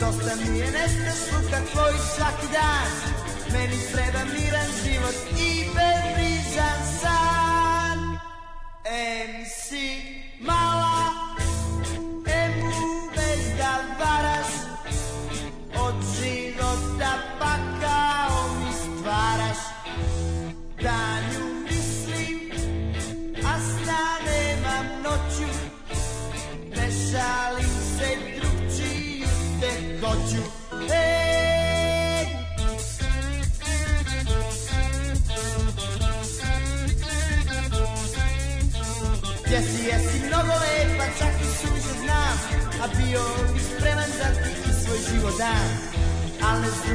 Dosta mi je nesta sluka tvoj svaki dan Meni treba miran život i bezbrizan san MC Mala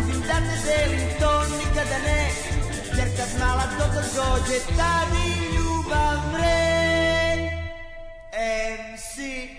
Da ne želim to nikada ne Jer kad mala doktor dođe Ta mi ljubav mre MC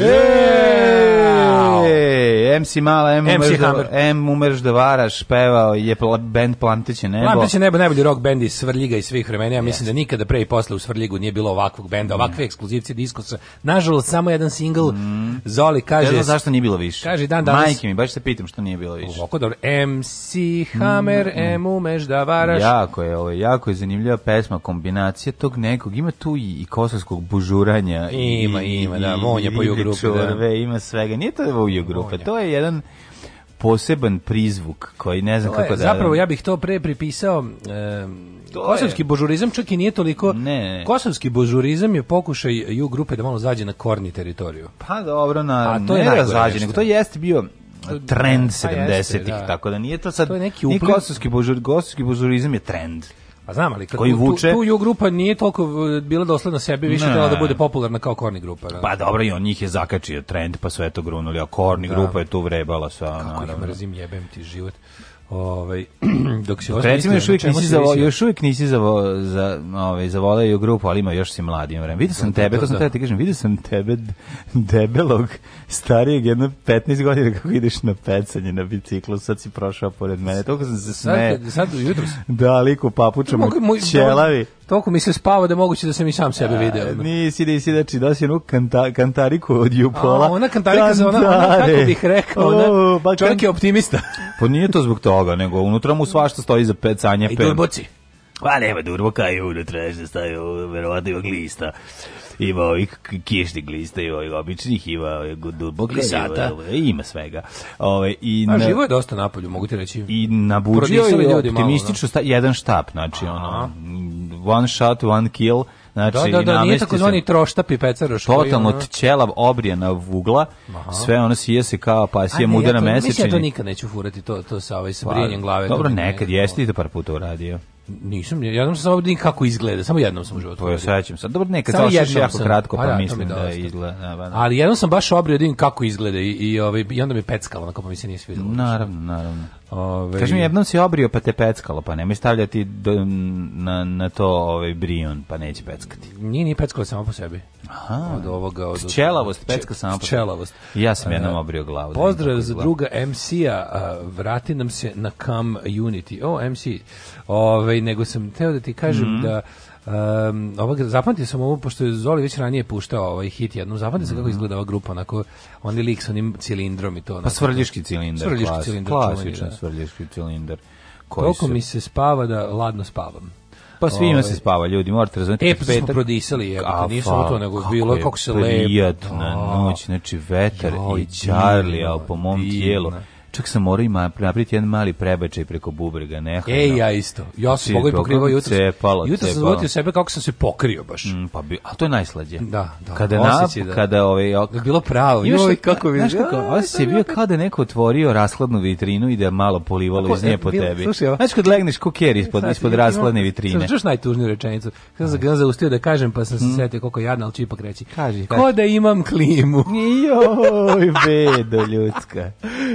Yeah. MC Mala, M, MC da, M umerš da varaš, pevao je pla, band Planteće nebo. Planteće nebo, najbolji rock band iz Svrljiga i svih vremena. Ja mislim yes. da nikada pre i posle u Svrljigu nije bilo ovakvog benda, ovakve mm. ekskluzivce diskosa. Nažalost, samo jedan single. Mm. Zoli kaže... Ne zašto nije bilo više. Kaže dan danas... Majke mi, baš se pitam što nije bilo više. Ovako dobro. MC Hammer, mm. mm. M umeš da varaš. Jako je ovo, jako je zanimljiva pesma, kombinacija tog nekog. Ima tu i, i kosovskog bužuranja. Ima, i, ima, da, vonja po jugrupu. Čorve, da. ima svega. Nije to vonja grupa, to je jedan poseban prizvuk koji ne znam to kako je, da... Zapravo ja bih to pre pripisao e, kosovski je. božurizam čak i nije toliko... Ne. Kosovski božurizam je pokušaj ju grupe da malo zađe na korni teritoriju. Pa dobro, na, A to ne je da zađe, nego to pa jeste bio trend 70-ih, da. tako da nije to sad... To je neki uplim... Nije kosovski božurizam, je trend. Pa znam, ali kako, vuče... Tu, tu ju grupa nije toliko uh, bila dosledna sebi, više htjela da bude popularna kao Korni grupa. Da. Pa dobro, i on njih je zakačio trend, pa sve to grunuli, a Korni da. grupa je tu vrebala sa... Kako naravno. ih mrzim, jebem ti život. Ovaj dok se Recimo da još uvijek nisi za još uvijek nisi za za ovaj za volaju grupu, ali ima još si mladi u vreme. Vidio sam tebe, to sam te da. ti kažem, vidio sam tebe debelog, starijeg jedno 15 godina kako ideš na pecanje na biciklu, sad si prošao pored mene. Toliko sam se sme. Sad, sad jutros. Da, liku papučama, ćelavi. Toliko mi se spava da moguće da sam i sam sebe video. Nisi, nisi, znači, da si onu kanta, kantariku od Jupola. A, ona kantarika za ona, ona, kako bih rekao, ona, o, ba, pa čovjek kant... je optimista. pa nije to zbog toga, nego unutra mu svašta stoji za pet sanja. I durboci. Pa nema durboka i unutra, što da stavio, verovatno i glista ima ovih kišnih glista, ima ovih običnih, ima dubog lisata, e, ima svega. Ove, ovaj, i na, živo je dosta napolju, mogu ti reći. I nabuđio je optimistično da. sta, jedan štap, znači Aha. ono, one shot, one kill, Znači, da, da, da, nije tako zvani troštap i pecaroš. Totalno ono... tčelav obrijena vugla, Aha. sve ono sije se kao pasije ne, mudara ja to, mesečini. Mislim ja to nikad neću furati, to, to sa ovaj, sa pa, glave. Dobro, nekad jeste i da par puta uradio. Nisam, ja znam samo vidim kako izgleda, samo jednom sam u životu. To pa je sećam sad. Dobro, neka to samo jako sam, kratko, pa, pa ja, da, mislim da, da izgleda. Da, Ali jednom sam baš obrio da vidim kako izgleda i, i, ovaj, i onda me peckalo, na pa mi se nije svidelo. Naravno, naravno. Ove... Kaži mi, jednom si obrio pa te peckalo, pa nemoj stavljati do, na, na to ovaj brion, pa neće peckati. Nije ni peckalo samo po sebi. Aha. Od ovoga... Od, pčelavost, pecka sama po sebi. Pčelavost. Ja sam jednom e, obrio glavu. Da pozdrav za druga MC-a, vrati nam se na Cam Unity. O, MC, Ove, ovaj, nego sam teo da ti kažem mm -hmm. da Um, ovog, zapamtio sam ovo, pošto je Zoli već ranije puštao ovaj hit jednom, zapamtio mm -hmm. kako mhm. izgleda ova grupa, onako, onaj lik sa onim cilindrom i to. Onako, pa svrljiški cilindar, svrljiški klas, cilindar klasičan da. svrljiški cilindar. Koji Koliko su... mi se spava da ladno spavam. Pa svima Ove. se ovaj, spava ljudi, morate razumjeti. E, pa smo prodisali, je, a, samo to, nego kako bilo je, kako se lepo. Prijatna noć, znači vetar i Charlie, a po mom tijelu čak sam morao ima napraviti jedan mali prebačaj preko bubrega, nekako. Ej, ja isto. Ja sam mogao znači, i pokrivao jutro. Cepalo, jutro sam zvodio sebe kako sam se pokrio baš. Mm, pa bi, a to je najslađe. Da, da. Kada na, da. kada ovaj ok... da bilo pravo. Joj, kako bi. Znaš kako, osjećaj bio kao da neko otvorio rashladnu vitrinu i da je malo polivalo iz nje po tebi. Znaš kad legneš koker ispod ispod rashladne vitrine. Čuješ najtužniju rečenicu. Kad sam zaustio da kažem, pa sam se mm. setio koliko jadno, al ću ipak reći. Kaži. Ko da imam klimu. Joj, bedo ljudska.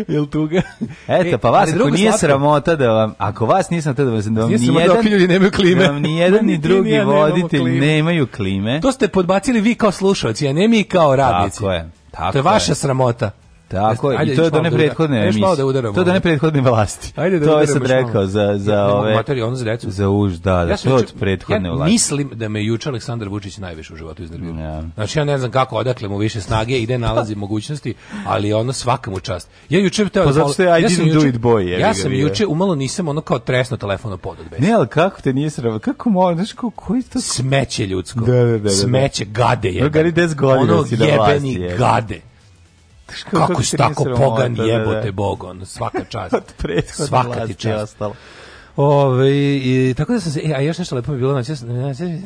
Jel tu ovoga. Eto, pa vas, ako nije slatko. sramota da vam, ako vas nisam tada da vam, da, da vam nijedan, ljudi nemaju klime. Da vam nijedan ni drugi ja voditelj klime. nemaju klime. To ste podbacili vi kao slušalci, a ne mi kao radnici. Tako je. Tako to je vaša je. sramota. Tako je, i to je do neprethodne da- emisije. Da udaramo, to je do neprethodne vlasti. Ajde da to je sad rekao za, za ja, ove... Materiju, on za decu. Za už, da, da, ja to od prethodne ja vlasti. mislim da me juče Aleksandar Vučić najviše u životu iznervio. Ja. Znači, ja ne znam kako, odakle mu više snage, ide nalazi mogućnosti, ali ono svakam u čast. Ja juče... Teo, da pa zato što je I ja didn't do it boy. ja sam juče, umalo nisam ono kao tresno telefon pod odbe. Ne, ali kako te nije srava? Kako možeš, znaš, kako, koji to... Smeće ljudsko. Da, da, da. da Smeće, gade je. Gari 10 godina si Ono jebeni gade kako, si tako pogan jebote da, da. da. bog svaka čast svaka ti čast ostalo Ove, i, tako da sam se, e, a još nešto lepo mi je bilo, znači,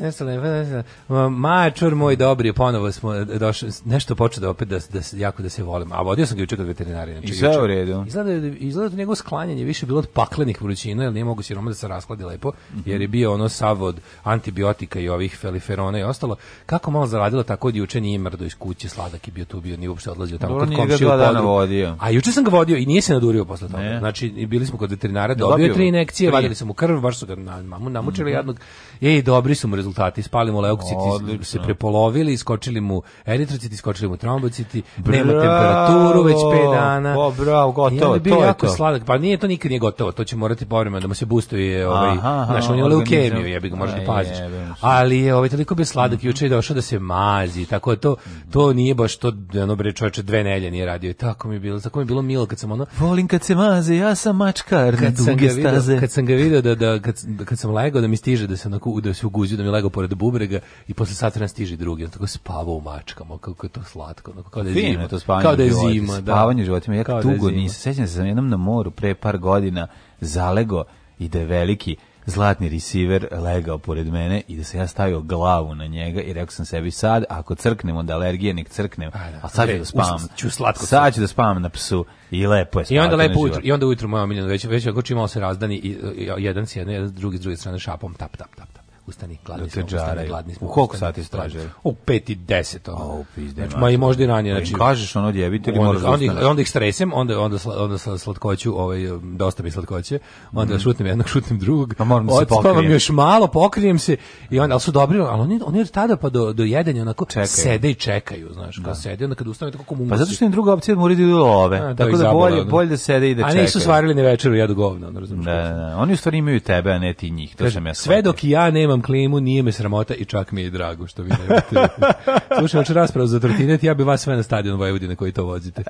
nešto lepo, mačor moj dobri, ponovo smo e, došli, nešto počeo da opet da, da, jako da se volim, a vodio sam ga juče kod veterinari. Znači, I sve u redu. Izgleda, da izgleda da njegovo sklanjanje više bilo od paklenih vrućina, jer nije mogu siroma da se raskladi lepo, mhm. jer je bio ono sav od antibiotika i ovih feliferona i ostalo. Kako malo zaradila, tako od juče nije mrdo iz kuće, sladak je bio tu, bio nije uopšte odlazio tamo Dobro, kod komšiju. Dobro, A juče sam ga vodio i nije se nadurio posle toga. Ne. Znači, bili smo kod veterinara, dobio, dobio tri injekcije, vadili su mu krv, baš su ga na, mamu namučili mhm. jednog. Ej, dobri su mu rezultati. Ispali mu leukociti, se prepolovili, iskočili mu eritrociti, iskočili mu trombociti. Bravo, nema temperaturu već 5 dana. O, bravo, gotovo. I je bio to jako je to. sladak. Pa nije to nikad nije gotovo. To će morati povremeno da mu se boostuje ovaj, znaš, on je leukemiju, bih ga, moraš da paziš. Ali je ovaj toliko bio sladak, mhm. juče je došao da se mazi. Tako to to nije baš to, ono bre, čoveče, dve nelje nije radio. I tako mi je bilo, tako mi je bilo milo kad sam ono Volim kad se maze, ja sam mačkar, kad sam ga video, kad sam ga video da, da kad, kad sam legao da mi stiže da se onako ruku, da se uguzio, da mi legao pored bubrega i posle sata nas stiže drugi. On tako spava u mačkama, kako je to slatko. Onako, kao da je Fino zima. To spavanje kao da je zima, da. Spavanje životima. Ja kao da tugo da nisam. Sećam se sam jednom na moru pre par godina zalego i da je veliki zlatni receiver legao pored mene i da sam ja stavio glavu na njega i rekao sam sebi sad ako crknemo da alergije nek crknem a, da, a sad ću da spavam ću slatko sad ću da spavam na psu i lepo je i onda lepo ujutru i onda ujutru moja omiljena već već ako čimao se razdani i, jedan s jedne jedan s druge s druge strane šapom tap tap tap ustani, da gladni smo, ustani, gladni smo. U koliko sati straže? U 5 i 10. O, pizde. Znači, ma i možda i ranije. Da znači, kažeš ono djebite ili moraš da onda, onda, onda ih stresem, onda, onda, onda sa slatkoću, ovaj, dosta mi slatkoće, onda mm. šutnem jednog, šutnem drugog. A pa moram se pokrijem. još malo, pokrijem se i onda, ali su dobri, ali oni, oni od tada pa do, do jedenja onako čekaju. sede i čekaju, znaš, da. sede, onda kad ustane tako komu Pa zato što im druga opcija moraju da idu love. A, tako da bolje, bolje da sede i da čekaju. A nisu svarili ni večeru, jedu govno, razumiješ. Da, da, oni u stvari imaju tebe, a ne ti njih, to sam ja sve dok ja nemam vam klimu, nije me sramota i čak mi je drago što vi nemate. Slušaj, hoće raspravu za trotinet, ja bi vas sve na stadion Vojvodine koji to vozite.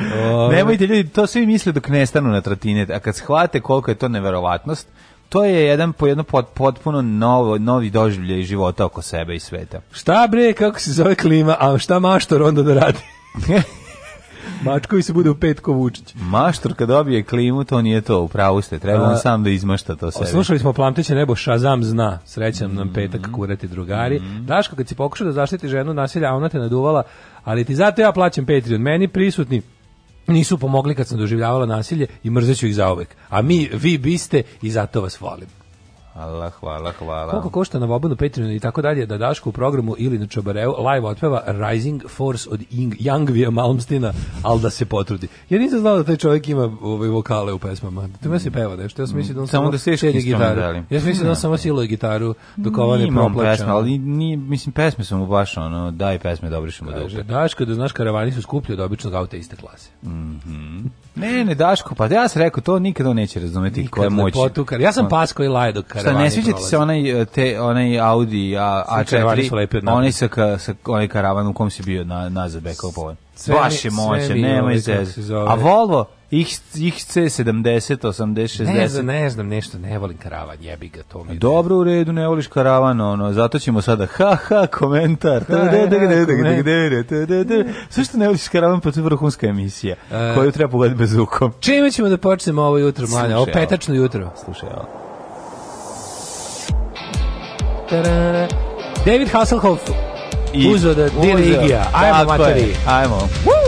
um, Nemojte ljudi, to svi misle dok ne stanu na trotinet, a kad shvate koliko je to neverovatnost, to je jedan po jedno pot, potpuno novo, novi doživljaj života oko sebe i sveta. Šta bre, kako se zove klima, a šta maštor onda da radi? Mačkovi se bude u petko Vučić. Maštor kad dobije klimu, to nije to, upravo ste, treba on sam da izmašta to sve. Slušali smo Plamtića nebo, Šazam zna, srećan mm -hmm. nam petak mhm. kurati drugari. Mm -hmm. Daško, kad si pokušao da zaštiti ženu nasilja, ona te naduvala, ali ti zato ja plaćam Patreon, meni prisutni nisu pomogli kad sam doživljavala nasilje i mrzeću ih zaovek. A mi, vi biste i zato vas volim. Allah, hvala, hvala. Koliko košta na Vobanu, Patreon i tako dalje da Daško u programu ili na Čobareu live otpeva Rising Force od Ing, Youngvija Malmstina, ali da se potrudi. Ja nisam znao da taj čovjek ima ove ovaj, vokale u pesmama. Tu me se mm. peva nešto. Ja sam mislio da on samo, samo da se gitaru. Ja sam mislio da on ja. samo siluje gitaru dok ovo ne proplače. pesma, ali ni, mislim pesme su mu baš ono, daj pesme da obrišemo dupe. Daško, da znaš, karavani su skuplji od običnog auta iste klase. Mm -hmm. Ne, ne, Daško, pa ja sam rekao, to nikada neće razumeti koja moć. Ja sam pasko i laje dok karavani. Šta, ne sviđa ti se onaj, e, te, onaj Audi A, A4, Oni sa, sa, onaj karavan u kom si bio na, nazad backup on. Baš je moćan, nema ovaj, zez. A Volvo? XC70, 80, 60. Ne znam, ne znam nešto, ne volim karavan, jebi ga to mi. Dobro u redu, ne voliš karavan, ono, zato ćemo sada ha ha komentar. Sve što ne voliš karavan, pa to je vrhunska emisija, e. koju treba pogledati bez ukom. Čime ćemo da počnemo ovo jutro, mlade, ovo petačno jutro. Slušaj, ovo tarara. David Hasselhoff, uzeo da dira Igija. Ajmo, materi. Ajmo. Woo!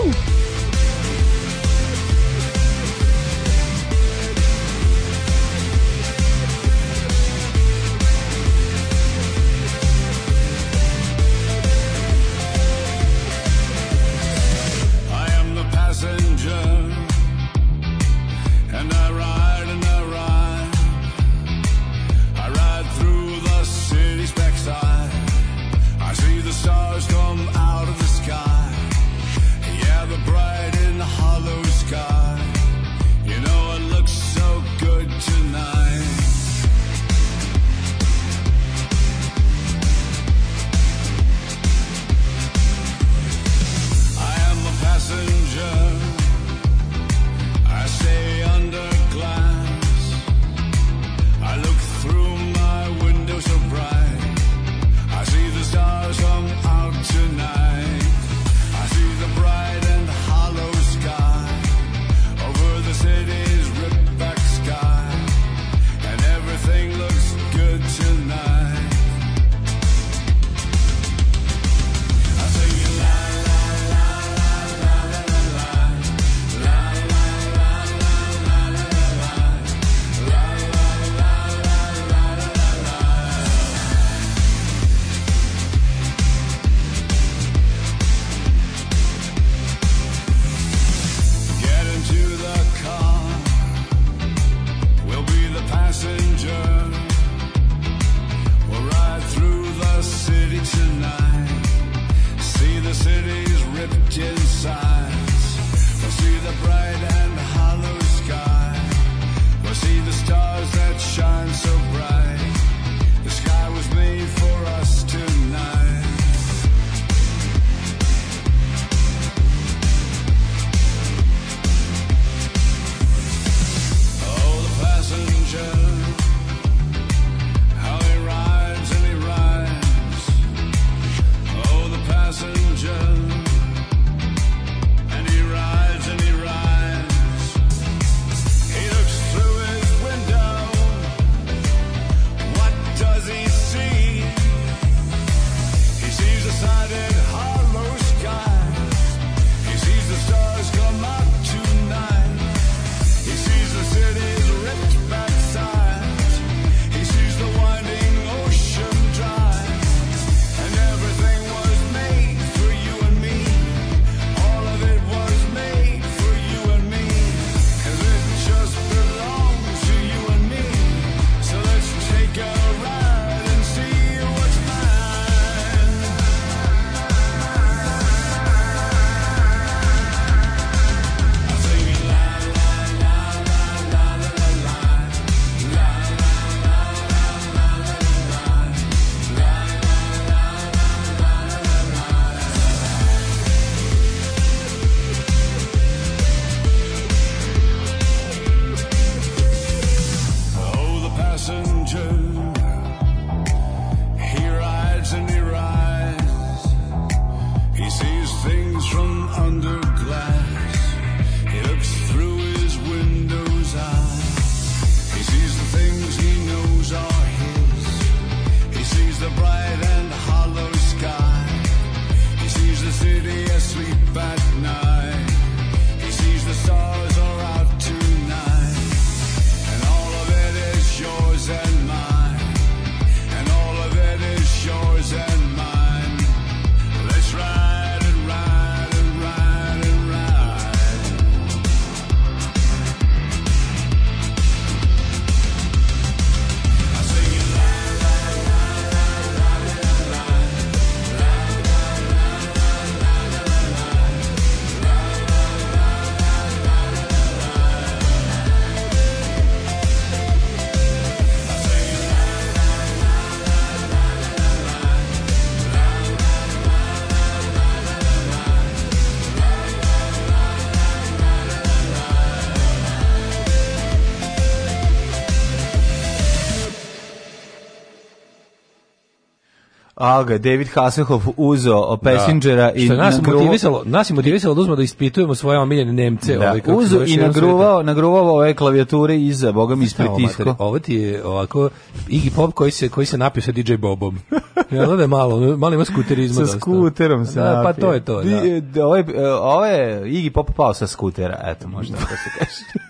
ga, David Hasselhoff uzo Passengera da. i Što nas nagruvo... motivisalo, nas je motivisalo da uzmo da ispitujemo svoje omiljene Nemce. Da. Ovaj, uzo i nagruvao, nagruvao ove klavijature iza, e, boga mi ispritisko. Ovo ti je ovako Iggy Pop koji se, koji se napio sa DJ Bobom. ja da je da, malo, mali ima skuterizma. Sa skuterom se da, pa napio. Pa to je to, da. E, ovo ovaj, je, ovo je Iggy Pop pao sa skutera, eto možda da se kaže.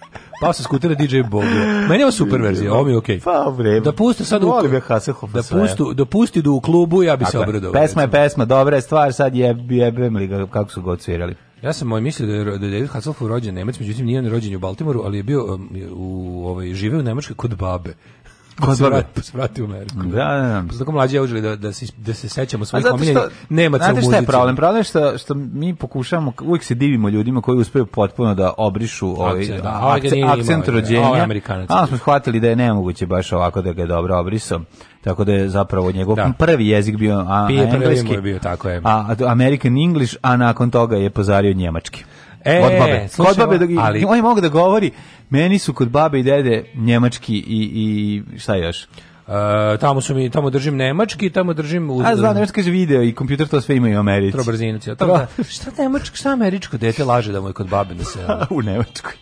Pao sa skutera DJ Bobo. Meni je ovo super verzija, ovo mi je okej. Okay. Pa, vreme. Da pusti sad u... Volim ja Hasselhoff da pustu, da pusti da u klubu, ja bi se obradovao. Pesma je pesma, dobra je stvar, sad je, jebem li ga kako su ga odsvirali. Ja sam moj ovaj, mislio da da je David Hasselhoff rođen Nemac, međutim nije on rođen u Baltimoru, ali je bio um, u, ovaj, žive u Nemačkoj kod babe. Ko se vrati, vrati u Ameriku. Da, da, da. Pa tako mlađi užili da, da, se, da se sećamo svojih omiljenih nemaca u muzici. Znate šta je problem? Problem je što, što mi pokušavamo, uvijek se divimo ljudima koji uspeju potpuno da obrišu ovaj, akcent, da, ovaj akcent, akcent ovaj rođenja. Ovaj Amerikanac. smo shvatili da je nemoguće baš ovako da ga je dobro obrisao. Tako da je zapravo njegov da. prvi jezik bio a, Pije, engleski. je bio, tako je. A, American English, a nakon toga je pozario njemački. E, od babe. Slušaj, kod babe dok, ali, Oni mogu da govori, meni su kod babe i dede njemački i, i šta još? Uh, tamo su mi tamo držim nemački, tamo držim u A zva nemački kaže video i kompjuter to sve imaju u Americi. Tro brzinac. Da- šta nemački, šta američko dete laže da mu je kod babe da se u nemačkoj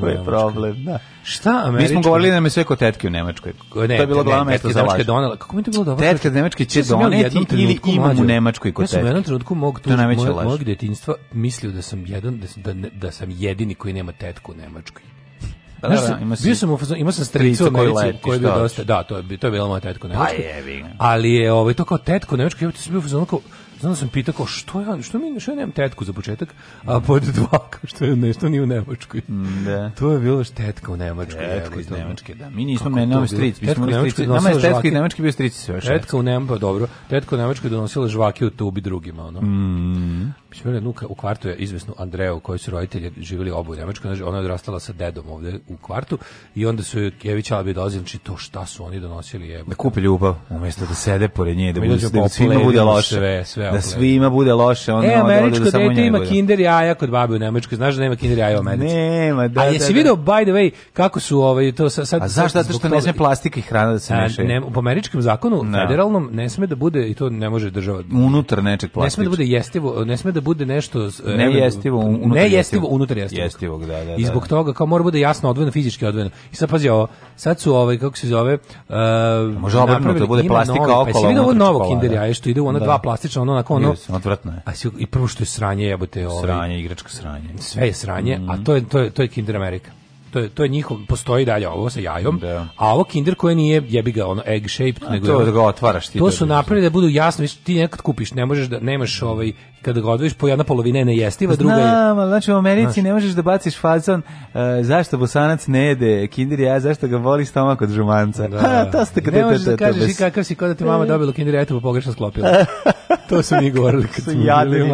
to je problem, da. Šta Američka? Mi smo govorili da me sve kod tetke u Nemačkoj. Ne, to je bilo glavno mesto za laž. Donela. Kako mi to bilo dobro? Tetka Nemačke će doneti ili imam u Nemačkoj kod tetke. Ja sam u jednom trenutku mog, tu, moj, mojeg detinjstva mislio da sam, jedan, da, da, da sam jedini koji nema tetku u Nemačkoj. Da, da, da, ima si, bio sam imao sam stricu u Americi koji je bio dosta, da, to je to je bila moja tetka nemačka. Pa jebi. Ali je ovaj to kao tetko nemačko, ja ti bio fazon kao Znam da sam pitao kao što ja, što mi, što ja nemam tetku za početak, a pod dva kao što je nešto ni u Nemačkoj. Mm, da. To je bilo štetka u Nemačkoj. Tetka iz Nemačke, da. Mi nismo meni nama stric, mi smo stric. Nama je tetka iz Nemačke bio stric sve. Tetka u Nemačkoj, pa dobro. Tetka u Nemačkoj donosila žvake u tubi drugima, ono. Mm. Mislim da Nuka u kvartu je izvesno Andreo koji su roditelji živeli oboje u Nemačkoj, znači ona je odrastala sa dedom ovde u kvartu i onda su je Kević Albi dolazili, znači to šta su oni donosili je. Da kupi ljubav umesto da sede pored nje, da, da bude da svima bude loše. Sve, sve Da play. svima bude loše, onda e, američko da samo dete ima kinder jaja kod babe u Nemačkoj. Znaš da nema kinder jaja u Americi? Nema, da. A da, jesi da, video by the way kako su ovaj to sad sad A zašto zato što ne sme plastika i hrana da se meša? Ne, po američkom zakonu no. Da. federalnom ne sme da bude i to ne može država. Unutar nečeg plastika. Ne sme da bude jestivo, ne sme da bude nešto ne jestivo unutar ne jestivo unutar jestivo. Jestivog, da, da, I da. zbog toga kao mora bude jasno odvojeno fizički odvojeno. I sad pazi ovo, sad su ovaj kako se zove, uh, može obrnuto da bude plastika pa okolo. Jesi video novo kinder jaje što ide u ona dva plastična, ono onako ono... Yes, odvratno je. A si, I prvo što je sranje, jebote... Ovaj, sranje, igračka sranje. Sve je sranje, mm. a mhm. to je, to je, to je Kinder Amerika to je to je njihov postoji dalje ovo sa jajom da. a ovo kinder koje nije jebi ga ono egg shaped a, nego to da ga otvaraš ti to su da- napravili da budu jasno ti nekad kupiš ne možeš da nemaš ovaj kad ga odvojiš po jedna polovina je nejestiva druga je Znam, znači u Americi znaš. ne možeš da baciš fazon uh, zašto bosanac ne jede kinder jaja zašto ga voli stomak od žumanca da. ha, to ste kad ne možeš da kažeš bez... i kakav si kada ti mama e. dobila kinder jaja po pogrešno sklopila to su mi govorili kad su jadni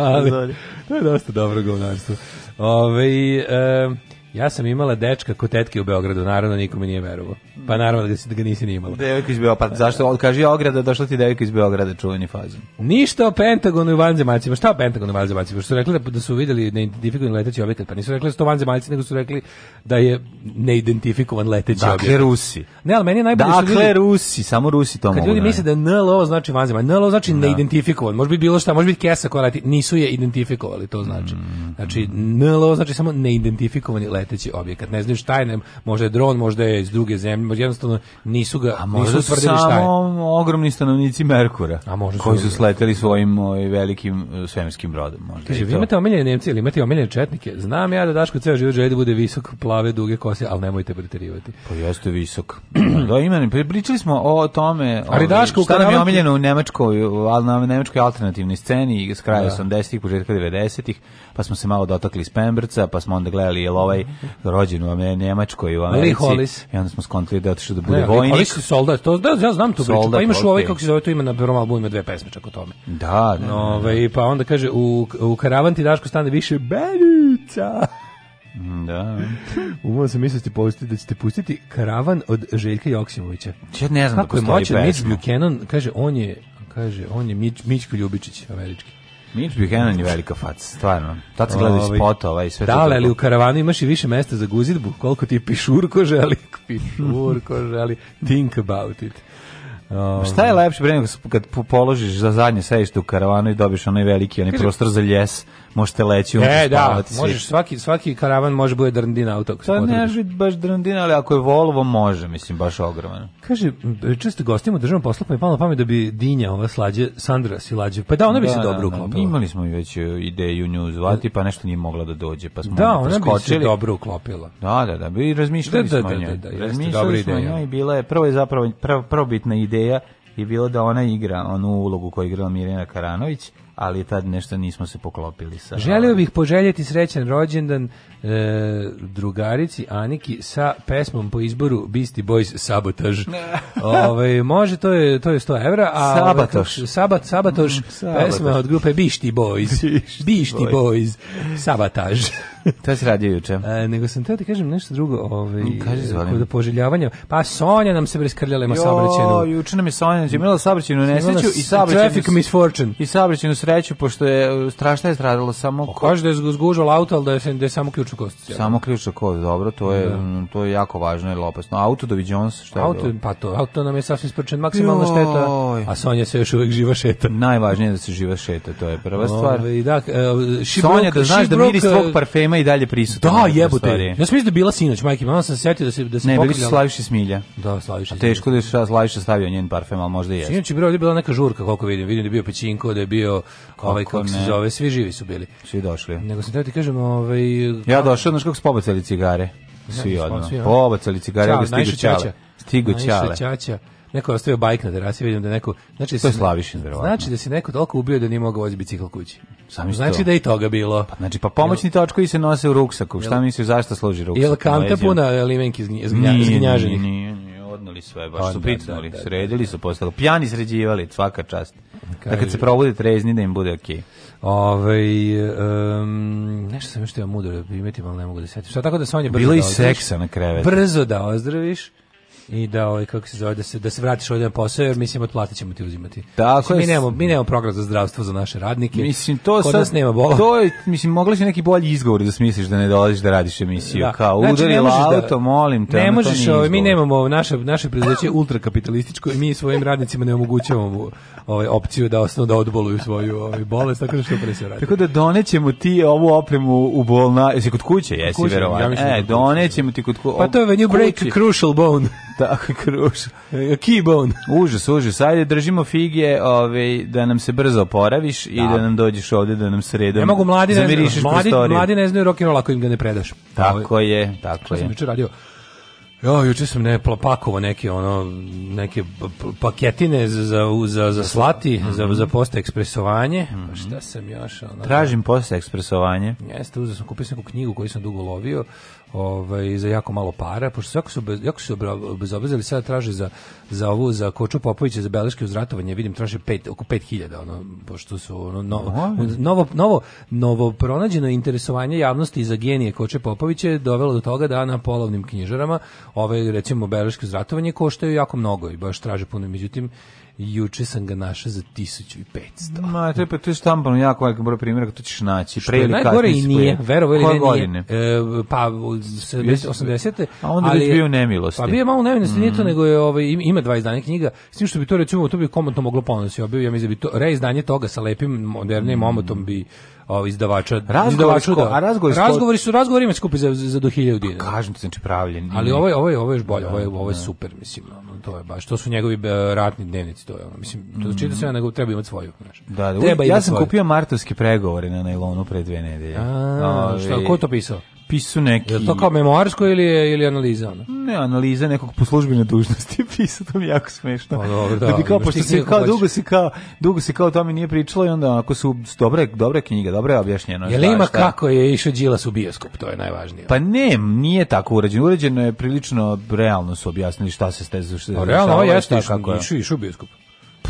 to je dosta dobro govnarstvo ovaj uh, Ja sam imala dečka kod tetke u Beogradu, naravno nikome nije verovao. Pa naravno da, se da ga nisi ni imala. Devojka iz Beograda, pa zašto? Kaži Ograda, došla ti devojka iz Beograda, čuveni fazon. Ništa o Pentagonu i vanzemaljcima. Šta o Pentagonu i vanzemaljcima? Što su rekli da, da su videli neidentifikovani leteći objekat, pa nisu rekli da su to vanzemaljci, nego su rekli da je neidentifikovan leteći dakle, objekat. Dakle, Rusi. Ne, al meni je najbolje dakle, što ljudi... Rusi, samo Rusi to Kad mogu. Kad ljudi da misle da NLO znači vanzemalj, NLO znači da. neidentifikovan. Može biti bilo šta, može biti kesa koja leti, nisu je identifikovali, to znači. Mm. Znači, NLO znači samo neidentifikovani leteći leteći objekat. Ne znaju šta je, ne, možda je dron, možda je iz druge zemlje, možda jednostavno nisu ga A možda nisu tvrdili šta je. samo ogromni stanovnici Merkura, A možda koji su sleteli svojim ovaj, velikim e, svemirskim brodom. Možda Kaže, vi imate omiljene Nemci ili imate omiljene Četnike? Znam ja da Daško ceo život želi da bude visok, plave, duge kose, ali nemojte preterivati. Pa jeste visok. da, ima, pričali smo o tome, ali ovaj, Daško, šta nam je omiljeno u Nemačkoj, ali na Nemačkoj alternativnoj sceni, iz kraja 80-ih, da. početka 90-ih, pa smo se malo dotakli Spembrca, pa smo onda gledali jel ovaj rođen u Nemačkoj u Americi. Lee Hollis. I onda smo skontili da otišao da bude ne, vojnik. Hollis soldat, to da, ja znam tu soldat, priču. Pa imaš okay. ovaj kako se zove, to ima na prvom albumu ima dve pesme čak o tome. Da, da. No, da, ovaj, da. pa onda kaže u, u karavanti Daško stane više Benica. Mm, da. Umao sam misliti povesti da ćete pustiti karavan od Željka Joksimovića. Ja ne znam da Kako da je moćan Mitch Buchanan, kaže on je kaže on je Mić, Mićko Ljubičić američki. Mitch Buchanan je velika faca, stvarno. Tad se gleda iz ovaj, pota, ovaj, sve da, li, ali u karavanu imaš i više mesta za guzidbu. Koliko ti pišurko želi, pišurko želi, think about it. Um, šta je lepše bre kad položiš za zadnje sedište u karavanu i dobiš onaj veliki onaj prostor za ljes možete leći u e, da, možeš, svaki, svaki karavan može bude drndin auto. To pa ne može baš drndin, ali ako je Volvo može, mislim, baš ogroman. Kaže, često gostimo držamo posla, pa je palo pamet da bi Dinja, ova slađe, Sandra si Silađe, pa da, ona bi da, se da, dobro da, uklopila. imali smo već e, ideju nju zvati, pa nešto nije mogla da dođe, pa smo da, ona bi se dobro uklopila. Da, da, da, bi razmišljali da, smo da, da njoj. Da, da, razmišljali smo ideja. njoj i bila je, prvo je zapravo, prvo, prvo bitna ideja je bilo da ona igra onu ulogu koju igrala Mirjana Karanović, ali tad nešto nismo se poklopili sa. Želeo bih poželjeti srećan rođendan e, drugarici Aniki sa pesmom po izboru Beastie Boys Sabotaž. ovaj može to je to je 100 evra, a ovaj, Sabatoš. sabat Sabatoš, mm, pesma od grupe Beastie Boys. Beastie, Beastie Boys. Boys Sabotaž. to se radi juče. E, nego sam teo ti da kažem nešto drugo, ovaj mm, Kaži zvalim. Kod poželjavanja. Pa Sonja nam se breskljala ima saobraćajnu. Jo, juče nam je Sonja znači, imala saobraćajnu nesreću i saobraćajnu traffic misfortune. I saobraćajnu sreću pošto je e, strašno je stradalo samo ko... Kaže da je zgužvao auto, al da je da je samo ključ u kosti. Samo ključ u kosti, dobro, to je da. to je jako važno i opasno. Auto do Jones, šta je? Auto, bilo? pa to, auto nam je sasvim sprčen, maksimalna šteta. A Sonja se još uvek živa šeta. Najvažnije da se živa šeta, to je prva stvar. I da, e, Sonja da znaš da miris tvog parfema tema i dalje prisutna. Da, jebote. Ja sam mislio da bila sinoć, majke, malo sam se setio da se da se Ne, bili da su Slaviša Smilja. Da, Slaviša. Teško da je Slaviša stavio njen parfem, al možda i jeste. Sinoć je bilo, bila neka žurka, koliko vidim, vidim da je bio Pećinko, da je bio kako ovaj kako se zove, svi živi su bili. Svi došli. Nego se da ti kažem, ovaj Ja došao, znači kako pobacali cigare. Svi odno. Pobacali cigare, stigao čale. Stigao čale. Neko je ostavio bajk na terasi, vidim da neko... Znači, da to je Slavišin, verovatno. Znači da se neko toliko ubio da nije mogao voziti bicikl kući. Sami znači to. da i toga bilo. Pa, znači, pa pomoćni točkovi se nose u ruksaku. Šta misliš, zašto služi ruksak? Jel kanta puna limenki zgnjaženih? Nije, nije, odnuli sve, baš pa su da, pritnuli, da, da, sredili da. su postalo. Pjani sređivali, svaka čast. Kaže, da kad se probude trezni da im bude okej. Okay. Ove, ovaj, um, nešto sam još teo mudro da primetim, ali ne mogu da setim. Šta tako da Sonja brzo Bilo da ozdraviš? Bilo i seksa na krevetu. Brzo da ozdraviš i da ovaj kako se zove da se da se vratiš ovde na posao jer mislim otplatit ćemo ti uzimati. Tako mislim, je. Mi nemamo mi nemamo program za zdravstvo za naše radnike. Mislim to Kod sad, nas nema bola. To je mislim mogli si neki bolji izgovor da smisliš da ne dolaziš da radiš emisiju da. kao znači, udari da auto, da, molim te. Ne možeš, ovaj, mi nemamo naše naše preduzeće ultrakapitalističko i mi svojim radnicima ne omogućavamo ovaj opciju da osno da odboluju svoju ovaj bolest tako da što pre se radi. Tako da donećemo ti ovu opremu u bolna, jesi kod kuće, jesi verovatno. Ja da e, donećemo ti kod kuće. Pa to je new break a crucial bone. Tako je kruš. E, Keybone. Užas, užas. Ajde, držimo figje ovaj, da nam se brzo oporaviš i da. da, nam dođeš ovde da nam sredom ne mogu mladi ne znaju, mladi, mladi ne znaju rock'n'roll ako im ga ne predaš. Tako Ove, je, ovaj, tako je. Što sam juče radio? Jo, juče sam ne plapakovo neke ono neke paketine za za za, za slati, mm -hmm. za za posta ekspresovanje. Mm -hmm. Pa mhm. šta sam još ono? Tražim da. posta ekspresovanje. Jeste, uzeo sam kupio sam neku knjigu koju sam dugo lovio ovaj, za jako malo para, pošto su jako su, bez, jako su bezobrazili, sada traže za, za ovu, za Koču Popovića, za beleške uzratovanje, vidim, traže pet, oko 5000, ono, pošto su ono, no, novo, novo, novo pronađeno interesovanje javnosti za genije Koče Popovića dovelo do toga da na polovnim knjižarama, ovaj, recimo, beleške uzratovanje koštaju jako mnogo i baš traže puno, međutim, juče sam ga našao za 1500. Ma, to je, pa, to je štampano jako veliki broj primjera, to ćeš naći. Pre ili najgore i nije, verovo ili godine? nije. E, pa, 80. A onda ali, već bio nemilosti. Pa bio malo nemilosti, mm. nije to, mhm. nego je, ovaj, ima dva izdanja knjiga, s tim što bi to recimo, to bi komotno moglo ponositi. Ja mislim da bi to, reizdanje toga sa lepim, modernim mm. omotom bi ovaj izdavača izdavaču da. A razgovori, razgovori su razgovori ima skupi za za do 1000 pa dinara. Kažem ti znači pravljen. Ali ovaj ovaj ovaj je ovo je bolje, ovo je ovo je da, da. super mislim. To je baš to su njegovi e, ratni dnevnici to je ono. Mislim to znači da se nego treba imati svoju, znači Da, da. Treba ja sam svoju. kupio martovski pregovore na nailonu pre dve nedelje. A, šta ko to pisao? pisao neki... Je to kao memoarsko ili, je, ili analiza? Ono? Ne, analiza nekog poslužbene dužnosti pisao, to mi jako smešno. Pa, dobro, da, da bi kao, pošto se kao, dugo se kao, dugo se kao tome nije pričalo i onda ako su dobre, dobre knjige, dobro je objašnjeno. Jel ima šta? kako je išao Đilas u bioskop, to je najvažnije. Pa ne, nije tako urađeno. Urađeno je prilično, realno su objasnili šta se ste... Šta, pa Realno, jeste, išao u bioskop.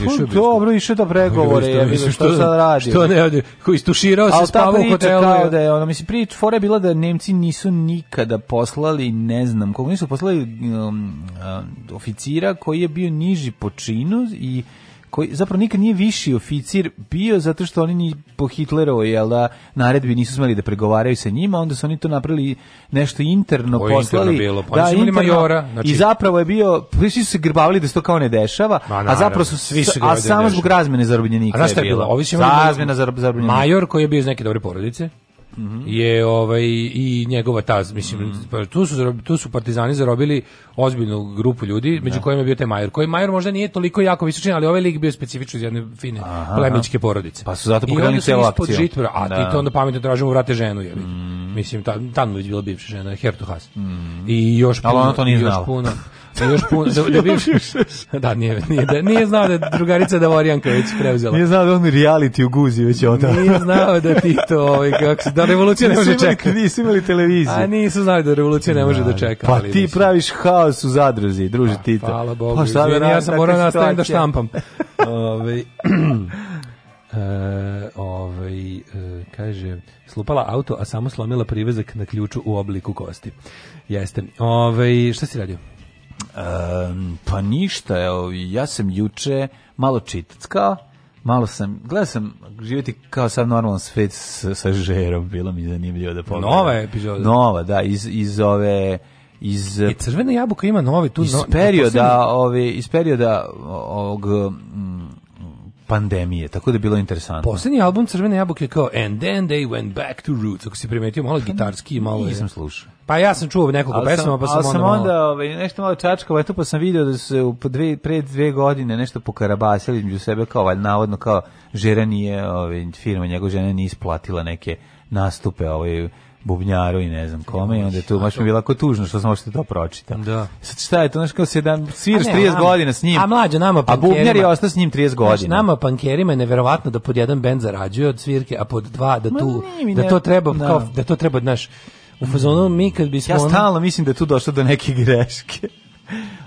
Išao dobro, išao da pregovore, ja vidim što sad radi. Što ne, odi, koji istuširao se spavao u hotelu. Kao da je, ona mislim prič fore bila da Nemci nisu nikada poslali, ne znam, koliko nisu poslali um, um, oficira koji je bio niži po činu i koji zapravo nikad nije viši oficir bio zato što oni ni po Hitlerovoj jel da naredbi nisu smeli da pregovaraju sa njima, onda su oni to napravili nešto interno Ovo poslali. Interno bilo. Pa da, interno, majora, znači... i zapravo je bio svi su se grbavili da se to kao ne dešava, Ma, a zapravo su svi su a da samo zbog razmene zarobljenika. A znaš je bilo? Ovi su imali Razmena Major koji je bio iz neke dobre porodice. Mm je ovaj i njegova ta mislim mm -hmm. tu su tu su partizani zarobili ozbiljnu grupu ljudi među da. kojima je bio taj Majer koji Majer možda nije toliko jako visočan ali ovaj lik bio specifičan iz jedne fine Aha. plemičke porodice pa su zato pokrenuli celu akciju žitbra, a da. ti to onda pametno tražimo vrate ženu je mm -hmm. mislim ta tamo je bila bivša žena Hertuhas mm I još puno, ali ona to nije znala. Još puno, Da još puno, da, da, bi, da nije, nije, da, nije znao da drugarica Davorijanka već preuzela. Nije znao da on reality u guzi već od Nije znao da ti to, ovaj, kako da revolucija ne može čekati. Nisu imali televiziju. A nisu znali da revolucija ne može da, da, da. čeka. Pa ti praviš haos u zadruzi, druži pa, ti Hvala pa Bogu, pa, šta da ja sam morao nastaviti da štampam. Ove, ovaj, E, ovaj, e, kaže, slupala auto, a samo slomila privezak na ključu u obliku kosti. Jeste. Ove, ovaj, šta si radio? Um, pa ništa, evo, ja sam juče malo čitackao, malo sam, gledao sam živjeti kao sad normalan svet sa, sa žerom, bilo mi zanimljivo da pogledam. Nova epizoda. Nova, da, iz, iz ove iz e, crvena jabuka ima nove tu iz perioda no, ove iz perioda ovog m, pandemije, tako da je bilo interesantno. Poslednji album Crvene jabuke kao And then they went back to roots, ako si primetio malo pa, gitarski i malo... Nisam slušao. Pa ja sam čuo nekoliko ali pesama, pa sam, ali sam onda, onda malo... Ovaj, nešto malo čačkao, eto pa sam video da su u dve, pre dve godine nešto pokarabasili među sebe kao, valj, navodno kao žena nije, ovaj, firma njegov žena nije isplatila neke nastupe ovaj, bubnjaru i ne znam kome i onda je tu baš mi bilo jako tužno što sam uopšte to pročitao. Da. Sad šta je to, znaš kao sedan, sviraš 30 godina s njim. A mlađe nama pankerima. A bubnjar je ostao s njim 30 godina. Znaš, nama pankerima je neverovatno da pod jedan bend zarađuje od svirke, a pod dva da tu ne, da to treba da. kao da to treba, znaš, u fazonu hmm. mi kad bismo Ja stalno mislim da tu došlo do neke greške.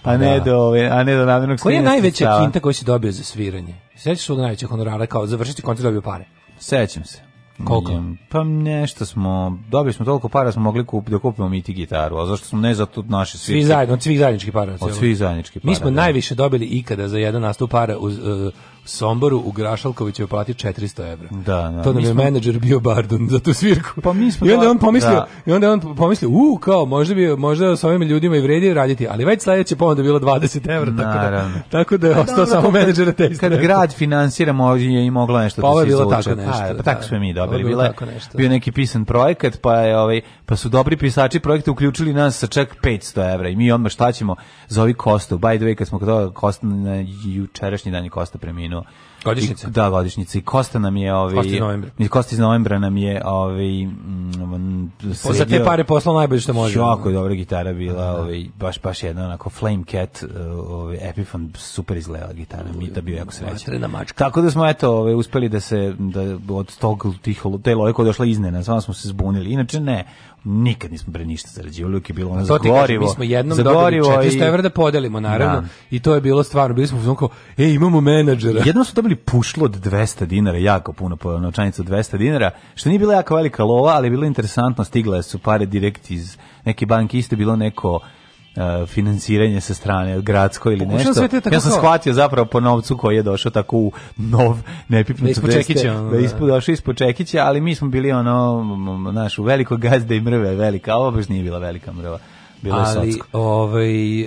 A ne da. do a ne do namernog Koja je najveća kinta koju si dobio za sviranje? Sećaš se od najvećeg honorara kao završiti koncert dobio pare? Sećam se. Koliko? Pa nešto smo, dobili smo toliko para da smo mogli kup, da kupimo mi gitaru, a zašto smo ne tu naše svi... Svi zajedno, od svih zajedničkih para. Od svih zajedničkih para. Mi smo da. najviše dobili ikada za jedan nastup para uz, uh, Somboru u Grašalkovićevoj plati 400 €. Da, da. To nam je smo... menadžer bio Bardon za tu svirku. Pa mi smo I onda da- on pomislio, da. i onda on pomislio, u, kao, možda bi možda sa ovim ljudima i vredi raditi, ali već sledeće ponuda bilo 20 €, tako da, tako da je pa ostao samo menadžer te Kad grad finansira, finansiramo, je i moglo nešto pa da se izvuče. Pa tako nešto. pa, pa da. tako smo mi dobili. Bilo je bio neki pisan projekat, pa je ovaj pa su dobri pisači projekta uključili nas sa čak 500 € i mi odmah šta ćemo za ovi Kostu. By the way, kad smo kod Kosta na jučerašnji dan je Kosta preminuo preminuo. Godišnjica. I, da, godišnjica. I Kosta nam je... Ovaj, Kosta iz novembra. Kosta iz novembra nam je... Ovaj, m, mm, sredio, Za te pare poslao najbolje što može. Jako je dobra gitara bila. Ovaj, baš, baš jedna onako Flame Cat eh, ovaj, Epiphone super izgledala gitara. Mi da bio jako srećan. Tako da smo eto ovaj, uspeli da se da od tog tih te lojko došla iznena. Samo smo se zbunili. Inače ne nikad nismo pre ništa zarađivali, uvijek je bilo ono za gorivo. Mi smo jednom dobili 400 i... evra da podelimo, naravno, da. i to je bilo stvarno, bili smo znako, e, imamo menadžera. Jednom smo dobili pušlo od 200 dinara, jako puno po novčanicu 200 dinara, što nije bila jako velika lova, ali je bilo interesantno, stigle su pare direkt iz neke banke, isto bilo neko uh, financiranje sa strane gradsko ili nešto. Tako ja sam shvatio zapravo po novcu koji je došao tako u nov nepipnu da ispod Čekića. Da, da. ispod, došao ispod Čekića, ali mi smo bili ono, naš, u veliko gazde i mrve velika, a ovo baš nije bila velika mrva. Bilo ali, je ovaj,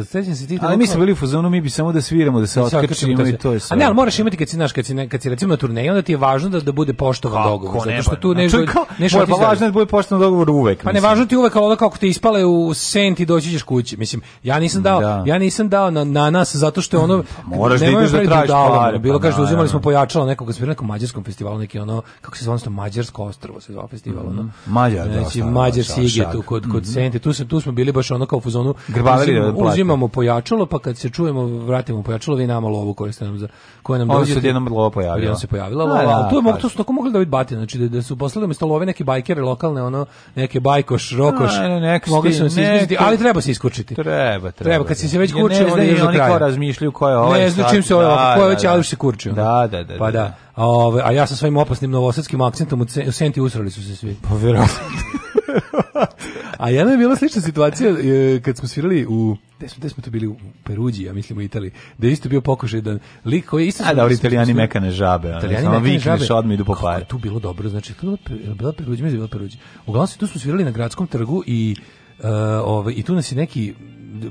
uh, se ti... Ali mi smo bili u fazonu, mi bi samo da sviramo, da se otkrčimo i to je sve. A ne, ali moraš imati kad si, naš, kad si, kad si recimo na turneji, onda ti je važno da, da bude poštovan dogovor. Zato što pa tu ne Znači, nešto pa važno da bude poštovan dogovor uvek. Pa ne važno ti uvek, ali onda kako te ispale u sent i doći ćeš kući. Mislim, ja nisam dao, da. ja nisam dao na, na nas zato što je ono... Pa moraš da ideš da tražiš pare. Pa Bilo kaže, da uzimali smo pojačalo nekog, smo na nekom mađarskom festivalu, neki ono, kako se zove, Mađarsko ostrvo se zvao festival. Mhm. Mađar, da. Znači, Mađar Siget, kod, kod mhm. Sente, tu se, tu smo bili baš ono kao u fuzonu uzimamo, da uzimamo pojačalo pa kad se čujemo vratimo pojačalo vi nama lovu koje ste nam za koje nam dođe. Onda se jednom lova pojavila. se pojavila lova, da, tu je mogu, pa. to su tako mogli da vid batine, znači da, da su poslali mesto love neke bajkere lokalne ono neke bajkoš, rokoš. Ne, ne, nek, mogli su se izmisliti, ali treba se iskučiti. Treba, treba. Treba kad si da. se već kurčio, da oni oni kao razmišljaju ko je ovaj. Ne, znači se ovo, ko je već ali se kurčio. Da, da, da. Pa da. Ove, a ja sa svojim opasnim novosadskim akcentom u, u senti usrali su se svi. Pa verovatno. a jedna je bila slična situacija e, kad smo svirali u gde smo, gde smo to bili u Peruđi, ja mislim u Italiji, da je isto bio pokušaj da lik koji je isto... A da, ali italijani mekane žabe, italijani samo vikneš odmah idu po pare. Tu bilo dobro, znači, tu je bila Peruđi, mislim je bila Peruđi. Uglavnom se tu smo svirali na gradskom trgu i, uh, ove, i tu nas je neki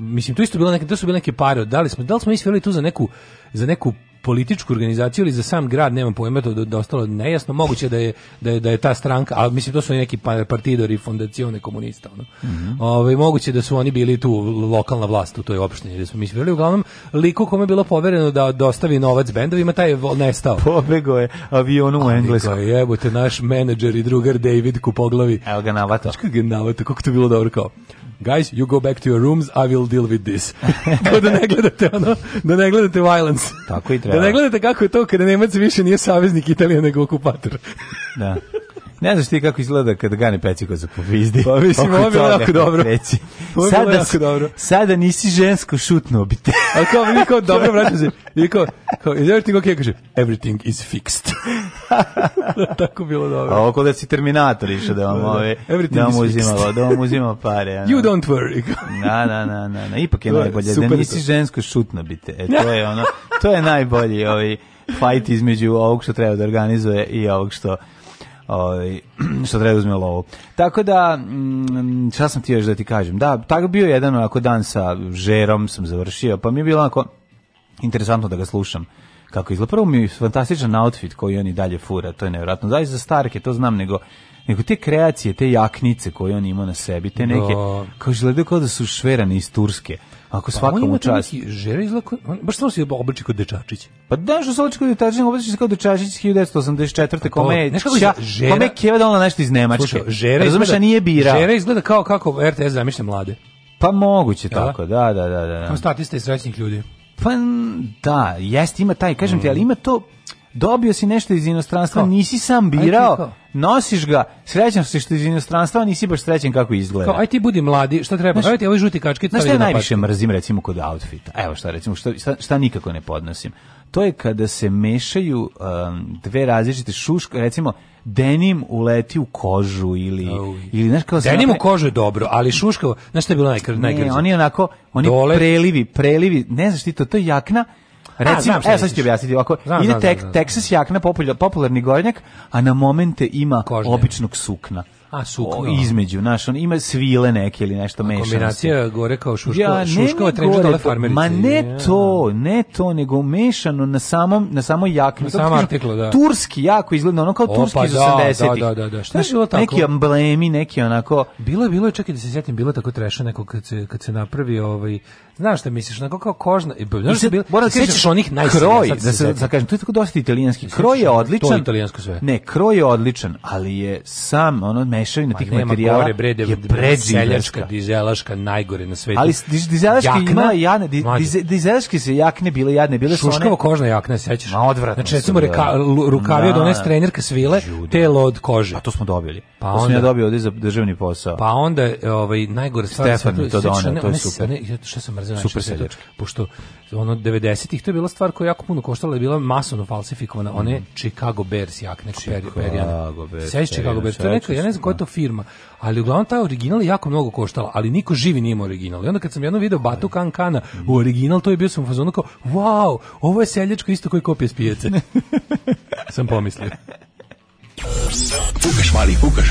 mislim tu isto bilo neke, to su bile neke pare, dali smo, da li smo mi svirali tu za neku za neku političku organizaciju ili za sam grad, nema pojma, to je ostalo nejasno, moguće da je, da je, da je ta stranka, ali mislim to su neki pa, partidori fondacione komunista, ono. Mm -hmm. Ove, ovaj, moguće da su oni bili tu lokalna vlast u toj opštini, da smo mi bili uglavnom liku kome je bilo povereno da dostavi novac bendovima, taj je nestao. Pobego je avionu u Englesku. Jebote, naš menadžer i drugar David Kupoglavi. Evo ga navato. Kako je navato, kako to bilo dobro kao guys, you go back to your rooms, I will deal with this. da ne gledate ono, da ne gledate violence. Tako i treba. Da ne gledate kako je to kada Nemac više nije saveznik Italije nego okupator. da. Ne znaš ti kako izgleda kad gane peciko za popizdi. Pa mislim, ovo je jako dobro. Sada, jako dobro. sada nisi žensko šutno bi te. A kao, mi kao, dobro, vraća se. I kao, kao, is everything okay? Kaže, everything is fixed. Tako bilo dobro. A ovo da si Terminator išao da vam da, da. ove, da vam uzimalo, da vam uzimalo pare. Ano. You don't worry. na, na, na, na, na, ipak je najbolje. Da nisi to. žensko šutno bi E, to je ono, to je najbolji ovaj fight između ovog što treba da organizuje i ovog što ovaj što treba uzme lovu. Tako da mm, šta sam ti još da ti kažem? Da, tako bio jedan onako dan sa Žerom sam završio, pa mi je bilo onako interesantno da ga slušam kako izgleda. Prvo mi je fantastičan outfit koji on i dalje fura, to je nevjerojatno. Zaista za starke, to znam, nego nego te kreacije, te jaknice koje on ima na sebi, te neke, Do. Da. kao izgledaju kao da su šverane iz Turske. Ako pa svaka pa, mu čast. Neki žere izlako, baš stvarno se obliči kao dečačić. Pa da, što se obliči kod dečačić, obliči se kao dečačić 1984. Pa kome ča, žera, kome keva dala nešto iz Nemačke. Slušaj, žera Razumeš, izgleda, a nije bira. Žera izgleda kao kako RTS zamišlja mlade. Pa moguće ja, da? tako, da, da, da, da. da. Kao statista i srećnih ljudi. Pa da, jest, ima taj, kažem mm. ti, ali ima to dobio si nešto iz inostranstva, nisi sam birao, nosiš ga, srećan si što iz inostranstva, nisi baš srećan kako izgleda. Kao, aj ti budi mladi, šta treba? Znaš, aj ti ovi žuti kačke. Znaš pa šta da najviše mrzim, recimo, kod outfita? Evo šta, recimo, šta, šta, šta nikako ne podnosim? To je kada se mešaju um, dve različite šuške, recimo, denim uleti u kožu ili oh. ili znaš kao denim u kožu je dobro, ali šuškavo, znaš šta je bilo najkr najkrđe? Ne, oni onako, oni Dole. prelivi, prelivi, ne znaš ti to, to je jakna Recimo, a, znam, evo sad ću ti objasniti, ovako, znam, ide tek, Texas jakna, popular, popularni gornjak, a na momente ima Kožne. običnog sukna. A sukno. između, znaš, on ima svile neke ili nešto mešano. Kombinacija gore kao šuško, ja, šuškova trenđa dole farmerice. Ma ne to, ne to, nego mešano na samom, na samoj jakni. Na samom artiklu, da. Turski, jako izgleda, ono kao Opa, turski iz 80-ih. Da, da, da, da, da. Šta znaš, je bilo tako? Neki emblemi, neki onako... Bilo je, bilo je, čekaj da se sjetim, bilo je tako treša neko kad se, kad se napravi ovaj Znaš šta misliš, na kao kožna. E, pa, I, znaš šta bilo? Moram da sećaš onih najkroj, da se da kažem, to je tako dosta italijanski. Kroj je odličan. To je italijansko sve. Ne, kroj je odličan, ali je sam ono mešavina tih materijala. Gore, brede, je predseljačka, dizelaška najgore na svetu. Ali dizelaški ima jadne, dizelaški se jakne bile jadne, bile su one. kožna jakna, sećaš? Ma odvratno. Znači, recimo da. rukavi od one da. trenerka svile, telo od kože. a to smo dobili. Pa onda ja dobio ovde za državni posao. Pa onda ovaj najgore stvar, Stefan to doneo, to je super. Šta sam za naše super seljačke. Pošto ono 90-ih to je bila stvar koja jako puno koštala, je bila masovno falsifikovana, mm. one mhm. Chicago Bears jakne Chicago Perijan. Bears. Sve Chicago e, Bears, to je neka, ja ne znam koja je to da. firma, ali uglavnom taj original je jako mnogo koštala, ali niko živi nije imao original. I onda kad sam jedno video Batu da. Kan Kana mhm. u original, to je bio sam u fazonu kao, wow, ovo je seljačko isto koji kopije s pijace. sam pomislio. Fukaš, mali, fukaš,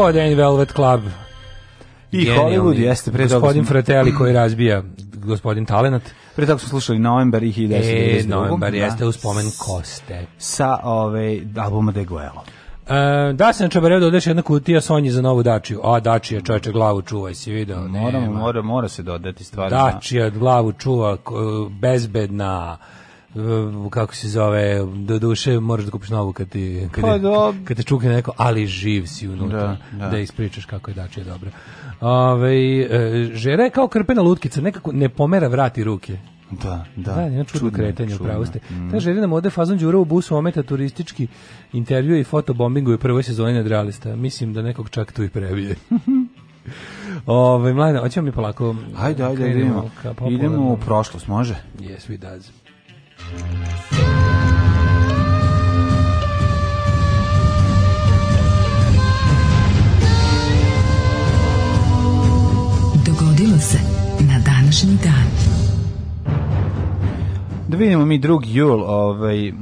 ko Dane Velvet Club? I Genijalni. Hollywood jeste pre toga. Gospodin Fratelli koji razbija gospodin Talenat. Pre toga smo slušali Novembar i 1992. E, Novembar da. jeste u spomen Koste. Sa ove, ovaj, albuma De Goelo. E, da se na Čabarevu dodeš da jedna kutija Sonji za novu Dačiju. A Dačija čoveče glavu čuvaj, si video. Mora, mora, mora se dodati stvari. Dačija glavu čuva, bezbedna, E, kako se zove, do duše moraš da kupiš novu kad, ti, kad, pa, do... kad te čukne neko, ali živ si unutra, da, da. da, da ispričaš kako je dače dobro. Ove, e, žera je kao krpena lutkica, nekako ne pomera vrati ruke. Da, da. Da, jedna čudno, kretanje, upravo ste. Mm. Ta željena mode fazon Đura u busu ometa turistički intervju i fotobombingu i prvoj sezoni nadrealista. Mislim da nekog čak tu i prebije. Ove, mlade, hoćemo mi polako... Ajde, ajde, idemo. Idemo u prošlost, može? Yes, we does. Dogodilo se na današnji dan. Da vidimo mi drug jul, ovaj,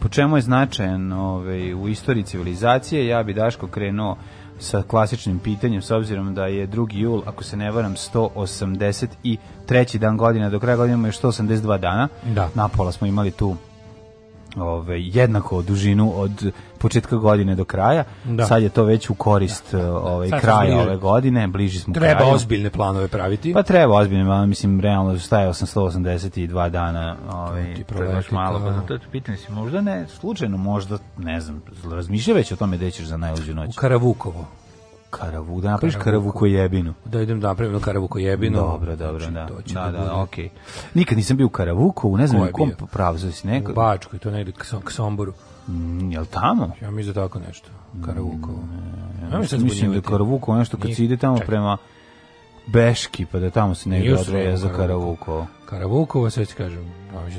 po čemu je značajan ovaj, u istoriji civilizacije, ja bi Daško krenuo sa klasičnim pitanjem, s obzirom da je 2. jul, ako se ne varam, 183. dan godine, do kraja godine imamo još 182 dana. Da. Napola smo imali tu ovaj jednako dužinu od početka godine do kraja. Da. Sad je to već u korist da, da, ovaj kraja ove godine, bliži smo Treba kraju. ozbiljne planove praviti. Pa treba ozbiljne, mislim realno staje 882 dana, ovaj baš malo, pa zato pitam se možda ne, slučajno možda, ne znam, razmišljaj već o tome gde ćeš za najluđu noć. U Karavukovo. Karavu, da napraviš karavu ko jebinu. Da idem da napravim karavu ko jebinu. Dobro, dobro, znači, da. Da, da, da, da okay. Nikad nisam bio u Karavuku, ne znam u kom pravzu da si neko. U Bačkoj, to negde k Somboru. Mm, jel tamo? Ja mislim da tako nešto. karavuku. Mm, ne, ja, ja mislim da Karavukovo nešto kad se ide tamo ček. prema Beški, pa da tamo se negdje odreja za Karavukovo. Karavukovo, sve ti kažem,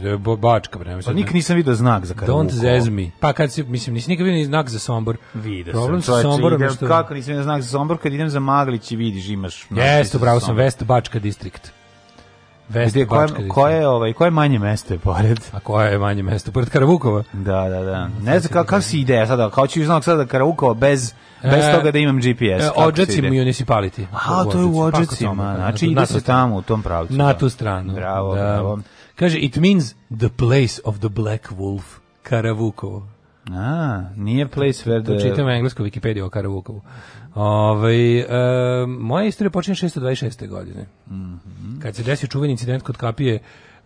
da je Bačka. Pa sad da- nik nisam vidio znak za Karavukovo. Don't zezmi. Pa kad si, mislim, nisi nikad vidio znak za Sombor. Vidio Problem sam, sa Somborom što... Kako nisam vidio znak za Sombor, kad idem za Maglić i vidiš, imaš... Jeste, upravo sam, Vest Bačka distrikt. Veste koje, koje, ovaj, koje manje mesto je pored? A koje je manje mesto? Pored Karavukova? Da, da, da. Ne znam kako kak si ideja sada, kao ću iznalak sada da Karavukova bez, e, bez toga da imam GPS. E, Ođeci municipality. A, to je u pa Ođecima, znači ide se tamo u tom pravcu. Na da. tu stranu. Bravo, da. bravo. Kaže, it means the place of the black wolf, Karavukovo. A, nije place where the... Čitam englesku Wikipediju o Karavukovu. Ove, ovaj, e, moja istorija počinje 626. godine. Mm -hmm. Kad se desio čuveni incident kod kapije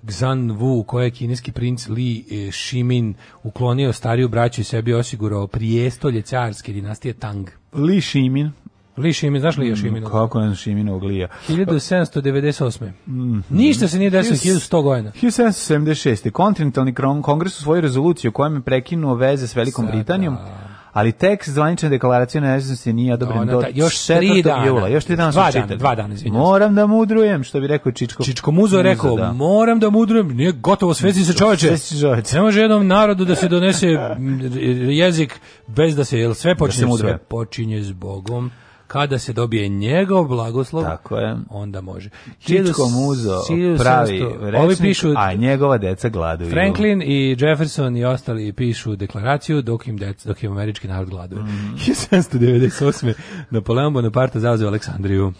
Xan Wu, koja je kineski princ Li Shimin e, uklonio stariju braću i sebi osigurao prijestolje carske dinastije Tang. Li Shimin, Li Šimin, znaš li je mm, Šimin? Kako je Šimin uglija? 1798. Mm -hmm. Ništa se nije desilo, 1100 godina. 1776. Kontinentalni kongres u svoju rezoluciju u kojem je prekinuo veze s Velikom Sada. Britanijom, ali tekst zvanične deklaracije nezavisnosti nije odobren do još 4. dana. jula. Još 3 dana dva dana, 2 dana, izvinjam. Moram da mudrujem, što bi rekao Čičko. Čičko Muzo je rekao, da. moram da mudrujem, nije gotovo, sveci se čoveče. Sveci čoveče. Ne može jednom narodu da se donese jezik bez da se, jel sve počinje, da se sve počinje s Bogom kada se dobije njegov blagoslov, Tako je. onda može. Čičko muzo pravi rečnik, pišu, a njegova deca gladuju. Franklin i Jefferson i ostali pišu deklaraciju dok im, deca, dok im američki narod gladuje. Mm. 1798. Napoleon Bonaparte zauzeo Aleksandriju.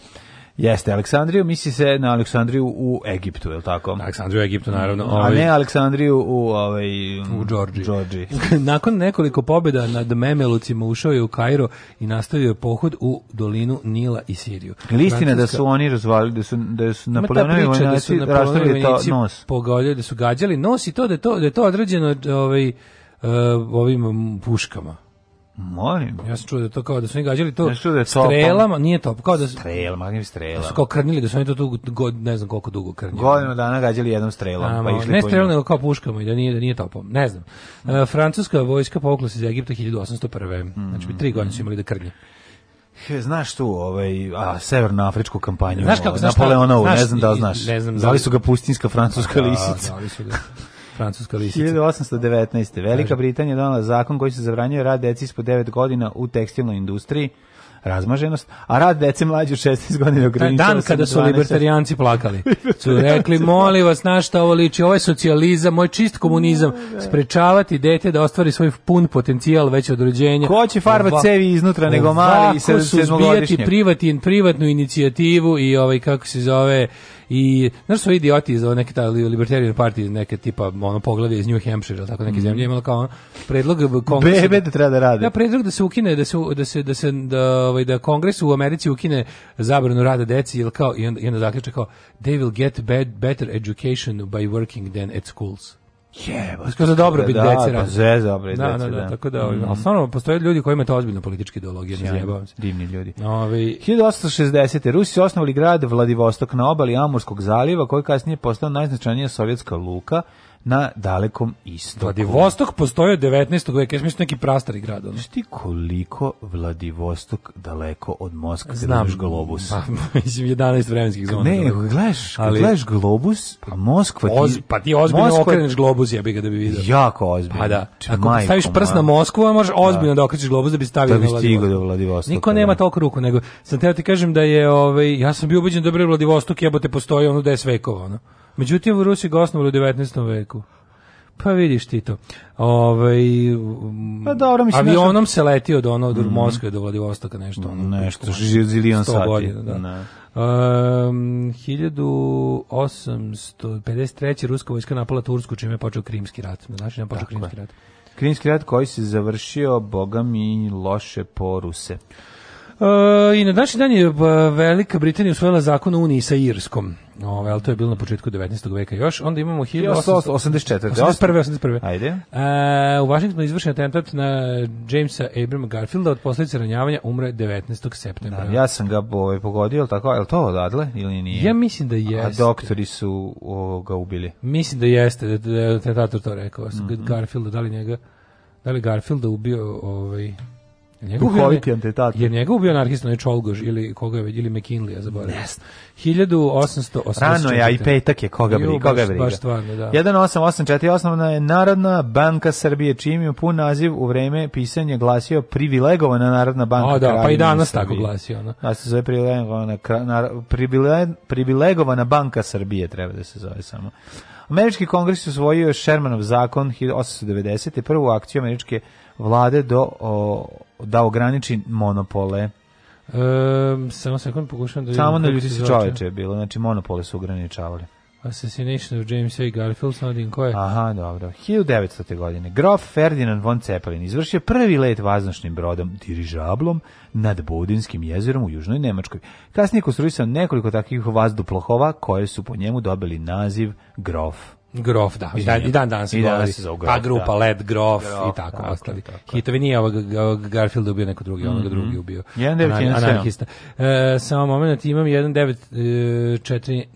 Jeste, Aleksandriju misli se na Aleksandriju u Egiptu, je li tako? Aleksandriju u Egiptu, naravno. Ovaj, A ne Aleksandriju u, ovaj, u Đorđiji. Đorđiji. Nakon nekoliko pobjeda nad Memelucima ušao je u Kairo i nastavio je pohod u dolinu Nila i Siriju. Listina da su oni razvali, da su, da su Napoleonovi vojnaci da rastavili to nos. Pogoljali, da su gađali nos i to da je to, da je to određeno ovaj, eh, ovim puškama Molim. Ja sam čuo da to kao da su oni gađali to da je strelama, nije to, kao da su strelama, nije strelama. Da su kao krnili da su oni to dugo god, ne znam koliko dugo krnili. Godinu dana gađali jednom strelom, A, pa išli ne strelom nego kao puškama i da nije da nije topom, ne znam. Mm. E, francuska vojska povukla se iz Egipta 1801. Mm Znači bi tri godine su imali da krnje. Znaš tu ovaj a severnoafričku kampanju. Znaš Napoleonovu, ne znam da znaš. Ne znam da li su ga pustinjska francuska lisica. Da, da li su ga. Francuska lisica. 1819. Velika Kaži. Britanija donala zakon koji se zabranjuje rad deci ispod 9 godina u tekstilnoj industriji razmaženost, a rad dece mlađe od 16 godina ograničava Dan kada su 12. libertarijanci plakali. Su rekli, moli vas, na šta ovo liči, ovo je socijalizam, moj čist komunizam, sprečavati dete da ostvari svoj pun potencijal veće od rođenja. Ko će farbat cevi iznutra nego mali i sedmogodišnjeg? Ovako suzbijati privatnu inicijativu i ovaj, kako se zove, I znaš su idioti iz neke ta libertarian party, neke tipa ono poglavlje iz New Hampshire ili tako neke mm. zemlje imalo kao ono, predlog kongresa. Bebe da-, da treba da radi. Da predlog da se ukine da se da se da se da ovaj da kongres u Americi ukine zabranu rada deci ili kao i onda, i onda zaključe kao they will get bad, better education by working than at schools. Jebo, skoro za dobro bit da, dece. Pa da, pa sve dobro da, da, da, tako da, mm. ali stvarno postoje ljudi koji imaju ozbiljno političke ideologije, ne zajebavam se. Divni ljudi. Ove, 1860. Rusi su osnovali grad Vladivostok na obali Amurskog zaliva, koji kasnije postao najznačajnija sovjetska luka, na dalekom istoku. Vladivostok postoji od 19. veka, ja mislim da neki prastari grad. Ono. Šti koliko Vladivostok daleko od Moskve, Znam. gledaš globus? Pa, mislim, 11 vremenskih zona. Ne, gledaš, ali, gledaš globus, a Moskva ti... Oz, pa ti ozbiljno Moskva, okreneš globus, ja bih ga da bi vidio. Jako ozbiljno. Pa da, ako Majko, staviš prst na Moskvu, možeš da. ozbiljno da, da okrećeš globus da bi stavio da bi stigao do Vladivostoka. Niko da. nema toliko ruku, nego sam teo ti kažem da je, ovaj, ja sam bio ubeđen da je Vladivostok jebote postoji ono 10 vekova, ono. Međutim, u Rusiji ga osnovali u 19. veku. Pa vidiš ti to. Ovaj pa dobro mislim avionom nešto... se leti od ono od mm -hmm. Moskve do Vladivostoka nešto ono. Nešto zilion sati. Godina, da. Ne. Um, 1853. ruska vojska napala Tursku čime je počeo Krimski rat. Znači nam počeo Krimski je. rat. Krimski rat koji se završio bogami loše poruse. Uh, I na današnji dan je Velika Britanija usvojila zakon o Uniji sa Irskom. Ove, ali to je bilo na početku 19. veka još. Onda imamo 1884. 81. 81. Ajde. A, e, u Washingtonu je izvršen atentat na Jamesa Abrama Garfielda od posljedice ranjavanja umre 19. septembra. Da, ja sam ga ovaj, pogodio, ali tako, je li to odatle ili nije? Ja mislim da jeste. A doktori su o, ga ubili. Mislim da jeste, da, da, da, to rekao. Mm -hmm. Garfielda, da li njega, da li Garfielda ubio ovaj, duhoviti antitator. Jer njega ubio anarhista, ne Čolgož ili koga je, ili McKinley, ja zaboravim. Ne 1884. Rano je, a i petak je, koga briga, koga briga. Baš stvarno, da. 1884. Osnovna je Narodna banka Srbije, čijim je pun naziv u vreme pisanja glasio privilegovana Narodna banka o, da, Pa i danas Srbije. tako glasio. No. Da se zove privilegovana, privile, privilegovana banka Srbije, treba da se zove samo. Američki kongres usvojio je Shermanov zakon 1890. prvu akciju američke vlade do, o, da ograniči monopole. Um, samo sekund pokušam da vidim. Samo na ljudi se čoveče je bilo, znači monopole su ograničavali. Assassination of James A. Garfield, sam da vidim koje. Aha, dobro. 1900. godine. Grof Ferdinand von Zeppelin izvršio prvi let vazdušnim brodom, dirižablom, nad Budinskim jezerom u Južnoj Nemačkoj. Kasnije konstruisao nekoliko takvih vazduplohova koje su po njemu dobili naziv Grof. Grof, da. I dan, i dan se govori. se Grof, A grupa da. Led, Grof, Grof i tako, tako ostali. Tako. Hitovi nije ovog, ovog Garfield ubio neko drugi, mm -hmm. onoga mhm. drugi ubio. Jedan devet, jedan Anarhista. E, samo moment, imam jedan devet, e, četiri,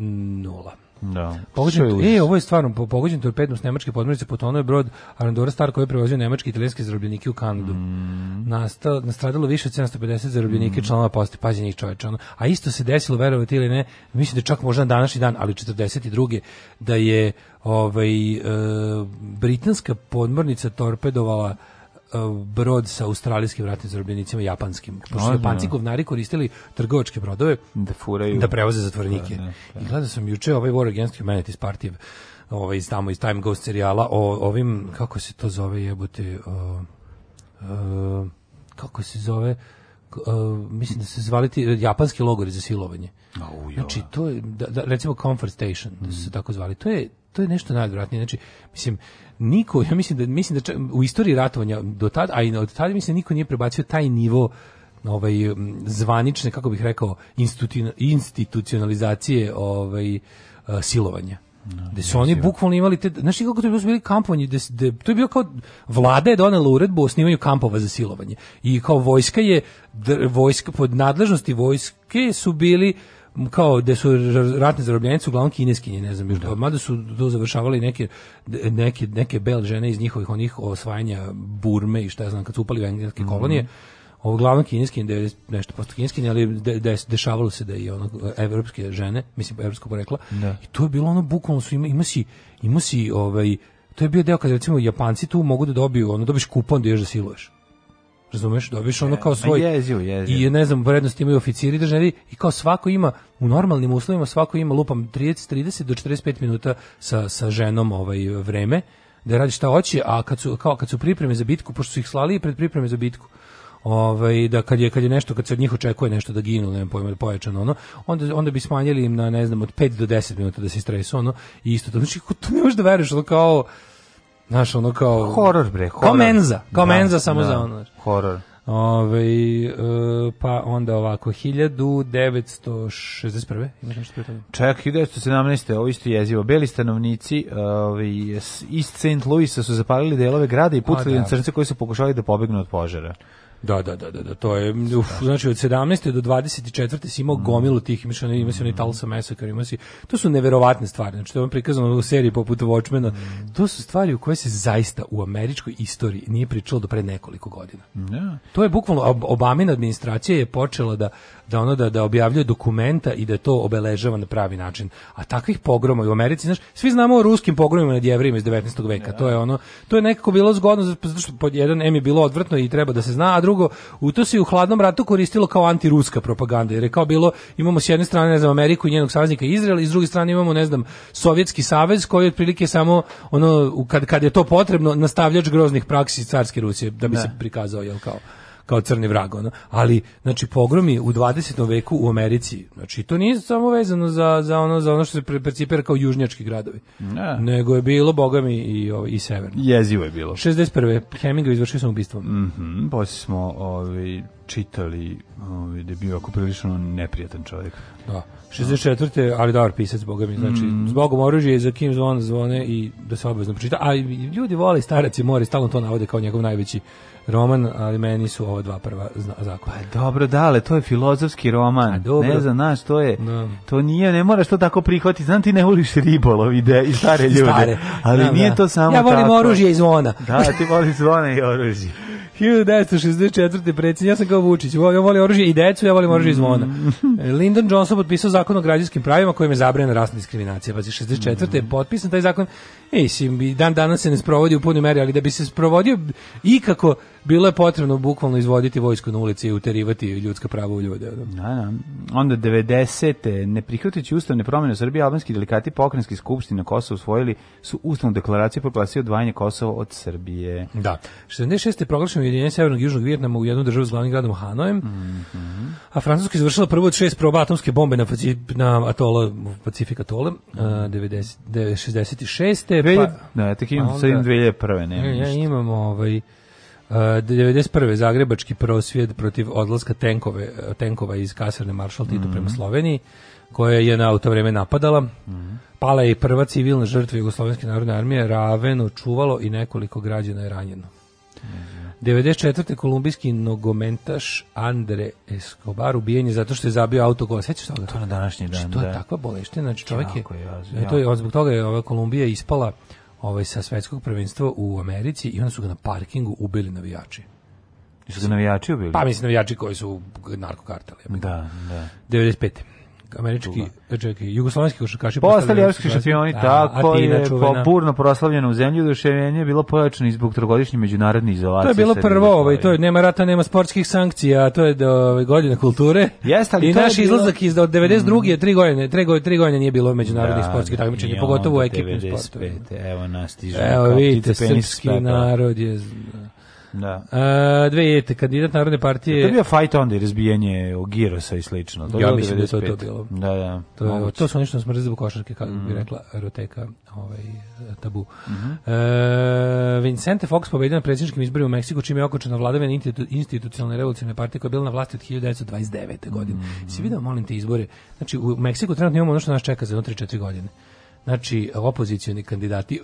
nula. Da. Pogođen, je e, ovo je stvarno po, pogođen torpedom s nemačke podmornice potonuo je brod Arandora Star koji je prevozio nemački i italijanske zarobljenike u Kanadu. Mm. Nastal, nastradalo više od 750 zarobljenika mm. članova posti, pazi njih čoveča. A isto se desilo, verovati ili ne, mislim da čak možda na današnji dan, ali 42. da je ovaj, e, britanska podmornica torpedovala E, brod sa australijskim ratnim zarobljenicima japanskim. Pošto su Japanci govnari koristili trgovačke brodove da, furaju. da prevoze zatvornike. Da, da, da. I gledao sam juče ovaj War Against Humanity Party ovaj, iz tamo iz Time Ghost serijala o ovim, kako se to zove jebote, o, o, e, kako se zove, o, e, mislim da se zvali japanski logori za silovanje. Znači, da. to je, da, da, recimo Comfort Station, da su se mm. tako zvali. To je to je nešto najodvratnije. Znači, mislim, niko, ja mislim da, mislim da čak, u istoriji ratovanja do tada, a i od tada mislim da niko nije prebacio taj nivo ovaj zvanične kako bih rekao institucionalizacije ovaj e, silovanja. No, da su oni da- bukvalno imali te, znači kako to je bilo bili kampovanje, da, da, to je bio kao vlada je donela uredbu o osnivanju kampova za silovanje. I kao vojska je dr, vojska pod nadležnosti vojske su bili kao da su ratne zarobljenice uglavnom kineskinje, ne znam, da. Pa mada su do završavali neke neke neke bel žene iz njihovih onih osvajanja Burme i šta ja znam, kad su upali u engleske mhm. kolonije. Mm -hmm uglavnom kineskinje, da je nešto posto kineskinje, ali de, de, dešavalo se da i ono evropske žene, mislim evropskog porekla. Da. I to je bilo ono bukvalno su ima, ima si ima si ovaj to je bio deo kad recimo Japanci tu mogu da dobiju, ono dobiš kupon da ješ da siluješ. Razumeš, dobiješ ono e, kao svoj. Jezio, jezio. I ne znam, prednost imaju oficiri državi i kao svako ima u normalnim uslovima svako ima lupam 30 30 do 45 minuta sa sa ženom ovaj vreme da radi šta hoće, a kad su kao kad su pripreme za bitku, pošto su ih slali pred pripreme za bitku. Ovaj da kad je kad je nešto kad se od njih očekuje nešto da ginu, ne znam pojma, pojačano ono, onda onda bi smanjili im na ne znam od 5 do 10 minuta da se stresu ono i isto to znači to ne možeš da veruješ ono kao Znaš, ono kao... Horor, bre, horor. Kao menza, kao da, menza samo da, za ono. Horor. Ove, e, pa onda ovako, 1961. Imaš nešto pre toga? Čak, 1917. Ovo isto jezivo. Beli stanovnici iz St. Louisa su zapalili delove grada i putili na da. crnce koji su pokušali da pobegnu od požara. Da, da, da, da, da, to je, uf, znači od 17. do 24. si imao mm. gomilu tih, imaš onaj, ima si onaj Massacre, ima to su neverovatne stvari, znači to je prikazano u seriji poput Watchmena, mm. to su stvari u koje se zaista u američkoj istoriji nije pričalo do pre nekoliko godina. Da. To je bukvalno, Obamina administracija je počela da da ono da da objavljuje dokumenta i da to obeležava na pravi način. A takvih pogroma u Americi, znaš, svi znamo o ruskim pogromima nad jevrejima iz 19. veka. To je ono, to je nekako bilo zgodno zato što pod jedan M je bilo odvrtno i treba da se zna, a drugo, u to se u hladnom ratu koristilo kao antiruska propaganda. Jer je kao bilo imamo s jedne strane ne znam Ameriku i njenog saveznika Izrael i s druge strane imamo ne znam Sovjetski savez koji je otprilike samo ono kad kad je to potrebno nastavljač groznih praksi carske Rusije da bi ne. se da. prikazao jel kao kao crni vrag, ono. Ali, znači, pogromi u 20. veku u Americi, znači, to nije samo vezano za, za, ono, za ono što se percipira kao južnjački gradovi, ne. nego je bilo, bogami, i, i, i severno. Jezivo je bilo. 61. Hemingway izvršio sam ubistvo. Mm posle smo ovi, ovaj, čitali ovi, ovaj, da je bio ako prilično neprijatan čovjek. Da. 64. ali dobar pisac, boga mi, znači, mm. s oružje za kim zvon zvone i da se obavezno pročita, a ljudi vole starac i mori, stalno to navode kao njegov najveći roman, ali meni su ova dva prva zakona. Pa dobro, dale, to je filozofski roman. dobro. Ne za nas, to je, da. to nije, ne moraš to tako prihvati. Znam ti ne voliš ribolov ide i stare ljude. Stare. Ali da, nije da. to samo tako. Ja volim tako. oružje i zvona. Da, ti voliš zvona i oružje. 1964. predsjednik, ja sam kao Vučić, ja volim oružje i decu, ja volim oružje i zvona. Mm. E, Lyndon Johnson potpisao zakon o građanskim pravima kojim je zabranjena rasna diskriminacija. Pazi, 64. je mm. potpisan taj zakon. Ej, si, dan danas se ne sprovodi u punoj meri, ali da bi se sprovodio ikako, bilo je potrebno bukvalno izvoditi vojsko na ulici i uterivati ljudska prava u ljude. Da, da. Onda 90. ne prihvatajući ustavne promene u Srbiji, albanski delikati pokrenjski skupštine Kosova usvojili su ustavnu deklaraciju proglasio odvajanje Kosova od Srbije. Da. 76. je proglašeno ujedinjenje Severnog i Južnog Vijetnama u jednu državu s glavnim gradom Hanojem, mm -hmm. a Francuska je izvršila prvo od šest proba atomske bombe na, na atola, Pacifik atola, uh, 90, 66. Dve, pa, da, tek imam, 2001. Pa Nema ja, ja imam ovaj... Uh, 91. zagrebački prosvjed protiv odlaska tenkove, tenkova iz kasarne Maršal Tito mm -hmm. prema Sloveniji, koja je na auto vreme napadala. Mm -hmm. Pala je i prva civilna žrtva Jugoslovenske narodne armije, Raveno čuvalo i nekoliko građana je ranjeno. Mm -hmm. 94. kolumbijski nogomentaš Andre Escobar ubijen je zato što je zabio autogol. Sećaš toga? To na današnji dan, To je da. takva boleština, znači čovjek je... je to je, zbog toga je ova Kolumbija ispala ovaj, sa svetskog prvenstva u Americi i onda su ga na parkingu ubili navijači. Su ga navijači ubili? Pa mislim navijači koji su narkokartali. Da, da. 95 američki, e, čekaj, jugoslovenski košarkaši postali evropski šampioni, tako a, je, čuvena. burno proslavljeno u zemlju, oduševljenje bilo pojačano i zbog trogodišnje međunarodne izolacije. To je bilo prvo, ovaj, to je, nema rata, nema sportskih sankcija, to je do, ovaj, godina kulture. Jeste, ali I naš bilo... izlazak iz od mm. 92. je mm. tri godine, tri godine, tri godine nije bilo međunarodnih da, sportskih da, takmičenja, pogotovo u ekipnim sportovima. Evo nas stiže. Evo vidite, srpski da. narod je... Da. E, 2000 kandidat Narodne partije. Da, to je bio fajt onda i razbijanje Girosa i slično. To ja mislim da je to to bilo. Da, da. To, je, to su nešto smrzli košarke, kako mm. bi mhm. rekla Roteka ovaj, tabu. Mm -hmm. e, Vincente Fox pobedio na predsjedničkim izborima u Meksiku, čime je okočena vladavina institucionalne revolucijne partije koja je bila na vlasti od 1929. godine. Mm -hmm. Si vidio, molim te, izbore. Znači, u Meksiku trenutno imamo ono što nas čeka za 3-4 godine znači opozicioni kandidati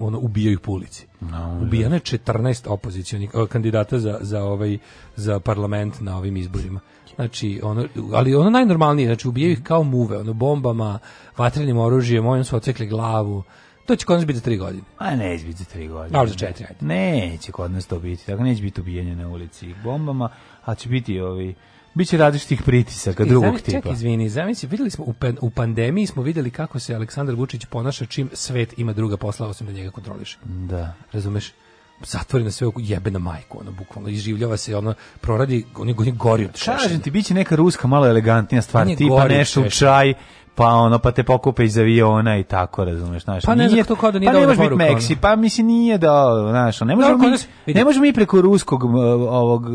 ono ubijaju po ulici. No, 14 opozicionih kandidata za, za ovaj za parlament na ovim izborima. Znači ono ali ono najnormalnije, znači ubijaju ih kao muve, ono bombama, vatrenim oružjem, oni su odsekli glavu. To će kod nas biti tri godine. A neće biti tri godine. Ali za četiri. Ajde. Neće kod nas to biti. Tako neće biti ubijanje na ulici bombama, a će biti ovi Biće različitih pritisaka e, drugog ček, tipa. Čekaj, izvini, zamisli, videli smo u, pen, u, pandemiji smo videli kako se Aleksandar Vučić ponaša čim svet ima druga posla osim da njega kontroliše. Da. Razumeš? zatvori na sve jebena majku, ono bukvalno izživljava se, ono proradi, on je, gori od šešena. Kažem ti, biće neka ruska malo elegantnija stvar, tipa nešto u čaj, pa ono pa te pokupe iz aviona i tako razumeš znaš pa nije to kao da nije pa ne biti Meksi pa mislim nije da znaš ne možemo mi, vidi. ne možemo mi preko ruskog ovog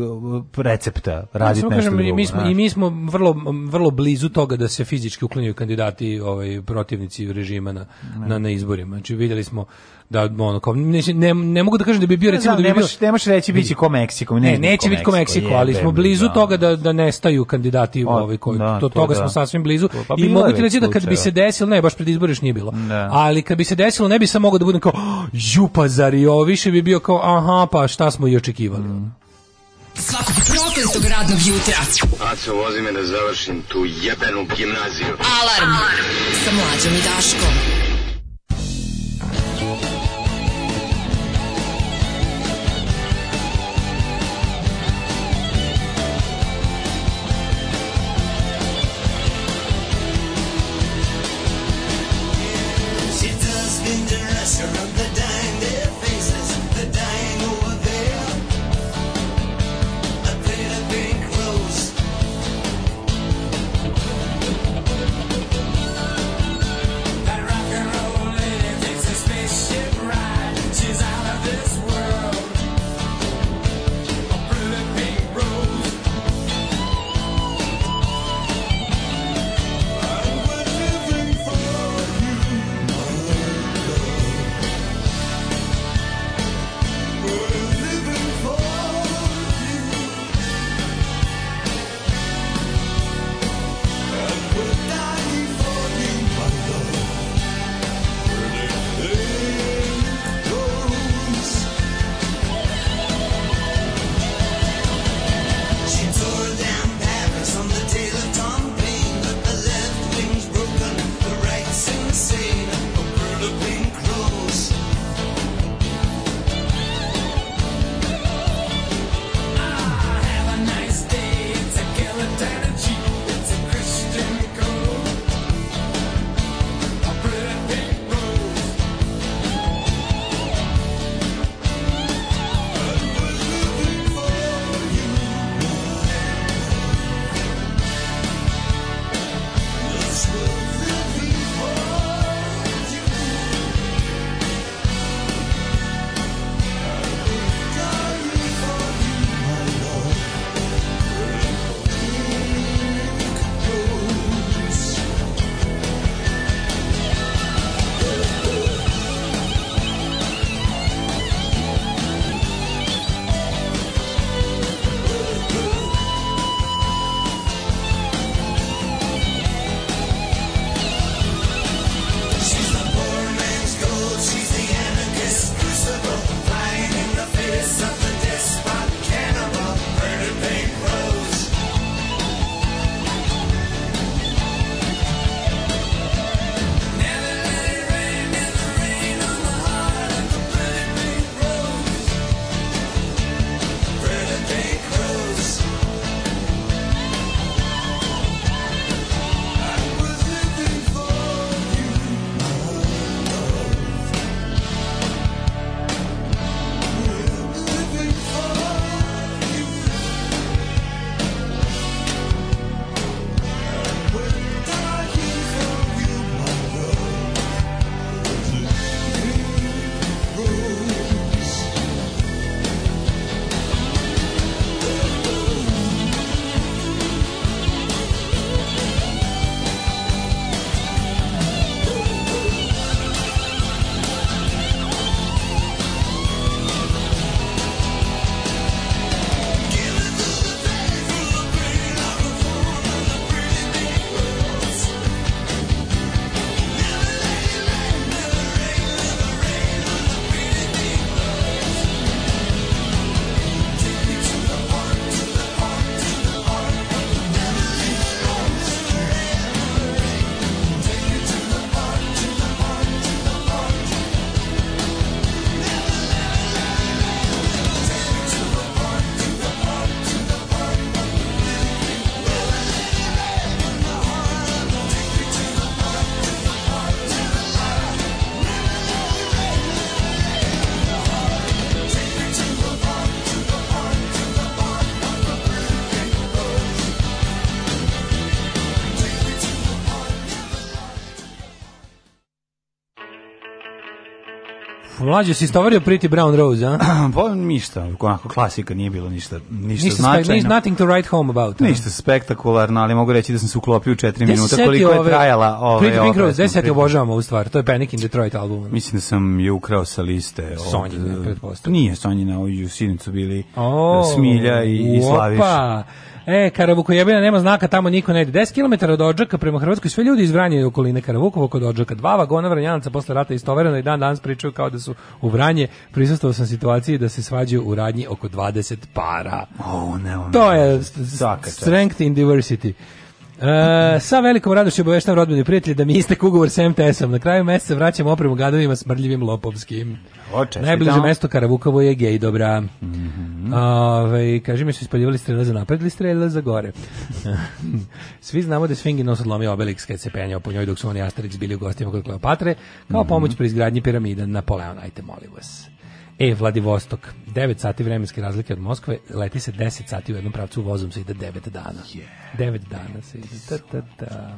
recepta raditi nešto kažem, drugo, mi smo i mi smo vrlo vrlo blizu toga da se fizički uklanjaju kandidati ovaj protivnici režima na, na, na izborima znači vidjeli smo da ono kao ne, ne, ne mogu da kažem da bi bio recimo da bi nemaš, bio nemaš reći biće ko Meksiko, ne, ne neće biti ko Meksiko, ali smo blizu da. toga da da nestaju kandidati ovaj koji da, to toga da. smo sasvim blizu pa i mogu ti reći da kad bi se desilo, ne baš pred izbore nije bilo. Ali kad bi se desilo ne bi sam mogao da budem kao oh, jupa zar i više bi bio kao aha pa šta smo i očekivali. Mm. Svakog tog radnog jutra. Aco, vozi me da završim tu jebenu gimnaziju. Alarm, Alarm. sa mlađom i Daškom. Mlađe si istovario Pretty Brown Rose, a? Pa ništa, onako klasika, nije bilo ništa, ništa, ništa značajno. nothing to write home about. Ništa spektakularno, ali mogu reći da sam se uklopio u 4 minuta koliko je trajala ove Pretty Pink Rose, se je obožavamo u stvar, to je Panic in Detroit album. Mislim da sam je ukrao sa liste. Sonjine, pretpostavljam. Nije Sonjine, ovi u Sinicu bili o, Smilja i, i Slaviš. Opa! E, Karavukojebina nema znaka, tamo niko ne ide. 10 km od Odžaka prema Hrvatskoj, sve ljudi iz Vranja i okoline Karavukovo kod Odžaka. Dva vagona Vranjanaca posle rata istovereno i dan danas pričaju kao da su u Vranje. Prisustvovao sam situaciji da se svađaju u radnji oko 20 para. Oh, ne, ne, to je strength in diversity. E, sa velikom radošću obaveštavam rodbine prijatelje da mi istek ugovor sa MTS-om. Na kraju meseca vraćam opremu gadovima smrdljivim lopovskim. Oče, Najbliže mesto Karavukovo je gej dobra. Mm -hmm. Ove, ovaj, kaži mi su ispaljivali strele za napred ili strele za gore. Svi znamo da je Sfingi nos odlomio Obelix kad se penjao po njoj dok su oni Asterix bili u gostima kod Kleopatre kao mm -hmm. pomoć pri izgradnji piramida Napoleon. Ajte, molim vas. E, Vladivostok. 9 sati vremenske razlike od Moskve, leti se 10 sati u jednom pravcu, vozom se ide 9 dana. Yeah, 9 dana se ide. Da, da, da.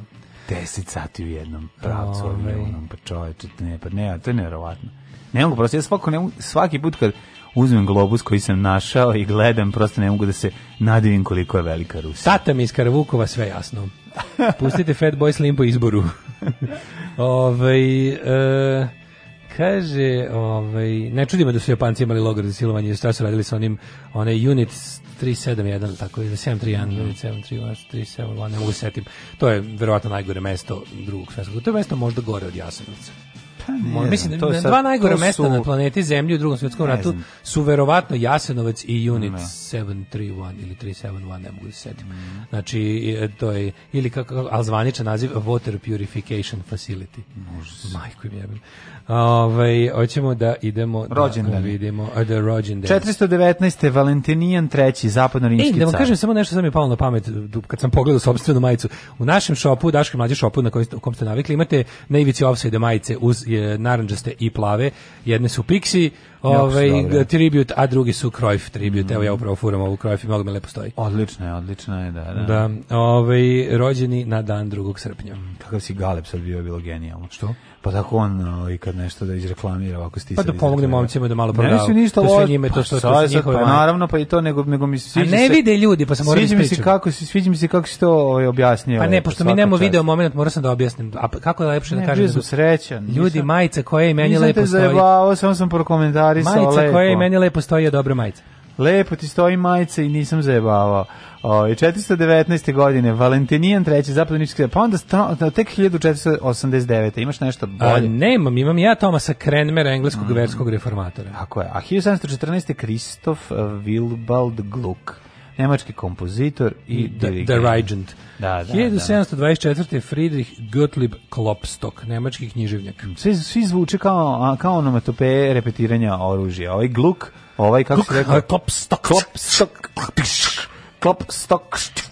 10 sati u jednom pravcu, oh, avionom, pa čoveče, ne, pa ne, to je nevjerovatno. Ne mogu, prosto, ja svako, ne, svaki put kad uzmem globus koji sam našao i gledam, prosto ne mogu da se nadivim koliko je velika Rusija. Tata mi iz Karavukova, sve jasno. Pustite Fatboy Slim po izboru. Ove, ovaj, e, Kaže, ovaj, ne čudi me da su Japanci imali logor za silovanje, šta su radili sa onim, onaj unit 371, tako je, 731, mm. 731, 371, ne mogu setim. To je verovatno najgore mesto drugog svjetskog. To je mesto možda gore od Jasenovca. Pa ne, mislim, to sad, dva najgore to mesta su... na planeti Zemlji u drugom svjetskom ratu su verovatno Jasenovac i Unit ne. 731 ili 371, ne mogu da setim. Mm. Znači, e, to je, ili kako, ali zvaničan naziv Water Purification Facility. Možda. Majko im jebim. Ove, ovaj, hoćemo da idemo da rođendan. da vidimo da rođendan. 419. Valentinijan III. zapadno-rimski car. E, da vam kažem samo nešto sam mi palo na pamet kad sam pogledao sopstvenu majicu. U našem šopu, Daško mlađe šopu na kojem, u kom ste navikli, imate na ivici offside majice uz je, naranđaste i plave. Jedne su Pixi, ovaj da. tribute, a drugi su Cruyff tribute. Mm. Evo ja mm. upravo furam ovu Cruyff i mnogo mi lepo stoji. Odlično je, odlično je, da, da. Da, ovaj rođeni na dan 2. srpnja. Mm, kakav si Galeb sad bio, bilo genijalno. Što? Pa tako on i ovaj, kad nešto da izreklamira, ovako stiže Pa da pomogne momcima da malo prodaju. Ne da pa su ništa to sve njime to što to njihove. Pa naravno, pa i to nego nego mi se ne vide ljudi, pa sam morao Sviđa mi se kako se sviđa mi se kako se to ovaj objasnio. Pa ne, pošto mi nemamo video momenat, moram sam da objasnim. A kako je lepše da kažem? Ne, da srećan. Ljudi majice koje je meni lepo stoji. Ne, zajebao, samo sam prokomentarao komentarisao majica lepo. Majica koja i meni lepo stoji je dobra majica. Lepo ti stoji majica i nisam zajebavao. Ovaj, o, 419. godine, Valentinijan III, zapadno pa onda sta, da, tek 1489. Imaš nešto bolje? A, nemam, imam ja Tomasa Krenmera, engleskog mm. verskog reformatora. Tako je. A 1714. Kristof Wilbald Gluck nemački kompozitor i dirigent. Da, Da, da, 1724. Da. Friedrich Gottlieb Klopstock, nemački književnjak. Da. Svi, svi zvuče kao, kao onomatopeje repetiranja oružja. Ovaj gluk, ovaj kako gluk, se rekao... Klopstock. Klopstock. Klopstock.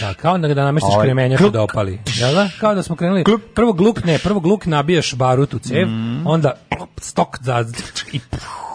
Da, kao da, da namestiš ovaj kremenja da opali. Da, da, kao da smo krenuli. Gluk. Prvo glukne, prvo gluk nabijaš barut u cev, mm. onda stok za i puh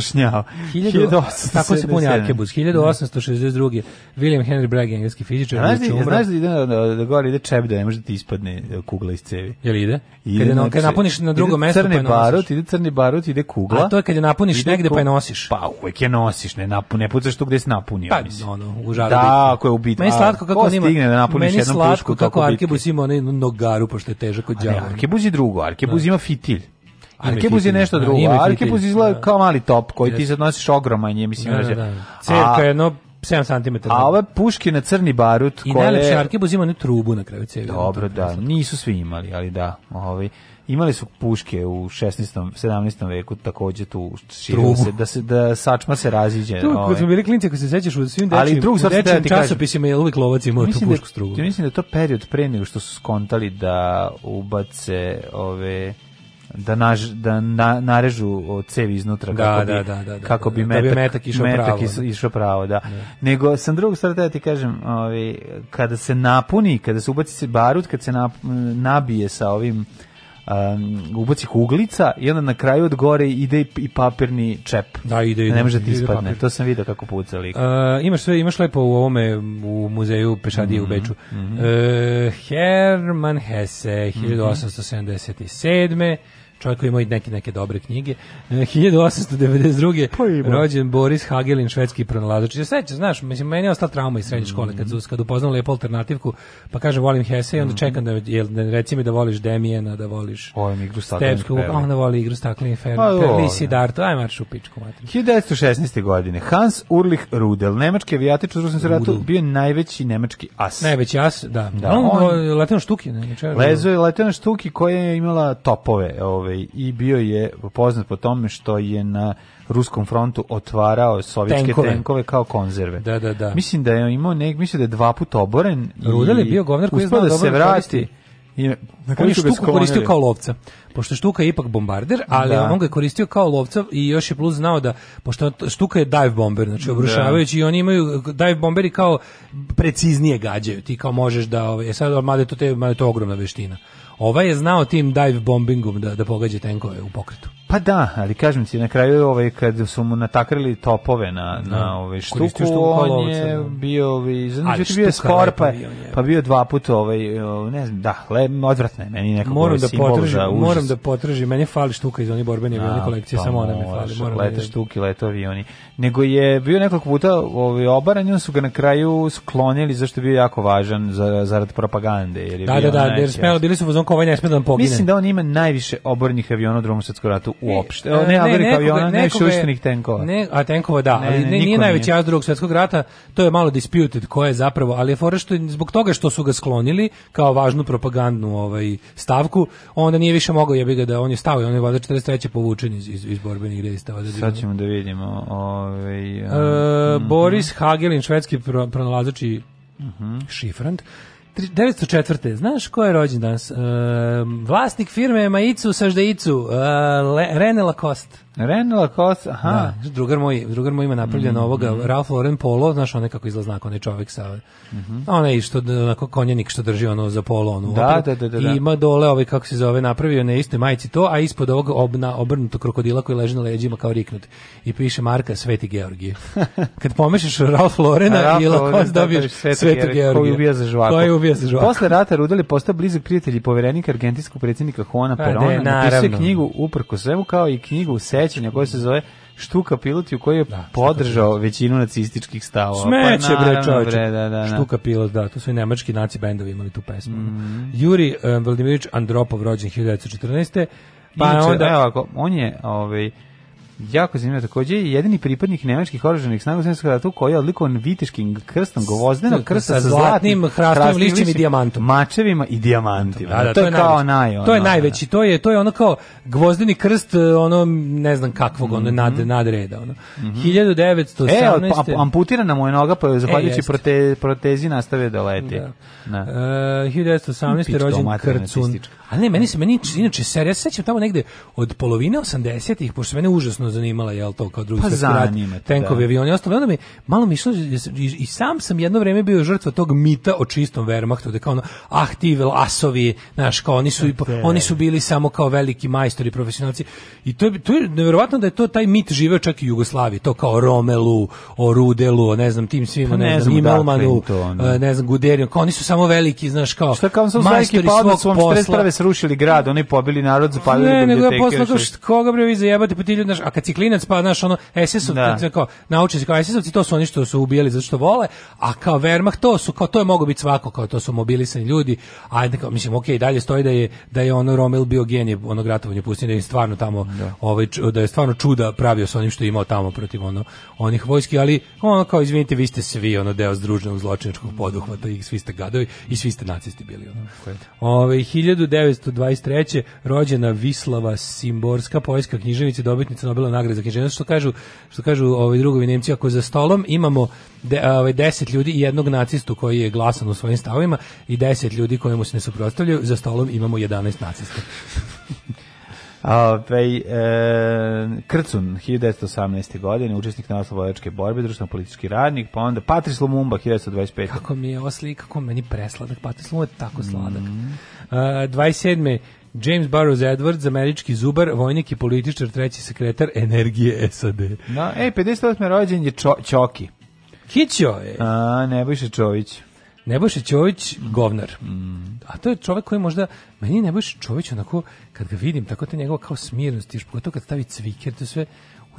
stršnjao. 1800, tako se puni Arkebus. 1862. William Henry Bragg, engleski fizičar. Znaš, li, da- znaš da ide na, na, da gore ide čep da ne može da ti ispadne e, kugla iz cevi. Jel ide? ide kada, na, znači, napuniš na drugo mesto pa je nosiš. Barut, ide crni barut, ide kugla. A to je kad je napuniš ide negde pa je nosiš. Pa uvek je nosiš, ne, napu, ne pucaš tu gde se napunio. Pa, mislim. ono, u žaru. Da, ako je u Meni slatko kako nima. stigne da Meni slatko kako Arkebus ima onaj nogaru, pošto je težak od džava. Arkebus je drugo, Arkebus da. ima fitilj. Arkebuz je nešto drugo. Arkebuz izgleda kao mali top koji ti sad nosiš ogroman je, mislim. Da, da, Cerka je jedno 7 cm. A ove puške na crni barut I koje... I najlepše arkebuz ima trubu na kraju cevi. Dobro, da. Nisu svi imali, ali da. Ovi, ovaj. imali su puške u 16. 17. veku takođe tu širilo se da se da sačma se raziđe tu ovaj. smo bili klinci ako se sećaš u svim dečijim ali u dečijim časopisima je uvek lovac imao tu da pušku strugu ja mislim da je to period pre nego što su skontali da ubace ove da naž, da na, narežu cevi iznutra da, kako bi da, da, da, da kako bi metak, da, da. da bi metak išao metak pravo. Is, išao pravo, da. Ne. Nego sam drugog stvar da ti kažem, ovaj kada se napuni, kada se ubaci barut, kad se nap, nabije sa ovim um, ubaci uglica i onda na kraju od gore ide i papirni čep. Da, ide, ide Ne može ti ispadne. To sam video kako puca lik. Uh, imaš sve, imaš lepo u ovome u muzeju Pešadije mm -hmm. u mhm, Beču. Mm -hmm. uh, Herman Hesse 1877. Mhm čovjek koji ima i neke, neke dobre knjige. 1892. E, pa rođen Boris Hagelin, švedski pronalazač. Ja seća, znaš, mislim, meni je ostala trauma iz srednje škole kad, mm. kad upoznam lepo alternativku, pa kaže volim Hesse i onda mm-hmm. čekam da, jel, da reci mi da voliš Demijena, da voliš volim igru Stepsku, onda voli igru Staklenih Ferli, Perli, pa Sidarto, aj marš u pičku. 1916. godine, Hans Urlich Rudel, nemački avijatič u Ruskom ratu, bio najveći nemački as. Najveći as, da. da on, on, leteno štuki. Ne, Lezo je leteno štuki koja je imala topove, ove, ovaj, i bio je poznat po tome što je na ruskom frontu otvarao sovjetske tenkove, tenkove kao konzerve. Da, da, da. Mislim da je imao nek, mislim da je dva puta oboren. Rudel je bio govnar koji je znao da se da vrati. I na kraju štuku sklonili. koristio kao lovca. Pošto štuka je ipak bombarder, ali da. on ga je koristio kao lovca i još je plus znao da pošto štuka je dive bomber, znači da. obrušavajući i oni imaju dive bomberi kao preciznije gađaju. Ti kao možeš da, ovaj sad mlade to te, mlade to ogromna veština. Ovaj je znao tim dive bombingom da, da pogađa tenkove u pokretu. Pa da, ali kažem ti, na kraju ovaj, kad su mu natakrili topove na, da. na ovaj, štuku, štuku on je da. bio, ovaj, znači, bio skor, pa, pa, bio, pa bio dva puta, ovaj, ovaj, ne znam, da, le, odvratno je meni nekako moram ovaj da potražim, Moram da potraži, meni fali štuka iz onih borbene avioni da, kolekcije, pa samo ona mi fali. Moram da lete da štuki, lete avioni. Nego je bio nekoliko puta ovaj, obaran, su ga na kraju sklonili, zašto je bio jako važan za, zarad propagande. Jer je da, bio da, da, jer smelo, bili su u zonku, ovaj ne sme da nam pogine. Mislim da on ima najviše obornih aviona u drugom svetskom ratu uopšte. Ne, ne Amerika nekoga, aviona, ne šuštenih tenkova. Ne, a tenkova da, ne, ali ne, nije najveći jaz drugog svjetskog rata, to je malo disputed ko je zapravo, ali je fora što zbog toga što su ga sklonili kao važnu propagandnu ovaj stavku, onda nije više mogao jebiga da on je stavio, on je valjda 43. povučen iz iz, iz borbenih Da Sad ćemo da vidimo. Ovaj, e, um, e, Boris mhm. Hagelin, švedski pronalazač i uh mhm. -huh. šifrant, 904. Znaš ko je rođen danas? E, vlasnik firme Majicu Saždeicu, e, eh, Rene Lacoste. Ren Lacoste, aha. Da, drugar moj, drugar moj ima napravljeno mm, ovoga mhm. Ralph Lauren polo, znaš, on nekako izlazi znak, onaj čovjek sa mm -hmm. onaj što na konjenik što drži ono za polo, ono. Da, da, da, da, da, I ima dole ovaj kako se zove napravio na iste majici to, a ispod ovog obna obrnuto krokodila koji leži na leđima kao riknut. I piše marka Sveti Georgije. Kad pomešaš Ralph Laurena Ralph i Lacoste da, dobiješ da, Sveti Georgije. Koji ubija za žvaku. Koji ubija za žvaku. Posle rata Rudel je postao blizak prijatelj i poverenik argentinskog predsjednika Juana pa Perona. Napisao knjigu Uprko svemu kao i knjigu trećina koja se zove Štuka pilot u kojoj je da, podržao većinu nacističkih stavova. Pa Smeće pa, bre, čovječe. Da, da, da, Štuka pilot, da, to su i nemački naci bendovi imali tu pesmu. Mm -hmm. Juri um, Vladimirović Andropov, rođen 1914. Pa Inače, onda... evo, on je ovaj, Jako zanimljivo takođe jedini pripadnik nemačkih oružanih snaga u Svjetskom ratu koji je odlikovan viteškim krstom, govozdenog krsta sa, sa zlatnim hrastovim lišćem i dijamantom, mačevima i dijamantima. Da, da, to, je, to je kao naj, ono, To je najveći, da. to je to je ono kao gvozdeni krst, eh, ono ne znam kakvog, mm -hmm. ono mhm. nad nadreda, ono. Mm -hmm. 1918. E, pa, amputirana mu je noga, pa je zahvaljujući e, prote, protezi nastave da leti. Da. Uh, da. eh, 1918. rođen Krcun. Ali ne, meni se meni inače se sećam tamo negde od polovine 80-ih, pošto mene užasno izuzetno zanimala je to kao drugi pa rat, tenkovi, da. avioni, ostalo onda mi malo mišlo i, i, sam sam jedno vrijeme bio žrtva tog mita o čistom Wehrmachtu, da kao ono, ah ti asovi, znaš, kao oni su da, okay. oni su bili samo kao veliki majstori, profesionalci. I to je to je neverovatno da je to taj mit živeo čak i u Jugoslaviji, to kao Romelu, o Rudelu, o ne znam tim svima, pa ne, ne, znam, znam Imelmanu, ono. E, ne znam Guderiju, kao oni su samo veliki, znaš, kao Šta kao samo veliki pa od svom 41 srušili grad, oni pobili narod, zapalili ne, biblioteke. Ne, nego je posla koga bre vi zajebate, pa ti ljudi, znaš, a kad si klinac, pa, znaš, ono, SS-ov, da. kao, nauči se kao SS-ovci, to su oni što su ubijali zato što vole, a kao Wehrmacht, to su, kao, to je moglo biti svako, kao, to su mobilisani ljudi, Ajde kao, mislim, okej, okay, dalje stoji da je, da je ono Rommel bio genije, onog ratovanja pustinje, da je stvarno tamo, da. Ovaj, da je stvarno čuda pravio sa onim što je imao tamo protiv ono, onih vojski, ali, ono, kao, izvinite, vi ste svi, ono, deo združenog zločinačkog poduhvata i svi ste gadovi i svi ste nacisti bili, ono. Ove, ovaj, 1923. rođena Vislava Simborska, poljska književnica, dobitnica Nobela dobila nagradu za književnost što kažu što kažu ovaj drugovi Nemci ako za stolom imamo de, ovaj 10 ljudi i jednog nacistu koji je glasan u svojim stavovima i 10 ljudi kojima se ne suprotstavljaju za stolom imamo 11 nacista. Ove, e, Krcun, 1918. godine, učesnik naoslobodačke borbe, društveno-politički radnik, pa onda Patris Lumumba, 1925. Kako mi je ova slika, kako meni presladak, Patris Lumumba je tako sladak. Mm. E, 27. James Burroughs Edwards, američki zubar, vojnik i političar, treći sekretar energije SAD. No, ej, 58. rođen je čo, Čoki. Kićo je. A, Nebojša Čović. Nebojša Čović, govnar. Mm. A to je čovjek koji možda, meni Nebojša Čović onako, kad ga vidim, tako te njegova kao smirnost, tiš, pogotovo kad stavi cviker, to sve,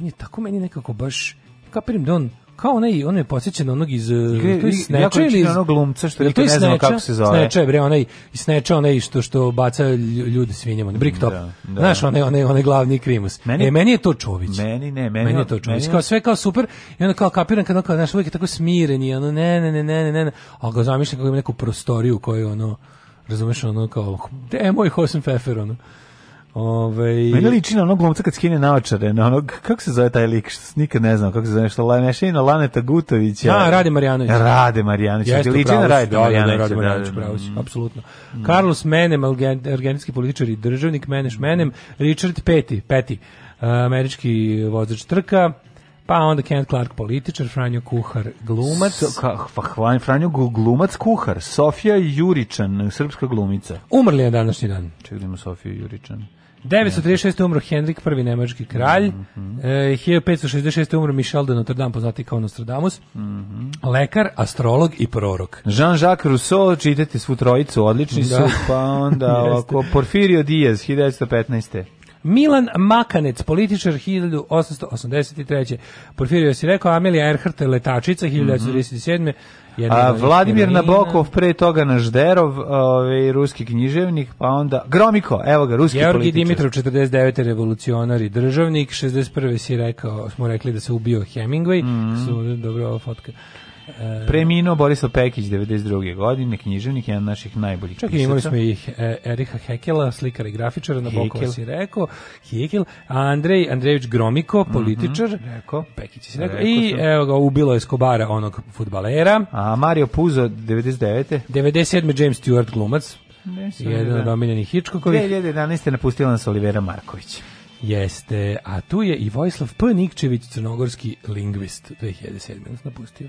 on je tako meni nekako baš, kapirim da on, kao onaj, on me podsjeća onog iz... Gre, je sneča onog glumca što nikad ne znamo kako se zove. Sneča bre, onaj, sneča onaj što, što baca ljude svinjama, onaj bricktop. Da, da. Znaš, onaj, onaj, onaj glavni krimus. Meni, e, meni je to Čović. Meni ne, meni, meni je to Čović. Meni, kao sve kao super, i onda kao kapiram kad ono kao, znaš, uvijek je tako smiren i ono, ne, ne, ne, ne, ne, ne, ali ga zamišljam kako ima neku prostoriju koju ono, razumeš, ono kao, gde je moj Hosenpfeffer, ono. Ove... Meni liči na onog glumca kad skine naočare, na onog, kako se zove taj lik, što nikad ne znam, kako se zove, što la, nešaj na Laneta Gutovića. A, Rade Marjanović. Rade Marjanović. Jeste, liči na Rade da, da, Marjanović. Da, pravo si, apsolutno. Carlos mm. Menem, argentinski političar i državnik, Meneš Menem, Richard Petty, Petty, eh, američki vozač trka, pa onda Kent Clark političar, Franjo Kuhar glumac. So, ka, Franjo glumac kuhar, Sofija Juričan, srpska glumica. Umrli je današnji dan. Čekajmo Sofiju Juričan. 936. umro Henrik I, nemački kralj. Mm -hmm. e, 1566. umro Michel de Notre Dame, poznati kao Nostradamus. Mm -hmm. Lekar, astrolog i prorok. Jean-Jacques Rousseau, čitajte svu trojicu, odlični da. su, pa onda ovako, Porfirio Diaz, 1915. Milan Makanec, političar 1883. Porfirio si rekao, Amelija Erhardt, letačica 1937. Mm -hmm. A, Vladimir Nabokov, pre toga Nažderov, ovaj, ruski književnik, pa onda Gromiko, evo ga, ruski Georgi političar. Dimitrov, 49. revolucionar i državnik, 61. si rekao, smo rekli da se ubio Hemingway, mm -hmm. su, dobro, ova fotka. Preminuo Borisov Pekić 92. godine, književnik, jedan naših najboljih Čak pisaca. imali smo ih eh, Eriha Hekela, slikar i grafičara, na Bokova si rekao, Hekel, Andrej Andrejević Gromiko, mhm, političar, mm -hmm, rekao, Pekić si rekao, i evo ga, ubilo je Skobara, onog futbalera. A Mario Puzo, 99. 97. James Stewart glumac, jedan od da. omiljenih Hitchcockovih. 2011. napustila nas Olivera Marković. Jeste, a tu je i Vojislav P. Nikčević, crnogorski lingvist, 2007. nas napustio.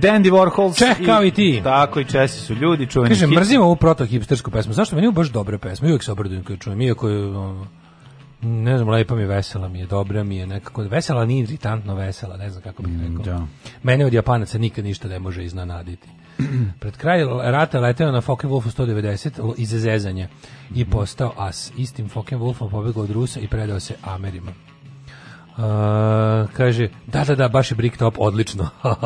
Dandy Warhol. Čeh kao i ti. Tako i Česi su ljudi, čuveni. Kaže, mrzim ovu proto-hipstersku pesmu. Zašto meni je baš dobra pesma? Uvijek se obradujem kad čujem, iako je... Ne znam, lepa mi je, vesela mi je, dobra mi je, nekako vesela nije irritantno vesela, ne znam kako bih mm, rekao. Da. Mene od Japanaca nikad ništa ne može iznenaditi. Pred kraj rata leteo na Fokken Wolfu 190 iz zezanja i mhm. postao as. Istim Fokken Wolfom pobegao od Rusa i predao se Amerima. Uh, kaže, da, da, da, baš je Top odlično.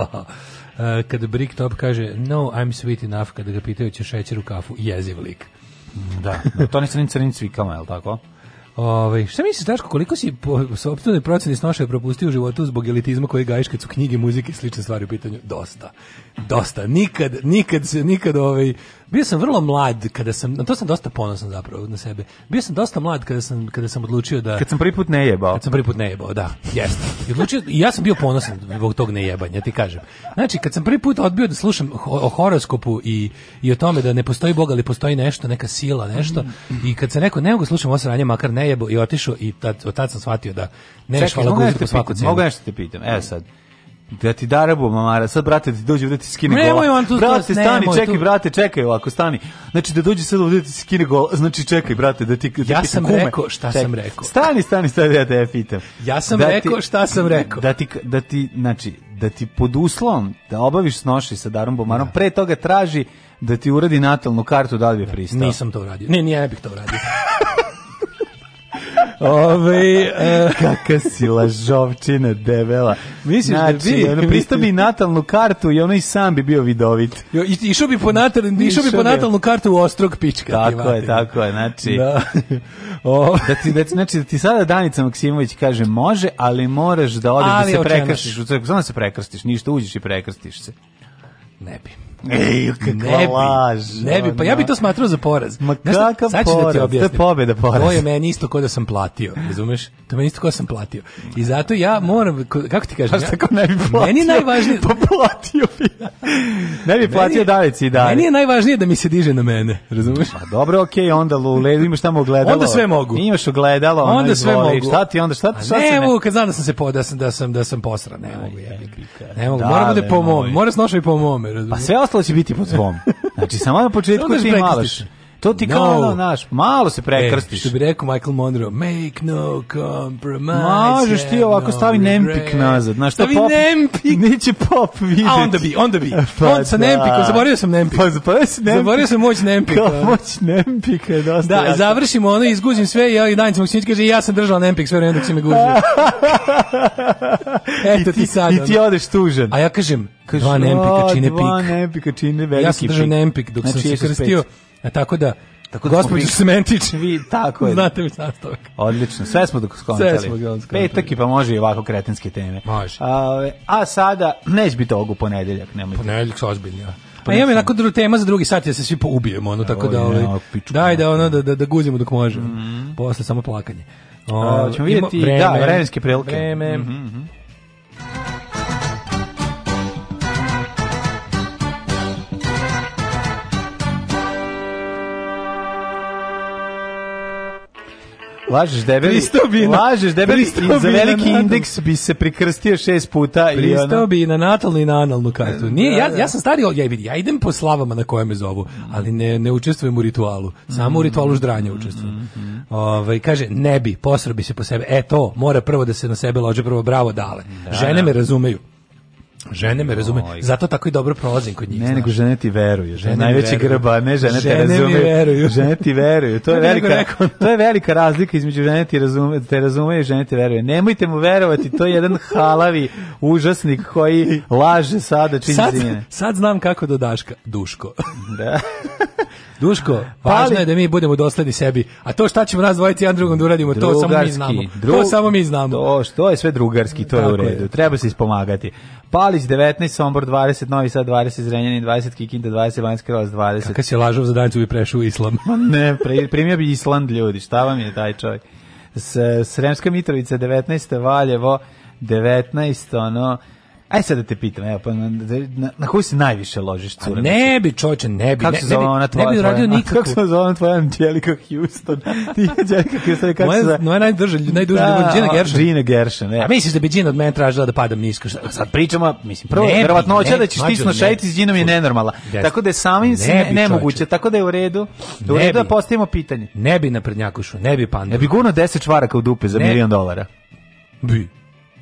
Eh, kada Brick Top kaže no, I'm sweet enough, kada ga pitaju će šećer u kafu, jeziv lik. Da, to ne crnim crnim cvikama, je li tako? Ove, ovaj, šta misliš, Daško, koliko si po sobstvenoj proceni snošaj propustio u životu zbog elitizma koji gajiš kad su knjige, muzike i slične stvari u pitanju? Dosta. Dosta. Nikad, nikad, se, nikad ovaj, bio sam vrlo mlad kada sam, na to sam dosta ponosan zapravo na sebe. Bio sam dosta mlad kada sam kada sam odlučio da Kad sam prvi put ne jebao. Kad sam prvi put ne jebao, da. Jeste. I odlučio i ja sam bio ponosan zbog tog nejebanja, ti kažem. Znači, kad sam prvi put odbio da slušam o horoskopu i, i o tome da ne postoji Bog, ali postoji nešto, neka sila, nešto, i kad sam rekao ne mogu da slušam osranje, makar ne jebo i otišao i tad, od tad sam shvatio da ne Čekaj, mogu da nešto te pitam, evo sad da ti darabu mamara, sad brate da ti dođe da ti skine ne, gola. Nemoj tu brate, stani, nemoj, čekaj tu. brate, čekaj ovako, stani. Znači da dođe sad da ti skine gola, znači čekaj brate, da ti da Ja ti sam kume. rekao šta čekaj. sam rekao. Stani, stani, stani, ja te pitam. Ja sam da rekao ti, šta sam rekao. Da ti da ti znači da ti pod uslovom da obaviš snoši sa Darom Bomarom, da. pre toga traži da ti uradi natalnu kartu da li bi pristao. Nisam to uradio. Ne, nije, ne bih to uradio. Ove, e, Kaka si lažovčina debela. Misliš da znači, da bi? Ono, pristao bi natalnu kartu i ono i sam bi bio vidovit. Jo, išao bi po, natal, išao bi po natalnu kartu u ostrog pička. Tako je, tako je. Znači, da. O. da ti, da, znači, da ti sada Danica Maksimović kaže može, ali moraš da odeš da ali da se očenaš. prekrstiš. Samo da se prekrstiš, ništa, uđeš i prekrstiš se. Ne bi. Ej, kakva ne laž. Ne bi, pa ja bih to smatrao za poraz. Ma kakav sad ću poraz, da ti to je pobjeda poraz. To je meni isto kao da sam platio, razumeš? To je meni isto kao da sam platio. I zato ja moram, kako ti kažem? Ja, tako ne bi platio? Meni najvažnije... Pa platio bi. ne bi platio davici i dalje. Meni je najvažnije da mi se diže na mene, razumeš? Pa dobro, okej, okay, onda lule, imaš tamo ogledalo. Onda sve mogu. Imaš ogledalo, onda, onda sve mogu. Šta ti onda, šta, šta ne, ne mogu, kad znam da sam se podao, da sam, da sam posran, ne mogu, ja. Ne mogu, moramo da je da, po mom, mora da snošaj po mome, pa razumeš? Pa sve ostalo će biti pod zvom. Znači, samo na početku da ti malaš. To ti no. kao, ono, naš, malo se prekrstiš. E, što bi rekao Michael Monroe, make no compromise. Možeš ti ovako stavi no Nempik nazad. Znaš, stavi pop, Nempik. Neće pop vidjeti. A onda bi, onda bi. Pa onda sa da. Nempikom, zaboravio sam Nempik. Pa, pa Nempik. Zaboravio sam moć Nempika. Kao da. moć Nempika je dosta. Da, jako. završimo ono, izguzim sve i ovaj Danica Maksinić kaže, ja sam držala Nempik sve vreme dok si me guzio. Eto I ti, ti sad. I ti odeš tužen. A ja kažem, Kažu, dva Nempika čine pik. Dva Nempika čine veliki pik. Ja sam držao Nempik dok znači, sam se krstio. E, tako da, tako da Gospodin Sementić. Vi tako je. Znate mi sastavak. Odlično. Sve smo dok skontali. Sve smo Petak i pa može i ovako kretenske teme. Može. A, a sada, neće biti ovog u ponedeljak. Nemojte. Ponedeljak se ozbiljno. Pa mi onako drugu tema za drugi sat, ja se svi poubijemo, ono, tako da, ovaj, daj da, ono, da, da, da guzimo dok možemo. Mm -hmm. Posle samo plakanje. O, ćemo videti da, vremenske prilike. Vreme. Mm -hmm. Lažeš debeli. Pristao lažeš debeli i za veliki indeks bi se prekrstio šest puta. Pristao bi i na natalnu i na analnu kartu. Nije, da, ja, da. ja sam stari, ja, ja idem po slavama na koje me zovu, ali ne, ne učestvujem u ritualu. Samo u mm-hmm. ritualu ždranja učestvujem. Mm-hmm. Ove, ovaj, kaže, ne bi, posrbi se po sebe. E to, mora prvo da se na sebe lođe, prvo bravo dale. Da, Žene me razumeju. Žene me razume, zato tako i dobro prolazim kod njih. Ne, nego žene ti veruju. Žene, najveće najveći veruju. grba, ne žene, žene te razume. veruju. Žene ti veruju. To je velika to je velika razlika između žene ti razume, te razume i žene ti veruju. Nemojte mu verovati, to je jedan halavi užasnik koji laže sada čini Sad, sad znam kako do Daška, Duško. da. Duško, pa važno je da mi budemo dosledni sebi. A to šta ćemo nas dvojica jedan drugom da uradimo, to samo mi znamo. Dru... To samo mi znamo. To, što je sve drugarski, to Tako je u redu. Je. Treba se ispomagati. Palić 19, Sombor 20, Novi Sad 20, Zrenjanin 20, Kikinda 20, Banjska Kralac 20. Kakav se lažov za dancu bi prešao Islam. ne, primio bi Island ljudi, šta vam je taj čovjek? S, Sremska Mitrovica 19, Valjevo 19, ono, Aj sad da te pitam, evo, pa na, da, na, na koju se najviše ložiš, cura? A ne bi, čoče, ne bi. Kako se zove ona tvoja? Ne bi radio nikako. Kako se zove ona tvoja Angelica Houston? Ti Angelica Houston, kako se zove? Moja najduža, najduža da, ljubav, Gina Gershon. Gina Gershon, ne. A misliš da bi Gina od mene tražila da padam nisko? Sad pričamo, mislim, prvo, ne verovatno hoće da ćeš ti snošajiti s Ginom je nenormala. Tako da je samim ne nemoguće, tako da je u redu. U redu da postavimo pitanje. Ne bi na prednjakušu, ne bi panda. Ne bi guno 10 čvaraka u dupe za milion dolara. Bi.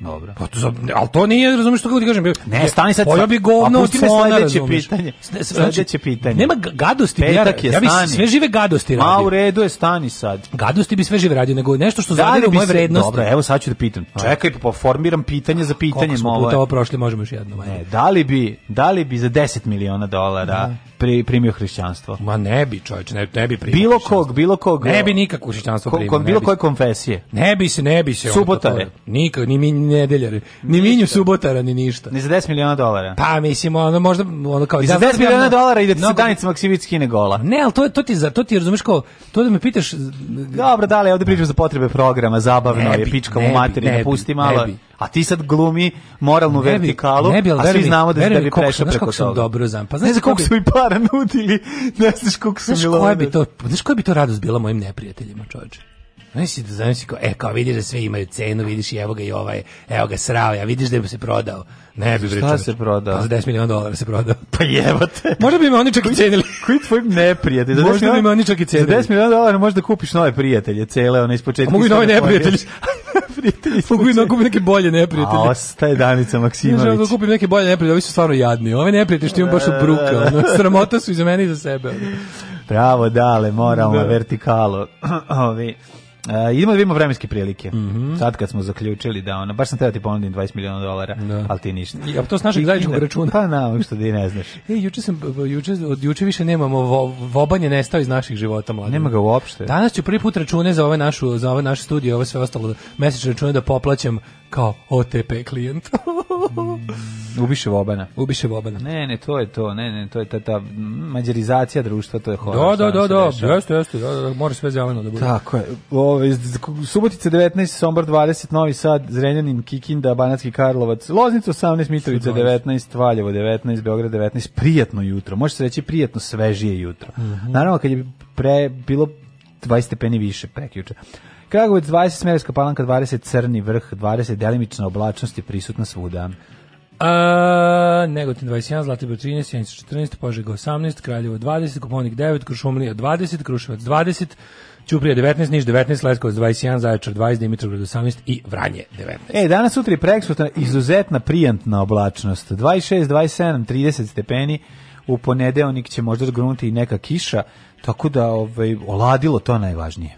Dobro. Pa to za, al to nije, razumiješ što kako ti kažem. Ne, stani sad. Pojao bi pa govno od slona, sledeće pitanje. Sledeće znači, pitanje. Nema gadosti. Petak je, ja, ja bi sve žive gadosti radio. Ma u redu je, stani sad. Gadosti bi sve žive radio, nego nešto što zadire u moje vrednosti. Dobro, evo sad ću da pitam. Pa. Čekaj, pa formiram pitanje za pitanje. molim. Koliko smo puta ovo prošli, možemo još jedno. Ne, da li bi, da li bi za 10 miliona dolara da. pri, primio hrišćanstvo? Ma ne bi, čovječ, ne, ne bi primio Bilo kog, bilo kog. Ne bi nikakvo hrišćanstvo primio. Bilo koje konfesije. Ne bi se, ne bi se. Subota je. Nikak, ni mi, nedeljare, ni minju subotara, ni ništa. Ni za 10 miliona dolara. Pa mislim, ono možda, ono kao... Ni za 10 da miliona da- dolara ide no, Danica Maksimović kine gola. Ne, ali to, to ti, za, to ti razumeš kao, to da me pitaš... Dobro, da li ovde pričam za potrebe programa, zabavno je, pička u materinu, pusti malo. A ti sad glumi moralnu ne bi, vertikalu, ne bi, a svi znamo da, da bi prešao preko toga. sam dobro znam. Pa, znaš, ne znaš koliko su mi para nudili, ne znaš koliko su mi Znaš koja bi to radost bila mojim neprijateljima, čovječe? Znači, da znači, kao, e, kao vidiš da sve imaju cenu, vidiš i evo ga i ovaj, evo ga srao, ja vidiš da bi se prodao. Ne bi Šta se prodao? Pa za 10 miliona dolara se prodao. Pa jebate. Možda bi me oni čak i cenili. Koji tvoj neprijatelj? Za možda bi me oni čak i cenili. Za 10 miliona dolara možeš da kupiš nove prijatelje, cele, one iz početka. Mogu i nove da neprijatelje. prijatelji. Mogu i kupim neke bolje neprijatelje. A ostaje Danica Maksimović. Ne da kupim neke bolje neprijatelje, ovi su stvarno jadni. Ove neprijatelje što imam baš od bruka. Ono, sramota su i za mene i za sebe. Bravo, dale, moramo da. vertikalo. Ovi. Uh, idemo da vidimo vremenske prilike. Mm -hmm. Sad kad smo zaključili da ona, baš sam teo da ti ponudim 20 miliona dolara, da. ali ti ništa. I, a to s našeg zajedničkog računa? Pa na, što ti ne znaš. E, juče sam, juče, od juče više nemamo, vo, vobanje nestao iz naših života, mladi. Nema ga uopšte. Danas ću prvi put račune za ove našu, za ove naše studije, ovo sve ostalo, mesečne račune da poplaćam kao OTP klijent. mm, ubiše Vobana. Ubiše Vobana. Ne, ne, to je to, ne, ne, to je ta, ta mađarizacija društva, to je horor. Da, da, da, da, jeste, jeste, da, da, da, mora sve zeleno da bude. Tako je. Ove, Subotice 19, Sombor 20, Novi Sad, Zrenjanin, Kikinda, Banatski Karlovac, Loznica 18, Mitrovica 19, Valjevo 19, Beograd 19, prijatno jutro, može se reći prijatno svežije jutro. Mm -hmm. Naravno, kad je pre, bilo 20 stepeni više prekjuče. Kragovic 20, Smerska palanka 20, Crni vrh 20, delimična oblačnost je prisutna svuda. A, Negotin 21, Zlatibor 13, Janica 14, Požega 18, Kraljevo 20, Kuponik 9, Krušumlija 20, Kruševac 20, Ćuprija 19, Niš 19, Leskovac 21, Zaječar 20, Dimitrovgrad 18 i Vranje 19. E, danas, sutra je preksutra izuzetna prijantna oblačnost. 26, 27, 30 stepeni, u ponedeonik će možda zgrunuti i neka kiša, tako da ovaj, oladilo to najvažnije.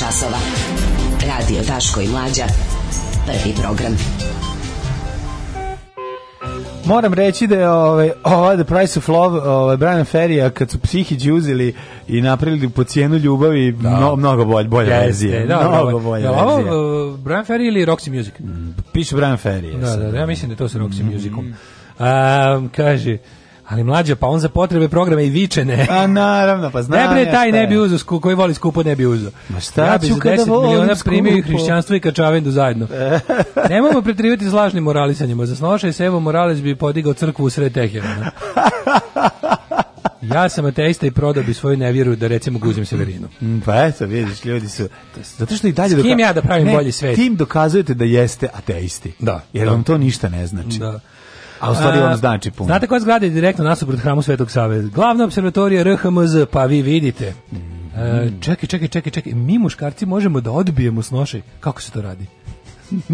časova. Radio Daško i Mlađa. Prvi program. Moram reći da je ovaj, ovaj The Price of Love, ovaj, Brian Ferry, kad su psihiđi uzeli i napravili po cijenu ljubavi, da. mno, mnogo bolje, bolje yes, verzije. Da, da, da, mnogo bolje da, ovo, uh, Brian Ferry ili Roxy Music? Piše Brian Ferry. Da, da, da, ja mislim da to sa Roxy mm. Musicom. Um, kaže, Ali mlađe, pa on za potrebe programa i viče ne. A naravno, pa znam. Ne bre, taj ne bi uzo, koji voli skupo ne bi uzo. Ma šta ja bi za 10 miliona primio i hrišćanstvo i kačavendu zajedno. Nemamo pretrivati s lažnim moralisanjima. Za se Evo Morales bi podigao crkvu u sred Teherana. Ja sam ateista i prodao bi svoju nevjeru da recimo guzim Severinu. Mm, pa eto, vidiš, ljudi su... Zato što i dalje... S kim ja da pravim ne, bolji svet? Tim dokazujete da jeste ateisti. Da. Jer da. vam to ništa ne znači. Da. A u stvari vam znači puno. Znate koja zgrada je direktno nasuprot hramu Svetog Save? Glavna observatorija RHMZ, pa vi vidite. E, čekaj, čekaj, čekaj, čekaj. Mi muškarci možemo da odbijemo snoše. Kako se to radi?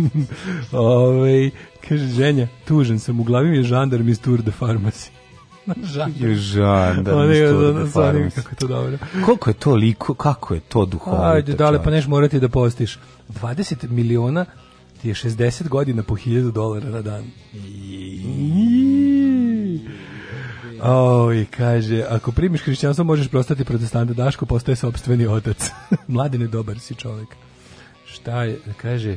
Ove, kaže, ženja, tužen sam, u glavi mi je žandar iz Tour de Pharmacy. Žandar. Žandar. Oni ga zanazvali, kako je to dobro. Koliko je to liko, kako je to duhovno? Ajde, dale, pa neš morati da postiš. 20 miliona ti je 60 godina po 1000 dolara na dan. I Oj, kaže, ako primiš hrišćanstvo možeš prostati protestanta Daško, postaje sobstveni otac. Mladine, dobar si čovjek. Šta je, kaže,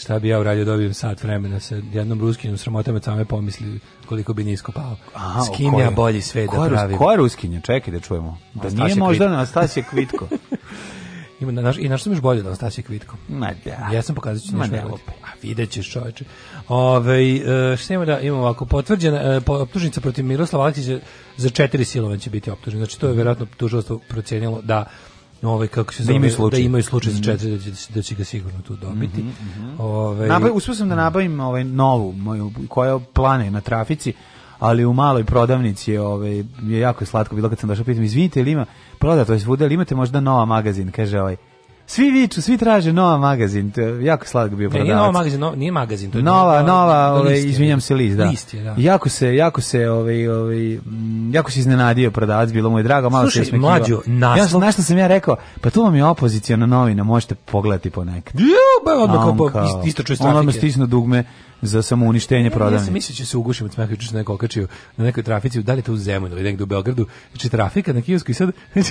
šta bi ja uradio da dobijem sat vremena sa jednom ruskinjom sramota me same pomisli koliko bi nisko pao. Aha, S kim ja bolji sve da pravim. Koja je ruskinja? Čekaj da čujemo. Pa da nije možda Kvitko. Anastasija Kvitko. Ima naš i naš sam još bolje da ostaci Kvitko. Ma da. Ja sam pokazao ću nešto. Da, A videćeš čoveče. Ovaj e, šta ima da imamo ovako potvrđena e, optužnica protiv Miroslava Aleksića za četiri silovanja će biti optužen. Znači to je verovatno tužilaštvo procenilo da ovaj kako se da zove, da imaju slučaj, da imaju slučaj za mhm. četiri, da će, da će ga sigurno tu dobiti. Mm -hmm, mm -hmm. Ovaj uspeo sam da nabavim ovaj novu moju koja plane na trafici ali u maloj prodavnici ovaj, je jako slatko bilo kad sam došao, pitam, izvinite, ili ima to je svuda, ili imate možda nova magazin, kaže ovaj, svi viču, svi traže nova magazin, to je jako slatko bio prodavac. Ne, nije nova magazin, no, nije magazin, to je nova, nova, ovaj, izvinjam se list, da. List je, da. Jako se, jako se, ovaj, ovaj, mm, jako se iznenadio prodavac, bilo mu je drago, malo Slušaj, se smekio. mlađo, naslov. Ja, nešto sam ja rekao, pa tu vam je opozicija na novina, možete pogledati ponekad. Ja, ba, odmah kao, kao, istočuje strafike. Ono me stisno dugme, za samouništenje prodavnice. Ja sam mislio da će se ugušiti od smeha, juče neko okačio na nekoj trafici, da li to u Zemunu ili negde u Beogradu, znači trafika na kiosku i sad, znači,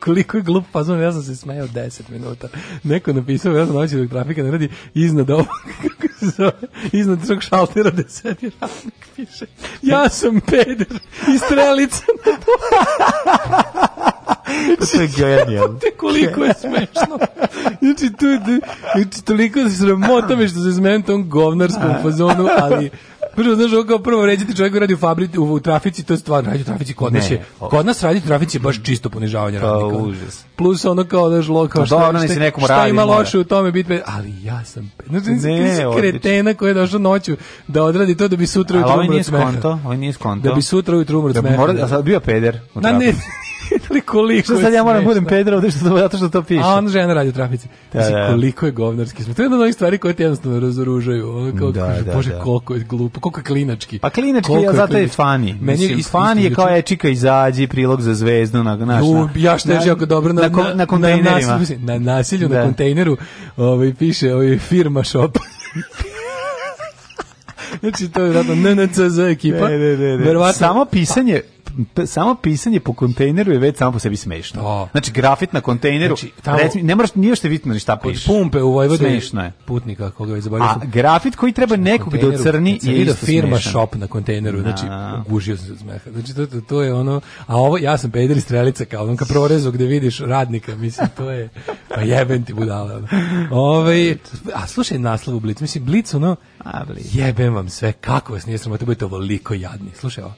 koliko je glup fazon, ja sam se smejao 10 minuta. Neko napisao, ja sam naučio da trafika ne radi iznad ovog, kako se zove, iznad svog šaltera da sedi radnik piše, ja sam peder i strelica na to to je znači, genijalno. koliko je smešno. Znači, tu, da- znači toliko se sramota me što se zmenim tom govnarskom fazonu, ali Prvo, znaš, ovo kao prvo ređete čovjek radi u fabrici, u, u trafici, to je stvarno, radi u trafici kod nas je. Kod nas radi u trafici baš čisto ponižavanje pa, radnika. Pa, užas. Plus ono kao, znaš, lokao, pa šta, dobro, šta, nekom šta radi, ima loše u tome biti, ali ja sam, znači, ne, kretena koja je došla noću da odradi to da bi sutra ujutru ovaj umro smeha. Ali ovo nije skonto, ovo ovaj nije skonto. Da bi sutra ujutru umro smeha. Da bi mora, da. a sad bio peder. Na, ne, pitali koliko što sad ja moram budem Pedro ovde što to, zato što to piše. A on žena radi u trafici. Da, da. koliko je govnarski smo. To je jedna od onih stvari koje te jednostavno razoružaju. Ono kao, da, kaže, da, bože, da. koliko je glupo, koliko je klinački. Pa klinački, koliko je, zato je fani. Meni Mislim, is, fani je kao je čika izađi, prilog za zvezdu. Na, naš, na, ja što je jako dobro na, na, na, kontejnerima. Na, nasilju, na da. kontejneru ovaj, piše ovaj, firma shop. Znači, to je vjerojatno NNCZ ekipa. Ne, ne, ne, ne. Samo pisanje samo pisanje po kontejneru je već samo po sebi smešno. O. Da. Znači grafit na kontejneru, znači, tamo, recimo, ne moraš nije što vidno ni šta piše. pumpe u Vojvodini smešno je. Putnika koga je zaboravio. A grafit koji treba znači, nekog da ocrni je isto firma smešan. shop na kontejneru, znači da. gužio sam se smeha. Znači to, to, to, je ono, a ovo ja sam peder strelica kao onka prorezu gde vidiš radnika, mislim to je pa jeben ti budala. Ovaj a slušaj naslov Blic, mislim Blic ono, a, Blic. jebem vam sve, kako vas nije sramota, budete ovoliko jadni. Slušaj ovo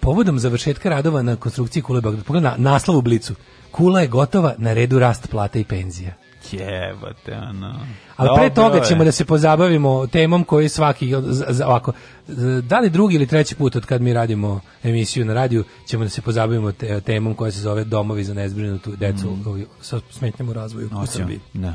povodom završetka radova na konstrukciji Kule Beograd. Pogledaj na naslovu Blicu. Kula je gotova, na redu rast plata i penzija. Jebate, ano. Ali pre toga ćemo da se pozabavimo temom koji svaki, ovako, da li drugi ili treći put od kad mi radimo emisiju na radiju, ćemo da se pozabavimo temom koja se zove domovi za nezbrinutu decu mm. sa smetnjama u razvoju u Srbiji. Da.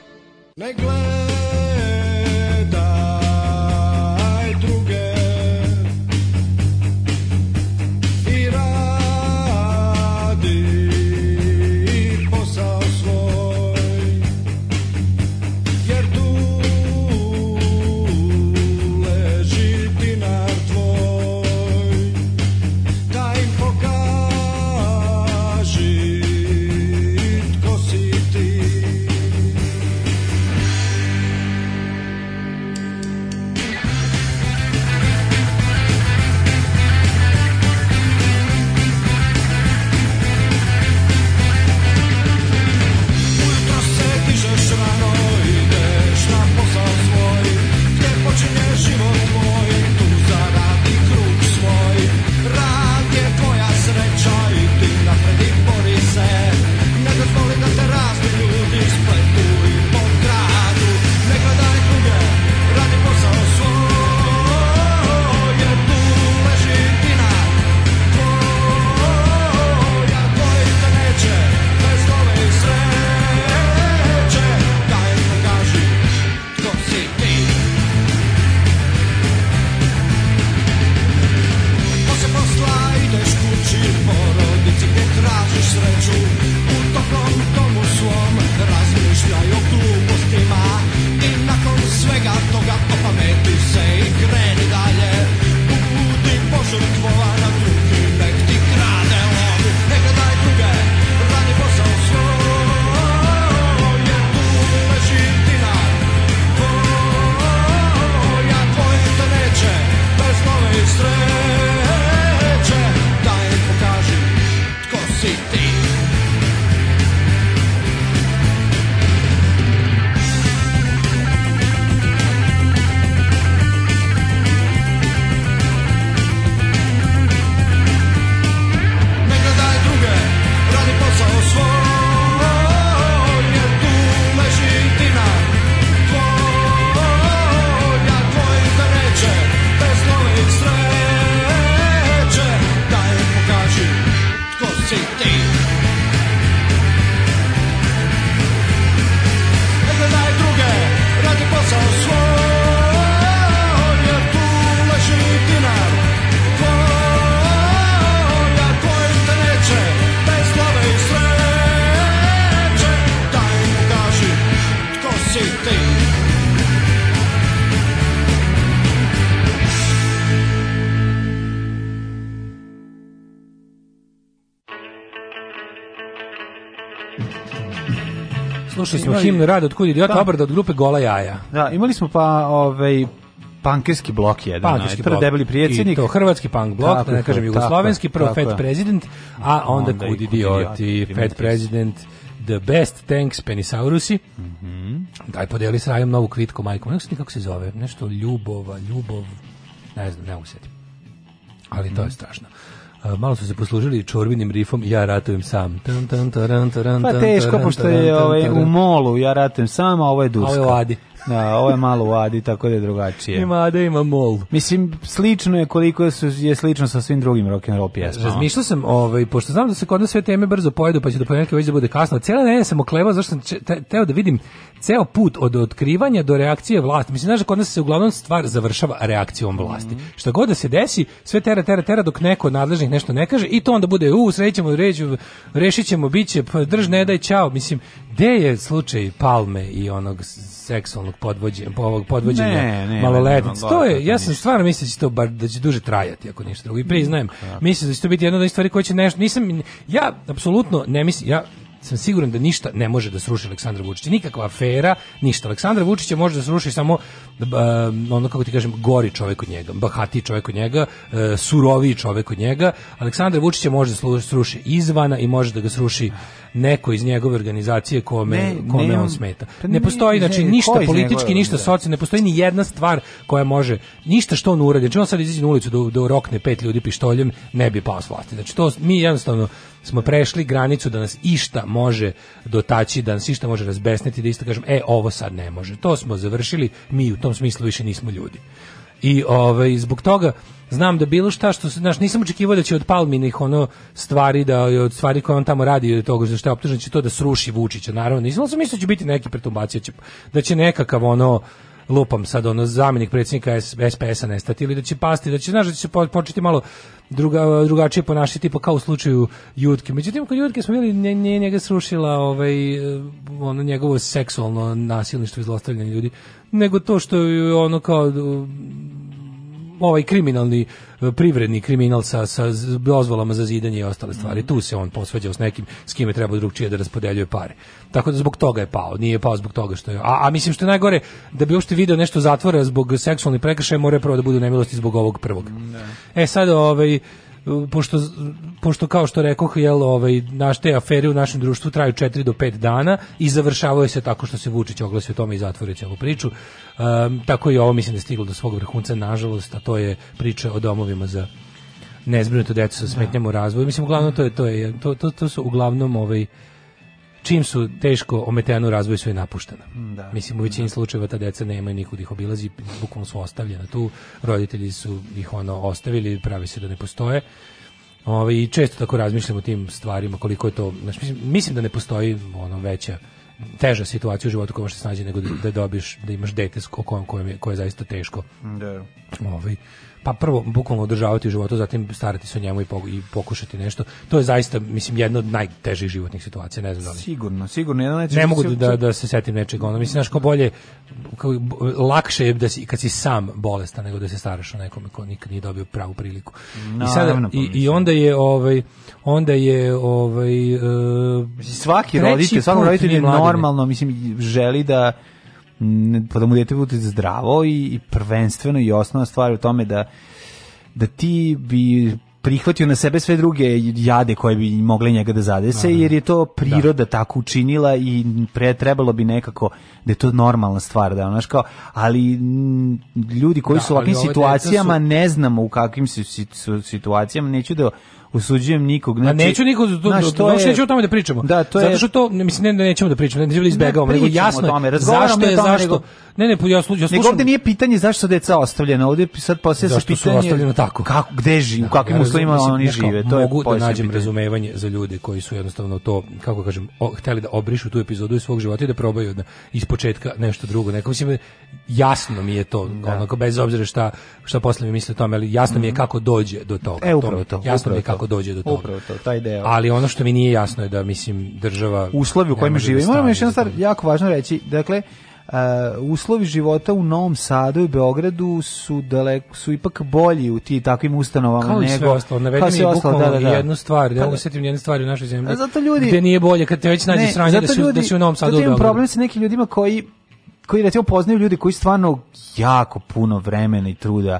slušali smo himnu rada od kud idiota da. Pa. obrada od grupe Gola jaja. Da, imali smo pa ovaj pankerski blok jedan, pankerski prvo debeli predsjednik, to hrvatski punk blok, tako, da ne kažem jugoslovenski, prvo tako, Fed President, a onda, onda kud idioti, Fed President, The Best Tanks Penisaurusi. Mm -hmm. Daj podeli s Rajom novu kvitku, majko. Ne znam kako se zove, nešto Ljubova, Ljubov, ne znam, ne mogu Ali to je mhm. strašno malo su se poslužili čorbinim rifom ja ratujem sam. Tan, tan, taran, taran, pa teško, taran, pošto je ovaj, u molu ja ratujem sam, a ovo je duska. Ovo je adi. Da, ovo je malo u Adi, tako da je drugačije. Ima Ada, ima Mol. Mislim, slično je koliko su, je slično sa svim drugim rock'n'roll pjesmama. Razmišljao sam, ovaj, pošto znam da se kod nas sve teme brzo pojedu, pa će do ponedjeljka već da bude kasno. Cijela nedelja sam oklevao, zašto sam teo da vidim ceo put od otkrivanja do reakcije vlasti. Mislim, znaš da kod nas se uglavnom stvar završava reakcijom vlasti. Mm -hmm. Šta god da se desi, sve tera, tera, tera dok neko od nadležnih nešto ne kaže i to onda bude, u, srećemo, ređu, rešit ćemo, bit će, pa drž, ne daj, čao. Mislim, gde je slučaj Palme i onog seksualnog podvođenja, ovog podvođenja ne, ne, maloletnic? to je, ja sam stvarno mislio da će to bar, da će duže trajati, ako ništa drugo. I priznajem, mhm. mislim da će to biti jedna od stvari koja će nešto, nisam, ja apsolutno ne mislim, ja sam siguran da ništa ne može da sruši Aleksandra Vučića. Nikakva afera, ništa. Aleksandra Vučića može da sruši samo uh, ono kako ti kažem, gori čovjek od njega, bahati čovjek od njega, uh, suroviji čovjek od njega. Aleksandra Vučića može da sruši izvana i može da ga sruši neko iz njegove organizacije kome, ne, kome ne, on, smeta. Pa ne, ne postoji, znači, ništa politički, ništa socijalno, ne postoji ni jedna stvar koja može, ništa što on uradi. Znači, on sad izađe na ulicu da, da rokne pet ljudi pištoljem, ne bi pao s vlasti. Znači, to mi jednostavno smo prešli granicu da nas išta može dotaći, da nas išta može razbesniti, da isto kažem, e, ovo sad ne može. To smo završili, mi u tom smislu više nismo ljudi. I ovaj, zbog toga, znam da bilo šta što znaš nisam očekivao da će od Palminih ono stvari da od stvari koje on tamo radi od toga za što je optužen da će to da sruši Vučića naravno nisam sam mislio da će biti neki pretumbacija da će nekakav ono lupam sad ono zamenik predsednika SPS-a nestati ili da će pasti, da će znaš da će se početi malo druga, drugačije ponašati tipa kao u slučaju Jutke. Međutim kod Jutke smo bili nje, nje, njega srušila ovaj eh, ono njegovo seksualno nasilništvo i zlostavljanje ljudi, nego to što je ono kao ovaj kriminalni e, privredni kriminal sa, sa dozvolama za zidanje i ostale stvari. Mhm. Tu se on posvađao s nekim s kime treba drugčije da raspodeljuje pare. Tako da zbog toga je pao, nije pao zbog toga što je. A, a mislim što je najgore da bi uopšte video nešto zatvora zbog seksualnih prekršaja, mora prvo da bude u nemilosti zbog ovog prvog. Ne. Mm, da. E sad ovaj pošto, pošto kao što rekoh, jel, ovaj, naš te afere u našem društvu traju 4 do 5 dana i završavaju se tako što se Vučić oglasi o tome i zatvori celu priču. Um, tako i ovo mislim da stiglo do svog vrhunca, nažalost, a to je priča o domovima za nezbrinuto decu sa smetnjama u razvoju. Mislim, uglavnom to je, to je, to, to, to su uglavnom ovaj, čim su teško ometenu razvoj su i napuštena. Mm, da. Mislim, u većini da. slučajeva ta deca nemaju nikud da ih obilazi, bukvalno su ostavljena tu, roditelji su ih ono ostavili, pravi se da ne postoje. Ove, ovaj, I često tako razmišljam o tim stvarima, koliko je to, znači, mislim, mislim da ne postoji ono veća teža situacija u životu koja se snađe nego da, da dobiš, da imaš dete s kojom, kojom je, koje je zaista teško. Da. Ove, ovaj, pa prvo bukvalno održavati u životu, zatim starati se o njemu i, pokušati nešto. To je zaista, mislim, jedna od najtežih životnih situacija, ne znam da li. Sigurno, sigurno. Jedna ne mogu da, da se setim nečega. Ono, mislim, znaš, kao bolje, kao, lakše je da si, kad si sam bolestan nego da se staraš o nekome ko nikad nije dobio pravu priliku. No, I, sad pa i, i, onda je, ovaj, onda je, ovaj, uh, svaki roditelj, svakom roditelju je normalno, mislim, želi da pa da mu dete bude zdravo i, i prvenstveno i osnovna stvar je u tome da da ti bi prihvatio na sebe sve druge jade koje bi mogle njega da zadese, Aha. jer je to da. priroda da. tako učinila i pre trebalo bi nekako da je to normalna stvar, da znaš kao, ali mm, ljudi koji da, su u ovakvim situacijama, su... ne znamo u kakvim su situacijama, neću da usuđujem nikog. Znači, neću nikog, do, znaš, to je, neću o tome da pričamo. Da, to je, zato što to, mislim, ne, ne nećemo da pričamo, ne, ne izbegavamo, nego jasno tome, zašto je, zašto, nego, ne, ne, ja, slu, ja slušam. Nego ovde nije pitanje zašto su deca ostavljena, ovde sad posle se pitanje... Zašto su ostavljena tako? Kako, gde živi, u dakle, kakvim ja, uslovima oni žive, to je Mogu da nađem pitanje. razumevanje za ljude koji su jednostavno to, kako kažem, o, hteli da obrišu tu epizodu iz svog života i da probaju da ispočetka nešto drugo. Neko, mislim, jasno mi je to, da. onako, bez obzira šta, šta posle mi misle o tome, ali jasno mi je mhm. kako dođe do toga. E, upravo to. Jasno mi je kako kako dođe do toga. Upravo to, taj deo. Ali ono što mi nije jasno je da, mislim, država... Uslovi u kojima da žive. Moram još jedna stvar jako važno reći. Dakle, Uh, uslovi života u Novom Sadu i Beogradu su daleko su ipak bolji u ti takvim ustanovama kao nego sve ostalo navedeni je ostalo, da, da, da. jednu stvar da mogu pa da. setim jednu stvar u našoj zemlji pa zato ljudi gde nije bolje kad te već nađe ne, sranje da su da su u Novom Sadu zato imam problem sa nekim ljudima koji koji recimo poznaju ljudi koji stvarno jako puno vremena i truda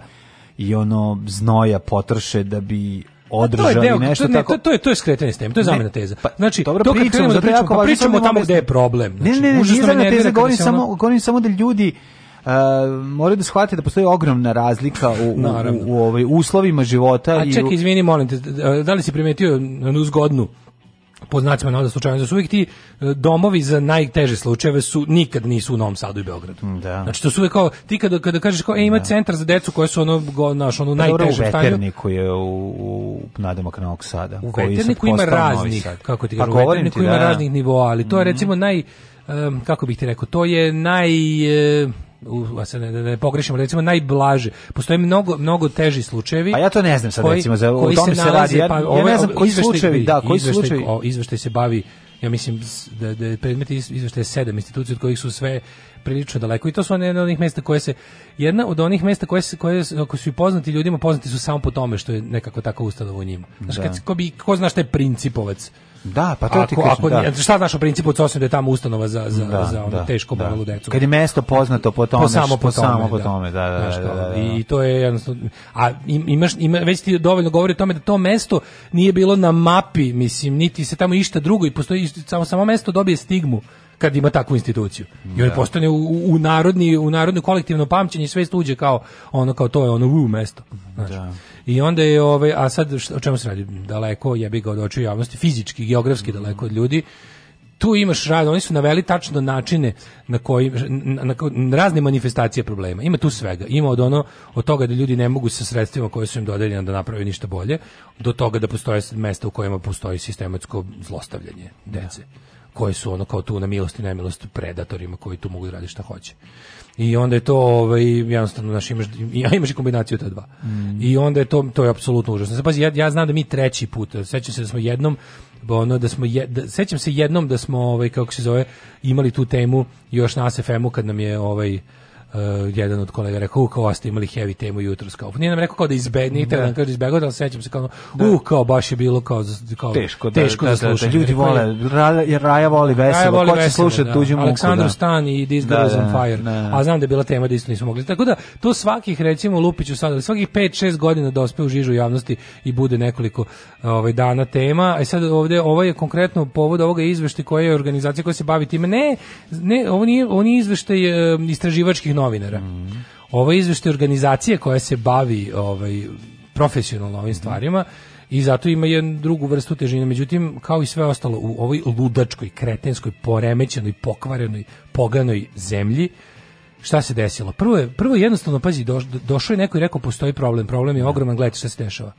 i ono znoja potrše da bi održali to je deo, nešto to, ne, tako. To, to je to je skretanje s teme, to je zamena teze. Pa, znači, dobro, to da pričamo, pričamo, pričamo, pa pričamo tamo gde je problem. Znači, ne, ne, ne, nije zamena teze, govorim samo, govorim samo da ljudi Uh, moraju da shvate da postoji ogromna razlika u, u, u, u ovaj, uslovima života. A čekaj, i u... izvini, molim te, da li si primetio onu zgodnu po znacima navoda slučajno da su uvijek ti e, domovi za najteže slučajeve su nikad nisu u Novom Sadu i Beogradu. Mm, da. Znači to su uvijek kao ti kada kada kažeš kao e ima da. centar za decu koje su ono go, naš ono najteže stanje. Veterniku je u, u na Novog Sada. U Veterniku ima raznih kako ti kažu, pa, u Veterniku ti, da, ima raznih nivoa, ali to je mhm. recimo naj um, kako bih ti rekao, to je naj uh, u, sad ne, da ne pogrešimo, recimo najblaže. Postoje mnogo, mnogo teži slučajevi. A ja to ne znam sad, koji, recimo, za, koji o tome se, nalazi, ja, pa, ja ovaj ne znam koji slučajevi, da, koji izveštaj, slučajevi. izveštaj se bavi ja mislim da, da predmet izveštaje sedam institucija od kojih su sve prilično daleko i to su one od onih mesta koje se jedna od onih mesta koje se koje, ako su i poznati ljudima poznati su samo po tome što je nekako tako ustanovo u njima. Znači da. kad ko bi ko zna šta je principovac Da, pa to ti ako, ako, da. Šta znaš o principu COSM da je tamo ustanova za, za, da, za ono da, teško da. decu? Kad je mesto poznato po tome, po samo po tome, samo po da. tome da, da, da, da, da, da. I to je jednostavno, a imaš, ima, već ti dovoljno govori o tome da to mesto nije bilo na mapi, mislim, niti se tamo išta drugo i postoji, samo, samo mesto dobije stigmu kad ima takvu instituciju. I on da. postane u, u, narodni, u narodno kolektivno pamćenje i sve uđe kao ono kao to je ono u mesto. Znači. Da. I onda je ovaj a sad o čemu se radi? Daleko jebi ga od očiju javnosti, fizički, geografski mhm. daleko od ljudi tu imaš rad, oni su naveli tačno načine na koji na, na, na, razne manifestacije problema. Ima tu svega. Ima od ono od toga da ljudi ne mogu sa sredstvima koje su im dodeljena da naprave ništa bolje, do toga da postoje mesta u kojima postoji sistematsko zlostavljanje dece. Da. koje su ono kao tu na milost i nemilost predatorima koji tu mogu da rade šta hoće. I onda je to ovaj jednostavno naš imaš ja imaš kombinaciju ta dva. Mm. I onda je to to je apsolutno užasno. Sad pazi ja, ja znam da mi treći put, sećam se da smo jednom ono da smo je, da, sećam se jednom da smo ovaj kako se zove imali tu temu još na SFM-u kad nam je ovaj uh, jedan od kolega rekao, u, kao vas ste imali heavy temu jutros, kao, nije nam rekao kao da izbegnite, nije da. kao da izbegao, da sećam se kao, uh, kao, baš je bilo kao, kao teško, da, teško da, da, da, da ljudi pa vole, Raja, Raja voli veselo, voli ko će slušati da. tuđu muku, Aleksandru da. Stan i This Girl da, da, on Fire, da, da. a znam da je bila tema da isto nismo mogli, tako da, to svakih, recimo, Lupiću sad, svakih 5-6 godina dospe da u žižu javnosti i bude nekoliko ovaj, dana tema, a e sad ovde, ovo je konkretno povod ovoga izveštaja koja je organizacija koja se bavi time, ne, ne, ovo nije, ovo nije izveštaj eh, istraživačkih novinara. Mm. Ovo je izveštaj organizacije koja se bavi ovaj, profesionalno ovim mhm. stvarima i zato ima jednu drugu vrstu težine. Međutim, kao i sve ostalo u ovoj ludačkoj, kretenskoj, poremećenoj, pokvarenoj, poganoj zemlji, šta se desilo? Prvo je, prvo jednostavno, pazi, doš, došao je neko i rekao postoji problem, problem je da. ogroman, gledajte šta se dešava.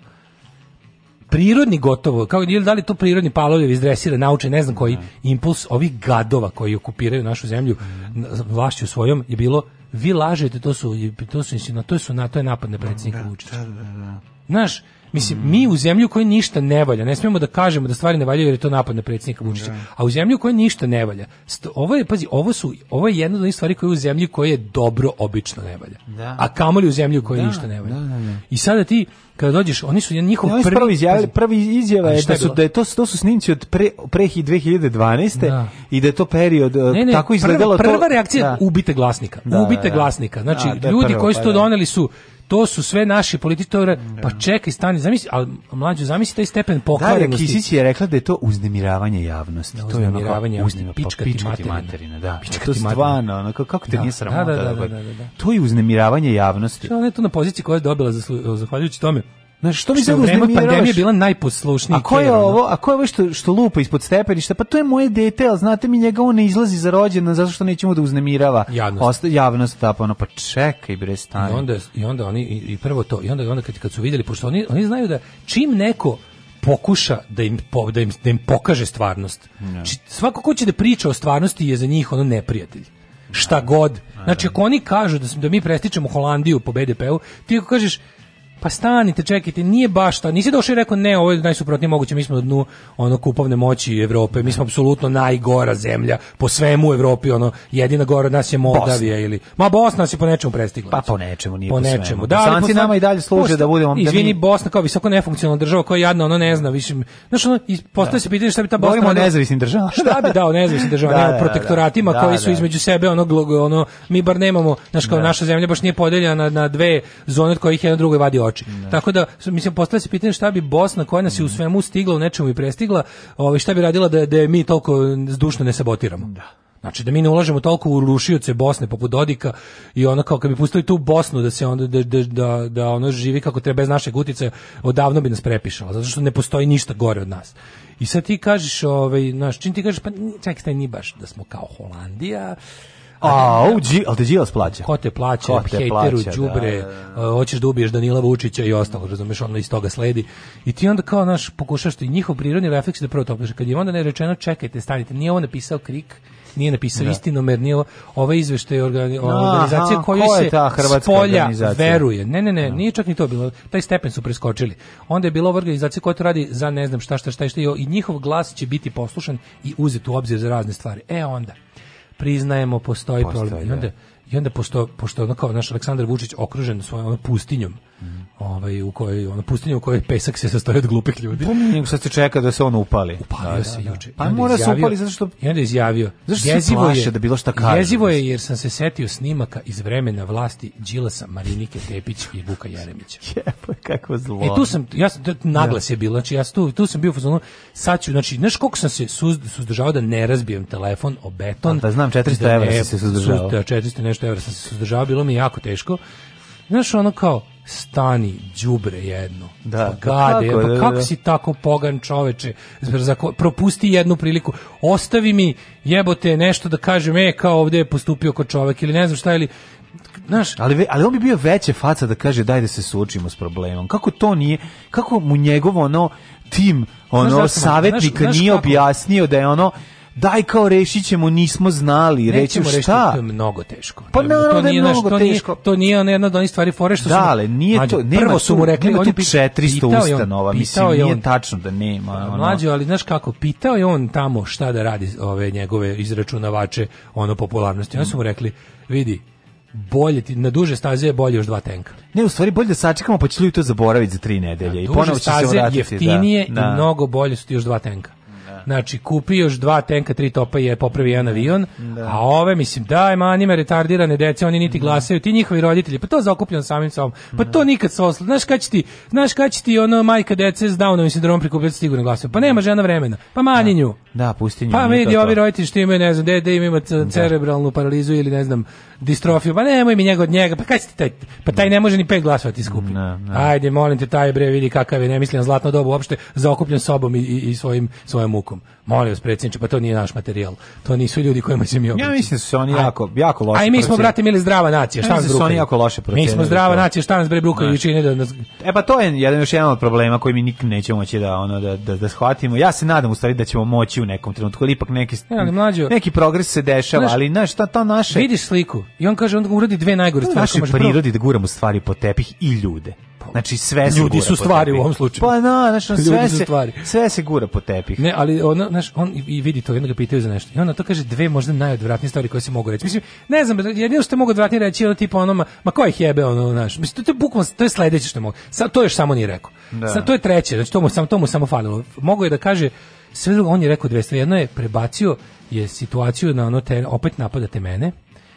Prirodni gotovo, kao ili da li to prirodni palovi izdresira, nauče, ne znam koji, da. impuls ovih gadova koji okupiraju našu zemlju, mhm. vlašću svojom je bilo vi lažete, to su, to su, to su, na to je napad na predsjednika da, Vučića. Da, da, Znaš, Mislim, mm. mi u zemlju koja ništa ne valja, ne smijemo da kažemo da stvari ne valjaju jer je to napad na predsjednika Vučića, da. a u zemlju koja ništa ne valja, ovo je, pazi, ovo su, ovo je jedna od onih stvari koja je u zemlji koja je dobro obično ne valja. Da. A kamoli u zemlju koja da, ništa ne valja. Da, da, da, I sada ti, kada dođeš, oni su njihov ja, prvi... Prvi, izjavili, prvi izjava je da su, da je to, to su snimci od pre, pre 2012. Da. i da je to period ne, ne, tako izgledalo. Prva, prva reakcija, ubite glasnika. ubite glasnika. Znači, ljudi prvo, koji su to pa doneli su to su sve naši političari. Pa da. čekaj, stani, zamisli, al mlađu zamisli taj stepen pokvarenosti. Da, Kisić je rekla da je to uznemiravanje javnosti. Da, to je uznemiravanje pička, pička ti materina. da. Pička dakle, to je stvarno, ono, kako te da, nije da, sramota. Da, da, dakle, da, da, da, To je uznemiravanje javnosti. ona je tu na poziciji koja je dobila zahvaljujući tome Znaš, što mi se vreme pandemije bila najposlušniji. A ko je ovo, a ko je ovo što, što lupa ispod stepeništa? Pa to je moje dete, ali znate mi njega on ne izlazi za rođendan zato što nećemo da uznemirava. Javnost. Osta, javnost da pa ono pa čekaj bre stani. I onda i onda oni i, i prvo to i onda onda kad, kad su vidjeli pošto oni oni znaju da čim neko pokuša da im, po, da im, da im pokaže stvarnost. Ne. Či, svako ko će da priča o stvarnosti je za njih ono neprijatelj šta god. Znači, ako oni kažu da, da mi prestičemo Holandiju po BDP-u, ti ako kažeš, pa stanite, čekajte, nije baš ta. Nisi došao i rekao ne, ovo je najsuprotnije moguće, mi smo na dnu ono kupovne moći Evrope, mi smo apsolutno najgora zemlja po svemu u Evropi, ono jedina gora od nas je Moldavija Bosna. ili ma Bosna se po nečemu prestigla. Pa znači. po nečemu nije po, po nečemu. Svemu. Da, Bosanci posla... nama i dalje služe Posta, da budemo da Izvini, da mi... Bosna kao visoko nefunkcionalna država koja je jadna, ono ne zna, više. Znaš, ono postaje da. se pitanje šta bi ta Bosna Govorimo o nezavisnim državama. šta bi dao nezavisnim državama, da, da, protektoratima da, da koji su između sebe ono ono mi bar nemamo, znaš kao naša zemlja baš nije podeljena na, na dve zone od kojih jedna drugoj vadi oči. Ne. Tako da mislim postavlja se pitanje šta bi Bosna koja nas je u mm. svemu stigla, u nečemu i prestigla, ovaj šta bi radila da da mi toliko zdušno ne sabotiramo. Da. Znači da mi ne ulažemo toliko u rušioce Bosne poput Dodika i ona kao kad bi pustili tu Bosnu da se onda da, da, da, da ona živi kako treba bez naše gutice, odavno bi nas prepišala zato što ne postoji ništa gore od nas. I sad ti kažeš, ovaj, znaš, čim ti kažeš, pa čekaj, staj, ni baš da smo kao Holandija, A, au, znači, da. dži, al te Đilas plaća. Ko te plaća, ko te hejteru, plaća, da, đubre, da, da. da. hoćeš da ubiješ Danila Vučića i ostalo, razumeš, onda iz toga sledi. I ti onda kao naš pokušaš i njihov prirodni refleks da prvo topiš. Kad je onda ne rečeno čekajte, stanite, nije ovo napisao Krik, nije napisao da. istinomer, nije ovaj izveštaj organi, organizacije aha, koju ko se spolja veruje. Ne, ne, ne, da. nije čak ni to bilo. Taj stepen su preskočili. Onda je bilo ova organizacija koja to radi za ne znam šta, šta, šta, šta, i njihov glas će biti poslušan i uzet u obzir za razne stvari. E onda, priznajemo postoji, postoji problem. Da. onda I onda pošto pošto ono kao naš Aleksandar Vučić okružen svojom pustinjom. Mm Ovaj u kojoj ona pustinja u kojoj pesak se sastoji od glupih ljudi. Pominjem pa sad se čeka da se on upali. Upalio da, se da, da. juče. Pa mora se upali zato što i onda izjavio. Zašto jezivo je da bilo šta kaže. Jezivo je jer sam se setio snimaka iz vremena vlasti Đilasa, Marinike Tepić i Vuka Jeremića. Jepo kako zlo. E tu sam ja sam naglas da. je bilo, znači ja tu tu sam bio fuzon. sad ću znači znaš koliko sam se suzdržavao da ne razbijem telefon o beton. Pa da, da znam 400 evra se suzdržavao. 400 nešto nešto evra da sam se suzdržavao, bilo mi jako teško. Znaš, ono kao, stani, đubre jedno. Da, pa gade, kako, pa da, kako da. si tako pogan čoveče, zako, propusti jednu priliku, ostavi mi jebote nešto da kažem, e, kao ovdje je postupio kao čovek, ili ne znam šta, ili Znaš, ali, ali on bi bio veće faca da kaže daj da se suočimo s problemom. Kako to nije, kako mu njegovo ono tim ono znaš, savjetnik znaš, znaš nije kako? objasnio da je ono daj kao rešit nismo znali, reći šta. to je mnogo teško. Pa naravno to da je mnogo to teško. Nije, to nije ona jedna od onih stvari fore što da, Dale, nije mlađe, to, nema prvo su mu rekli, on je 400 ustanova, mislim, je on, nije tačno da nema. Pa ono. Mlađe, ali znaš kako, pitao je on tamo šta da radi ove njegove izračunavače, ono popularnosti. Oni su mu rekli, vidi, bolje ti na duže staze je bolje još dva tenka. Ne, u stvari bolje da sačekamo pa će ljudi to zaboraviti za tri nedelje na i ponovo će se vratiti. Da. Jeftinije da, da. i mnogo bolje su ti još dva tenka. Da. Znači, kupi još dva tenka, tri topa i je popravi jedan avion, da. a ove, mislim, daj manime retardirane dece, oni niti da. glasaju, ti njihovi roditelji, pa to zakupljeno samim sobom, pa to da. nikad se osla, znaš kada će ti, znaš kada će ti ono majka dece s Downovim sindromom prikupljati sigurno glasove, pa nema žena vremena, pa manji nju. Da, pusti nju. Pa vidi, ovi roditelji što imaju, ne znam, da im ima cerebralnu paralizu ili ne znam, distrofiju, pa nemoj mi njega od njega, pa kaj si taj, pa taj ne može ni pet glasova ti skupi. Ne, ne. Ajde, molim te, taj bre, vidi kakav je, ne mislim na zlatno dobu uopšte, zaokupljen sobom i, i, svojim, svojom mukom. Molim vas, predsjedniče, pa to nije naš materijal. To nisu ljudi kojima se mi obraćamo. Ja mislim da su se oni jako, jako loše. Aj mi smo, brate, mili zdrava nacija, šta nas bruka? Da oni jako loše procenili. Mi smo zdrava nacija, šta nas bre bruka i čini da nas... E pa to je jedan, još jedan od problema koji mi nikad nećemo moći da, ono, da, da, da shvatimo. Ja se nadam u stvari da ćemo moći u nekom trenutku, ali ipak neki, ja, ali mlađo, neki progres se dešava, znaš, ali znaš, šta to naše... Vidiš sliku, I on kaže, on uradi dve najgore stvari. U našoj prirodi da guramo stvari po tepih i ljude. Znači sve se ljudi su stvari u ovom slučaju. Pa na, da, znači on ljudi sve se stvari. sve se gura po tepih. Ne, ali on znaš, on i vidi to, onda ga pitaju za nešto. I onda to kaže dve možda najodvratnije stvari koje se mogu reći. Mislim, ne znam, jedino što mogu odvratnije reći je ono tipa ono, ma, ko je jebe ono, znaš. Mislim to je bukvalno to je sledeće što mogu. Sa to je samo nije rekao. Da. Sa to je treće, znači to mu samo to mu samo falilo. Mogao je da kaže sve drugo, on je rekao dve stvari. Jedno je prebacio je situaciju na ono te, opet napadate mene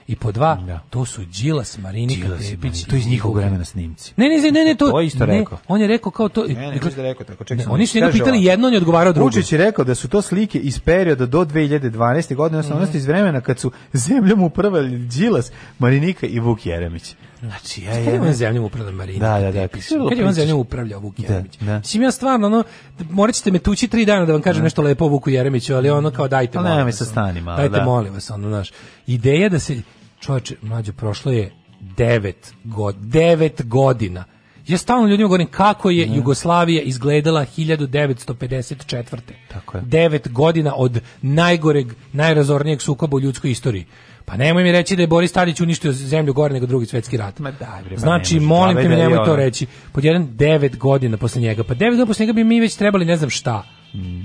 i po dva, da. to su Đilas, Marinika Tepić. To iz njihovog vremena snimci. Ne, ne, ne, ne, to, to isto ne, rekao. On je rekao kao to... Ne, ne, dakle, ne, rekao tako. čekaj oni da su jedno pitali jedno, on je odgovarao drugo. Vučić je rekao da su to slike iz perioda do 2012. godine, odnosno mm -hmm. iz vremena kad su zemljom upravljali Đilas, Marinika i Vuk Jeremić. Znači, ja je... on zemljom upravlja Marina. Da, da, da. Kad je on zemljom upravlja Vuk da, Jeremić. Da, da. Mislim, ja stvarno, ono, morat ćete me tući tri dana da vam kažem da. nešto lepo o Vuku Jeremiću, ali ono kao dajte, molim vas. Dajte, da. molim vas, ono, znaš. Ideja da se, čovječe, mlađo, prošlo je devet, god, devet godina. Ja stalno ljudima govorim kako je ne. Jugoslavija izgledala 1954. Tako je. Devet godina od najgoreg, najrazornijeg sukoba u ljudskoj istoriji. Pa nemoj mi reći da je Boris Tadić uništio zemlju gore nego drugi svjetski rat. Ma daj, bre, znači, nemoži, molim te mi nemoj to reći. Pod jedan devet godina posle njega. Pa devet godina posle njega bi mi već trebali ne znam šta. Mm.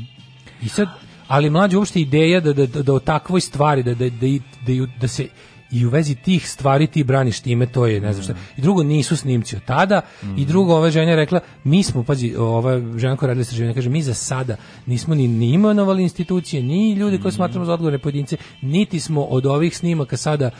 I sad, ali mlađe uopšte ideja da, da, da, da o takvoj stvari, da, da, da, da se i u vezi tih stvari ti braniš time, to je ne znam šta. I drugo, nisu snimci od tada mm. i drugo, ova žena je rekla, mi smo, pazi, ova žena koja radila istraživanje, kaže, mi za sada nismo ni, ni imenovali institucije, ni ljudi koje smatramo za odgovorne pojedince, niti smo od ovih snimaka sada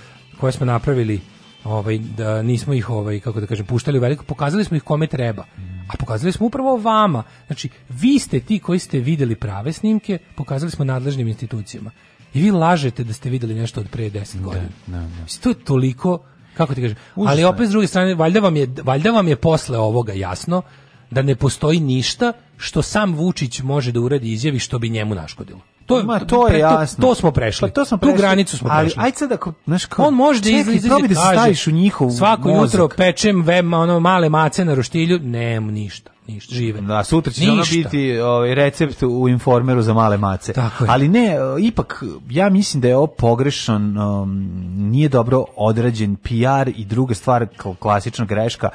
koje smo napravili ovaj da nismo ih ovaj kako da kažem puštali u veliko pokazali smo ih kome treba a pokazali smo upravo vama znači vi ste ti koji ste videli prave snimke pokazali smo nadležnim institucijama i vi lažete da ste videli nešto od pre 10 da, godina. Da, da, da. To je toliko, kako ti kažem, Užasno. ali opet s druge strane, valjda vam, je, valjda vam je posle ovoga jasno da ne postoji ništa što sam Vučić može da uradi izjavi što bi njemu naškodilo. To, Ma, to je pre, jasno. To, to smo prešli. Pa to smo prešli. Tu granicu smo prešli. Ali ajde sad ako, znaš, kao, on može da izlazi, probi da se staviš u njihovu Svako mozak. jutro pečem ve, ono male mace na roštilju, nemam ništa ništa žive. Da, sutra će ono biti ovaj recept u informeru za male mace. Tako je. Ali ne, ipak ja mislim da je ovo pogrešan, um, nije dobro odrađen PR i druga stvar kao klasična greška,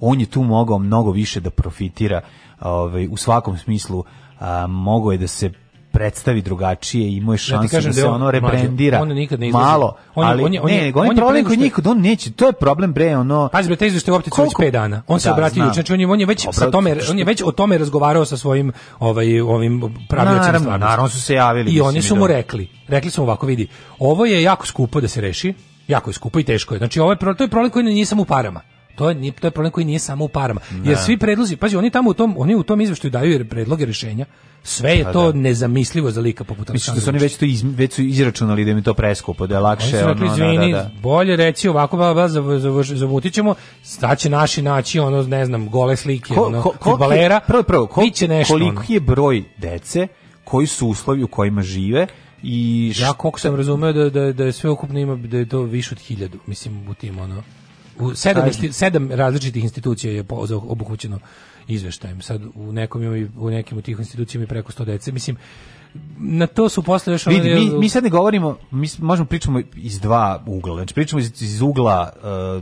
on je tu mogao mnogo više da profitira ovaj u svakom smislu a, mogo je da se predstavi drugačije, imao je šansu da, da, se on, ono rebrandira. On nikad ne izlazi. Malo, on, ali on on je, ne, nego on, on je problem koji njih, on neće, to je problem bre, ono... Pazi bre, te što u optici već 5 dana. On se da, obratio juče, znači on je, on je već Obrat, sa tome, on je već o tome razgovarao sa svojim ovaj ovim pravnicima Naravno, naravno su se javili. I oni su mu da. rekli, rekli su mu ovako, vidi, ovo je jako skupo da se reši, jako je skupo i teško je. Znači ovo je to je problem koji nisam u parama. To je, to je problem koji nije samo u parama. Da. Jer svi predlozi, pazi, oni tamo u tom, oni u tom izveštaju daju predloge rešenja. Sve je pa to da. nezamislivo za lika poput Mislim da su oni već to iz, već su izračunali da im je to preskupo, da je lakše oni su rekli, ono, da, izvini, da, da. bolje reći ovako baba ba, za, zavutićemo, šta će naši naći ono ne znam, gole slike, ko, ono, ko, ko, Prvo, prvo, ko, nešto, koliko ono. je broj dece koji su uslovi u kojima žive i ja koliko sam razumeo da da da je sve ukupno ima da je to više od 1000 mislim u tim ono u sedam, sedam različitih institucija je obuhvaćeno izveštajem. Sad u nekom i u nekim od tih institucijama je preko 100 dece. Mislim, na to su posle još... Vidi, mi, mi sad ne govorimo, mi možemo pričamo iz dva ugla, znači pričamo iz, iz ugla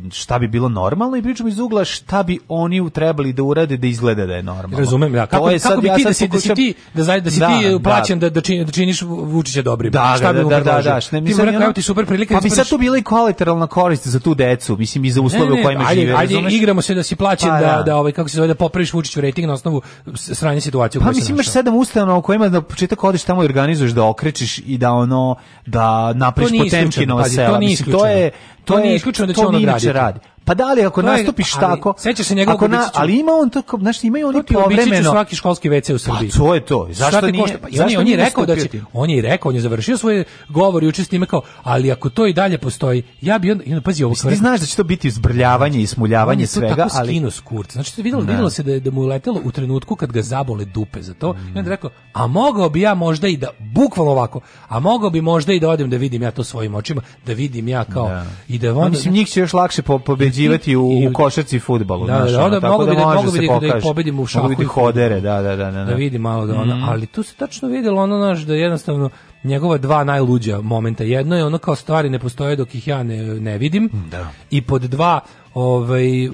e, šta bi bilo normalno i pričamo iz ugla šta bi oni trebali da urade da izglede da je normalno. Razumem, ja. Kako, to je kako sad, bi ja ti, da, da si, pokušam... Da, da si da, ti, e, da, da, da si ti plaćen da, da, čini, da činiš Vučića dobrim? Da, šta da, bi mu da, da, da, ne, mislim, ti rekao, ti super prilika. Pa bi sad tu bila i kolateralna korist za tu decu, mislim, i za uslove u kojima žive. Ajde, igramo se da si plaćen, pa da, da, ovaj, kako se zove, da popraviš Vučiću rating na osnovu sranje situacije u pa kojoj se našao. da, mislim, imaš sedam ustanova u kojima da, početak odeš odeš tamo i organizuješ da okrečiš i da ono da napraviš potemkinova sela. To nije isključeno, to, to, je, to, nije isključeno da će ono raditi. Pa da li ako to nastupiš je, ali, tako? Sećaš se njegovog ako na, ali ima on to, znači imaju oni to povremeno. svaki školski WC u pa Srbiji. Pa to je to. Zašto nije? Košta? Pa, zašto on on je rekao da će, on je rekao, on je završio svoj govor juče s njime kao, ali ako to i dalje postoji, ja bi on, on pazi ovo. Ti znaš da će to biti izbrljavanje i smuljavanje svega, tako ali skinu skurt. Znači to videlo, da. videlo se da je, da mu je letelo u trenutku kad ga zabole dupe za to. Mm. I onda rekao, a mogao bi ja možda i da bukvalno ovako, a mogao bi možda i da odem da vidim ja to svojim očima, da vidim ja kao da. i da on mislim njih će još lakše pobediti pobeđivati u, u košarci i fudbalu, da, da znaš, da, ono, da, tako da, da, može da da se pokaže. Da ih pobedimo u šahu. vidi hodere, da, da, da, da. Da vidi malo da ona, mm. ali tu se tačno videlo ono, naš da jednostavno njegova dva najluđa momenta. Jedno je ono kao stvari ne postoje dok ih ja ne, ne vidim. Da. I pod dva, ovaj, ja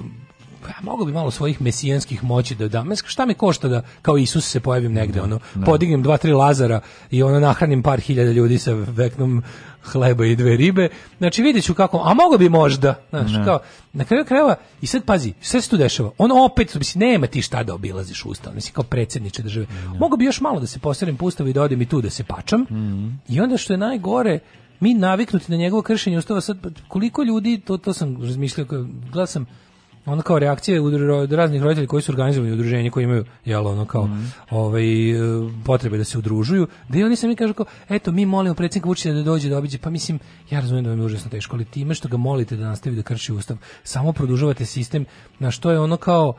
pa mogu bi malo svojih mesijanskih moći da dam. Mesko šta mi košta da kao Isus se pojavim negde, ono, podignem dva, tri Lazara i ono nahranim par hiljada ljudi sa veknom hleba i dve ribe. Znači vidjet kako, a mogo bi možda, znaš, kao, na kraju krajeva, i sad pazi, sve se tu dešava, on opet, mislim, nema ti šta da obilaziš ustav, mislim, kao predsjedniče države. Ne. Mogu bi još malo da se postavim pustavu i da odem i tu da se pačam, mm. i onda što je najgore, mi naviknuti na njegovo kršenje ustava, sad, pa, koliko ljudi, to, to sam razmišljao, gledao sam, ono kao reakcije od raznih roditelja koji su organizovali udruženje koji imaju jel ono kao mm. ovaj e, potrebe da se udružuju da i oni sami kažu kao eto mi molimo predsjednika Vučića da dođe da obiđe pa mislim ja razumem da vam je užasno teško ali time što ga molite da nastavi da krši ustav samo produžavate sistem na što je ono kao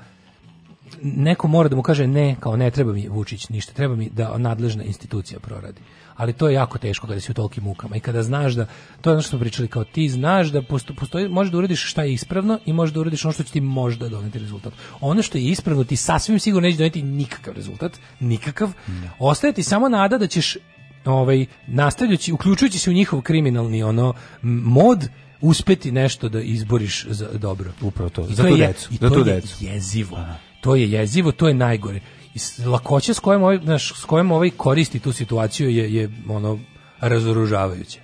neko mora da mu kaže ne, kao ne treba mi Vučić ništa, treba mi da nadležna institucija proradi. Ali to je jako teško kada si u tolkim mukama i kada znaš da, to je ono što smo pričali, kao ti znaš da posto, postoji, možeš da uradiš šta je ispravno i možeš da uradiš ono što će ti možda doneti rezultat. Ono što je ispravno ti sasvim sigurno neće doneti nikakav rezultat, nikakav. No. Ostaje ti samo nada da ćeš ovaj, nastavljajući, uključujući se u njihov kriminalni ono mod, uspeti nešto da izboriš za dobro. Upravo to, za tu decu. I to, je, i to je jezivo. Aha to je jezivo, to je najgore. I lakoća s kojom ovaj, naš, s kojom ovaj koristi tu situaciju je, je ono razoružavajuće.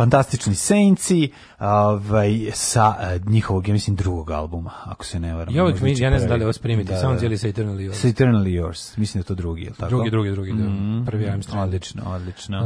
Fantastični Senci, ovaj, sa e, njihovog, ja mislim, drugog albuma, ako se ne varam. Ja, uvijek, ja ne znam da li vas primiti, da, Sounds da. ili sa Eternally Yours. Sa Eternally Yours, mislim da to drugi, je li tako? Drugi, drugi, drugi, mm -hmm. prvi Armstrong. Odlično, odlično.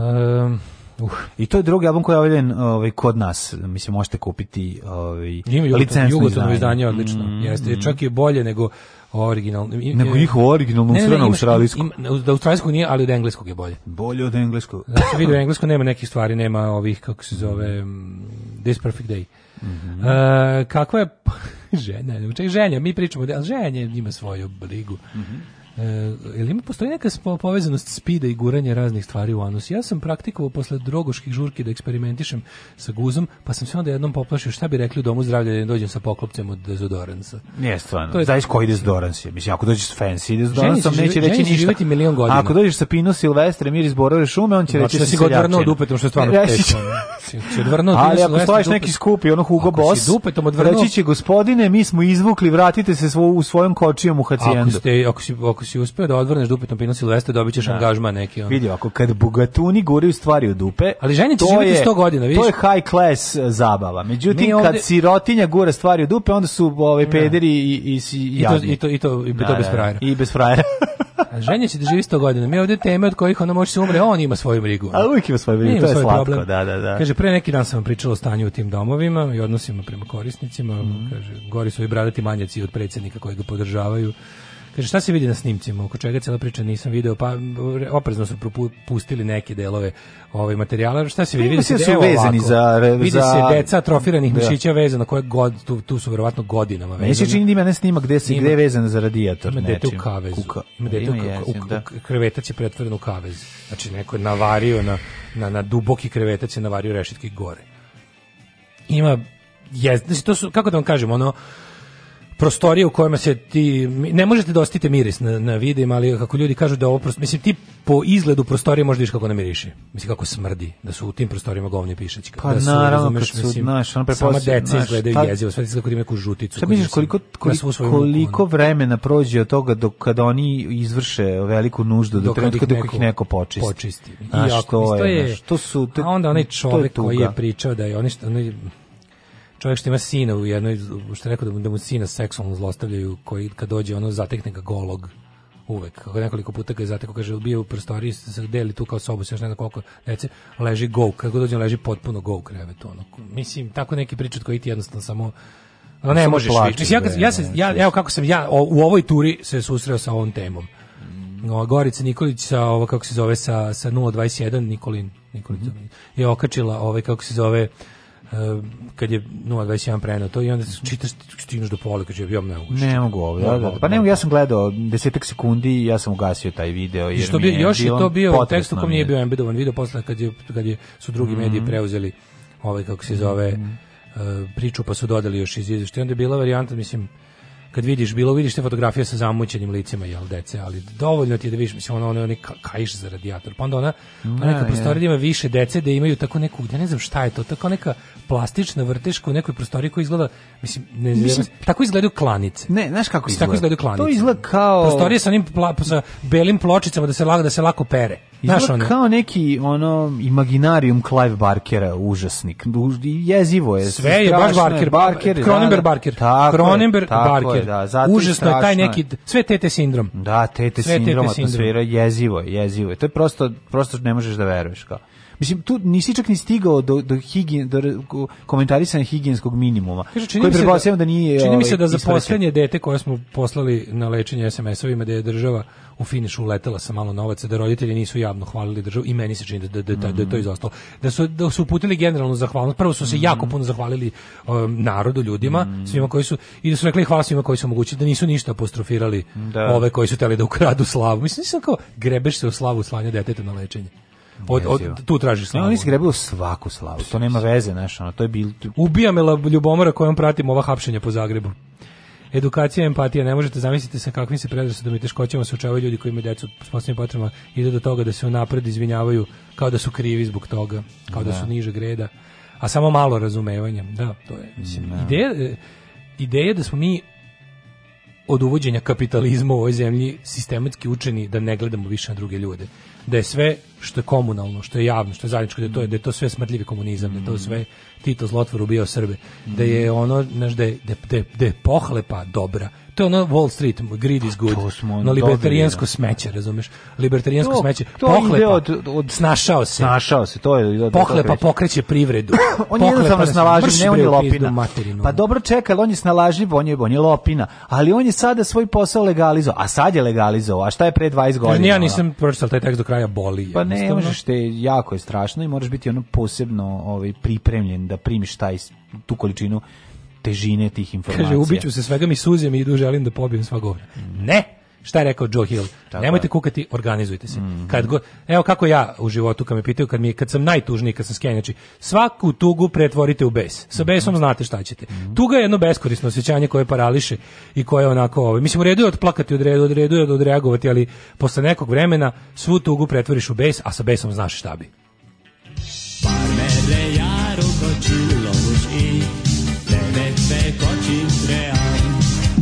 Um, Uh. I to je drugi album koji je objavljen ovaj, kod nas. Mislim, možete kupiti ovaj, licencno izdanje. izdanje odlično. Mm, Jeste, mm. čak je bolje nego originalno. Nego ih originalno ne, ne, australijsko. da australijsko nije, ali od engleskog je bolje. Bolje od engleskog. Znači, vidio englesko nema nekih stvari, nema ovih, kako se zove, mm. Mm, This Perfect Day. Mm -hmm. uh, kakva je žena? Ček, znači, ženja, mi pričamo, da, ali ženja ima svoju brigu. Mm -hmm. E, jel ima postoji neka povezanost spida i guranje raznih stvari u anus? Ja sam praktikovao posle drogoških žurki da eksperimentišem sa guzom, pa sam se onda jednom poplašio šta bi rekli u domu zdravlja da ne dođem sa poklopcem od dezodoransa. Nije stvarno. je Zavis koji dezodorans je. Mislim ako dođeš s fancy dezodoransom neće reći ništa. milion godina. Ako dođeš sa Pino Silvestre mir iz borove šume, on će reći da si godvrno od dupetom što je stvarno e, teško. Ali ako stojiš neki skupi, ono Hugo Boss, dupetom odvrnuo. Reći će gospodine, mi smo izvukli, vratite se svo, u svojom kočijom u hacijendu. Ako ste ako ako si uspeo da odvrneš dupetom Pino Silvestre, dobit ćeš da. angažman neki. On. Vidi, ako kad bogatuni guraju stvari u dupe, ali ženi će živjeti 100 godina, vidiš? To je high class e, zabava. Međutim, ovde... kad sirotinja gura stvari u dupe, onda su ove ovaj, da. pederi i, i, i, jadni. i, to, i, to, i, to, da, to bez da, da. frajera. I bez frajera. A ženja će da živi 100 godina. Mi ovdje teme od kojih ona može se umre, on ima svoju brigu. A uvijek ima svoju brigu, to je slatko. Problem. Da, da, da. Kaže, pre neki dan sam vam pričala o stanju u tim domovima i odnosima prema korisnicima. Mm. Kaže, gori su i bradati manjaci od predsednika koji ga podržavaju. Kaže, šta se vidi na snimcima, oko čega cela priča nisam video, pa oprezno su propustili neke delove ovaj materijala. Šta se vidi? Pa vidi se, da evo vezani za, re, vidi za... se deca atrofiranih da. mišića vezana, koje god, tu, tu su verovatno godinama vezane. Meni se čini da ima ne snimak gde se gde vezana za radijator. znači. dete u kavezu. Kuka. Ima dete u, da. krevetac je pretvoren u kavez. Znači, neko je navario na, na, na duboki krevetac je navario rešitke gore. Ima, je, znači, to su, kako da vam kažem, ono, prostorije u kojima se ti ne možete dostiti da miris na na videima, ali kako ljudi kažu da ovo prosto, mislim ti po izgledu prostorije možeš da kako ona miriši. Mislim kako smrdi, da su u tim prostorima govnje pišeći. Pa da su, naravno, razumeš, kad su, mislim, naš, ona preposlije, sama deca izgledaju ta... jezivo, sve kako da ima žuticu. Šta misliš koliko, koliko, koliko vremena prođe od toga dok kada oni izvrše veliku nuždu, do trenutka dok, ih neko počisti. počisti. I jako, to je, je naš, to su, te, a onda onaj čovjek koji je pričao da je, oni, onaj, čovjek što ima sina u jednoj, što je rekao da mu, da mu sina seksualno zlostavljaju, koji kad dođe ono zatekne ga golog uvek. Kako nekoliko puta ga je zatekao, kaže, bio u prostoriji, se deli tu kao sobu, se još ne znam koliko reci, leži go, kako dođe leži potpuno go u krevetu. Ono. Mislim, tako neki pričat koji ti jednostavno samo no, ne možeš plaći. Mislim, ja, da, ja, da, se, da, ja, evo kako sam ja o, u ovoj turi se susreo sa ovom temom. No, mm. Gorica Nikolić sa ovo kako se zove sa sa 021 Nikolin Nikolić mm -hmm. je okačila ovaj kako se zove Eh, kad je 021 prenao to i onda čitaš stigneš do pola kad je bio mnogo ne mogu ovo da, da, da, pa ne mogu ja sam gledao 10 sekundi i ja sam ugasio taj video jer I što bi još je to bio u kom nije bio embedovan video posle kad je kad je su drugi mm -hmm. mediji mhm. preuzeli ovaj kako se zove mm -hmm. uh, priču pa su dodali još iz izveštaja onda je bila varijanta mislim kad vidiš bilo vidiš te fotografije sa zamućenim licima jel dece, ali dovoljno ti je da vidiš mislim ono oni kaiš za radijator. Pa onda ona, ona neka prostorija ima više dece da imaju tako neku, ja ne znam šta je to, tako neka plastična vrteška u nekoj prostoriji koja izgleda mislim ne znam, mislim, tako izgledaju klanice. Ne, znaš kako izgleda? Tako izgledaju klanice. To izgleda kao prostorija sa onim pla, sa belim pločicama da se lako da se lako pere. Znaš ono? kao neki ono imaginarium Clive Barkera, užasnik. Jezivo je. Sve je baš Barker, Barker, Cronenberg da, da. Barker. Cronenberg Barker da, zatim užasno je taj neki sve tete sindrom. Da, tete sve sindrom, tete atmosfera jezivo je, jezivo je. To je prosto prosto ne možeš da veruješ kao. Mislim, tu nisi čak ni stigao do, do, higien, do komentarisanja higijenskog minimuma. Kaže, čini koji da, da nije... Čini mi se ovaj, da za poslednje dete koje smo poslali na lečenje SMS-ovima, da je država u finišu letela sa malo novaca, da roditelji nisu javno hvalili državu i meni se čini da, da, da, da, da je to izostalo. Da su, da su uputili generalnu zahvalnost. Prvo su se mm. jako puno zahvalili um, narodu, ljudima, mm. svima koji su, i da su rekli hvala svima koji su omogućili, da nisu ništa apostrofirali da. ove koji su teli da ukradu slavu. Mislim, nisam kao grebeš se u slavu slanja deteta na lečenje od, od, tu tražiš slavu. Ne, oni se svaku slavu. To nema veze, znaš, ono, to je bil... Ubija me ljubomora kojom pratim ova hapšenja po Zagrebu. Edukacija, empatija, ne možete zamisliti sa kakvim se predrasudama i teškoćama suočavaju ljudi koji imaju decu s posebnim potrebama, ide do toga da se unapred izvinjavaju kao da su krivi zbog toga, kao da, da su niže greda, a samo malo razumevanja. Da, to je, mislim, da. ideja, e, ideja da smo mi od uvođenja kapitalizma u ovoj zemlji sistematski učeni da ne gledamo više na druge ljude. Da je sve što je komunalno, što je javno, što je zajedničko, da to je da je to sve smrtljivi komunizam, da je to mm. sve Tito zlotvor ubio Srbe, da je mm. ono, znaš, da je, da je, da je pohlepa dobra, to je ono Wall Street, greed is pa good. Smo no libertarijansko smeće, razumeš? Libertarijansko smeće. To pohlepa, od, od, snašao se. Snašao se, to je... Od, pohlepa pokreće privredu. on je jednostavno snalaživ, ne on je lopina. Pa dobro čekaj, on je snalaživ, on je, on je lopina. Ali on je sada svoj posao legalizovao. A sad je legalizovao. A šta je pre 20 godina? Ja nisam pročitao taj tekst do kraja boli. Pa ne, jednostavno. možeš te, jako je strašno i moraš biti ono posebno ovaj, pripremljen da primiš taj, tu količinu težine tih informacija. Kaže, ubiću se svega mi suzem i idu, želim da pobijem sva govna. Ne! Šta je rekao Joe Hill? Tako Nemojte kukati, organizujte se. Mm -hmm. Kad go, evo kako ja u životu kad me pitaju kad mi kad sam najtužniji, kad sam skenjači, znači, svaku tugu pretvorite u bes. Sa mhm. besom mm -hmm. znate šta ćete. Mm -hmm. Tuga je jedno beskorisno osjećanje koje parališe i koje onako, ovaj, mislim u redu je otplakati, od redu, od redu je odreagovati, ali posle nekog vremena svu tugu pretvoriš u bes, a sa besom znaš šta bi. Par i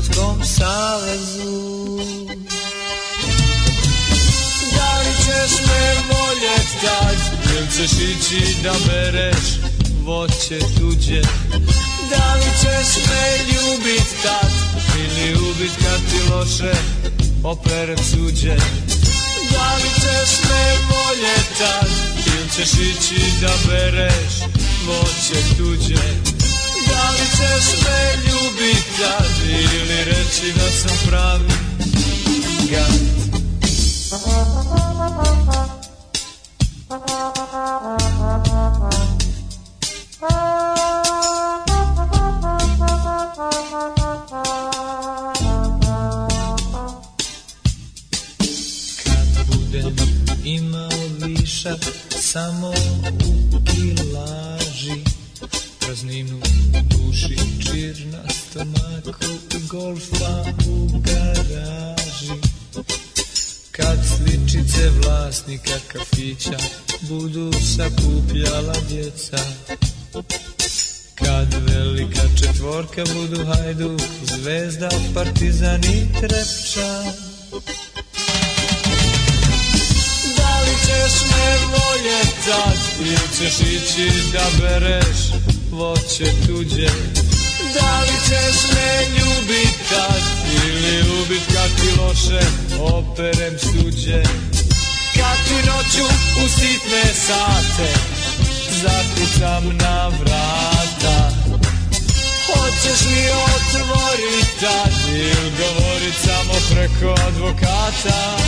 Sovjetskom savezu Da li ćeš me voljet tad Ili ćeš ići da bereš voće tuđe Da li ćeš me ljubit tad Ili ubit kad ti loše opere suđe Da li ćeš me voljet tad Ili ćeš ići da bereš voće tuđe Da li ćeš me ljubit kad Ili reći da sam pravi gad Kad budem imao višak Samo u kilaru prazninu duši Čir stomako stomaku i golfa u garaži Kad sličice vlasnika kafića Budu sakupljala djeca Kad velika četvorka budu hajdu Zvezda, Partizan i Trepčan Da li ćeš me voljeti Ili ćeš ići da bereš voće tuđe Da li ćeš me ljubit kad Ili ubit kad ti loše operem suđe Kad ti noću u sitne sate Zakucam na vrata Hoćeš mi otvorit tad Ili govorit samo preko advokata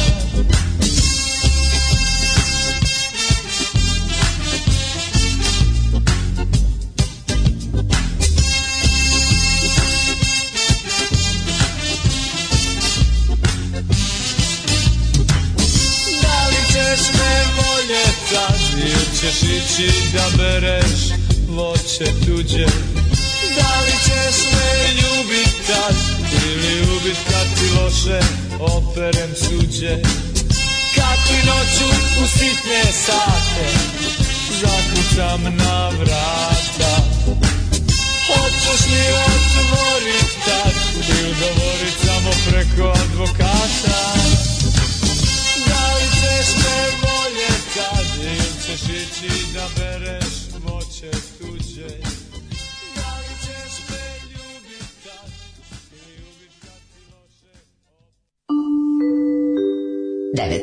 bolje sad da Ili ćeš ići da bereš voće tuđe Da li ćeš me ljubit tad Ili ubit kad ti loše operem suđe Kad noću u sitne sate Zakucam na vrata Hoćeš li otvorit tad Ili udovorit samo preko advokata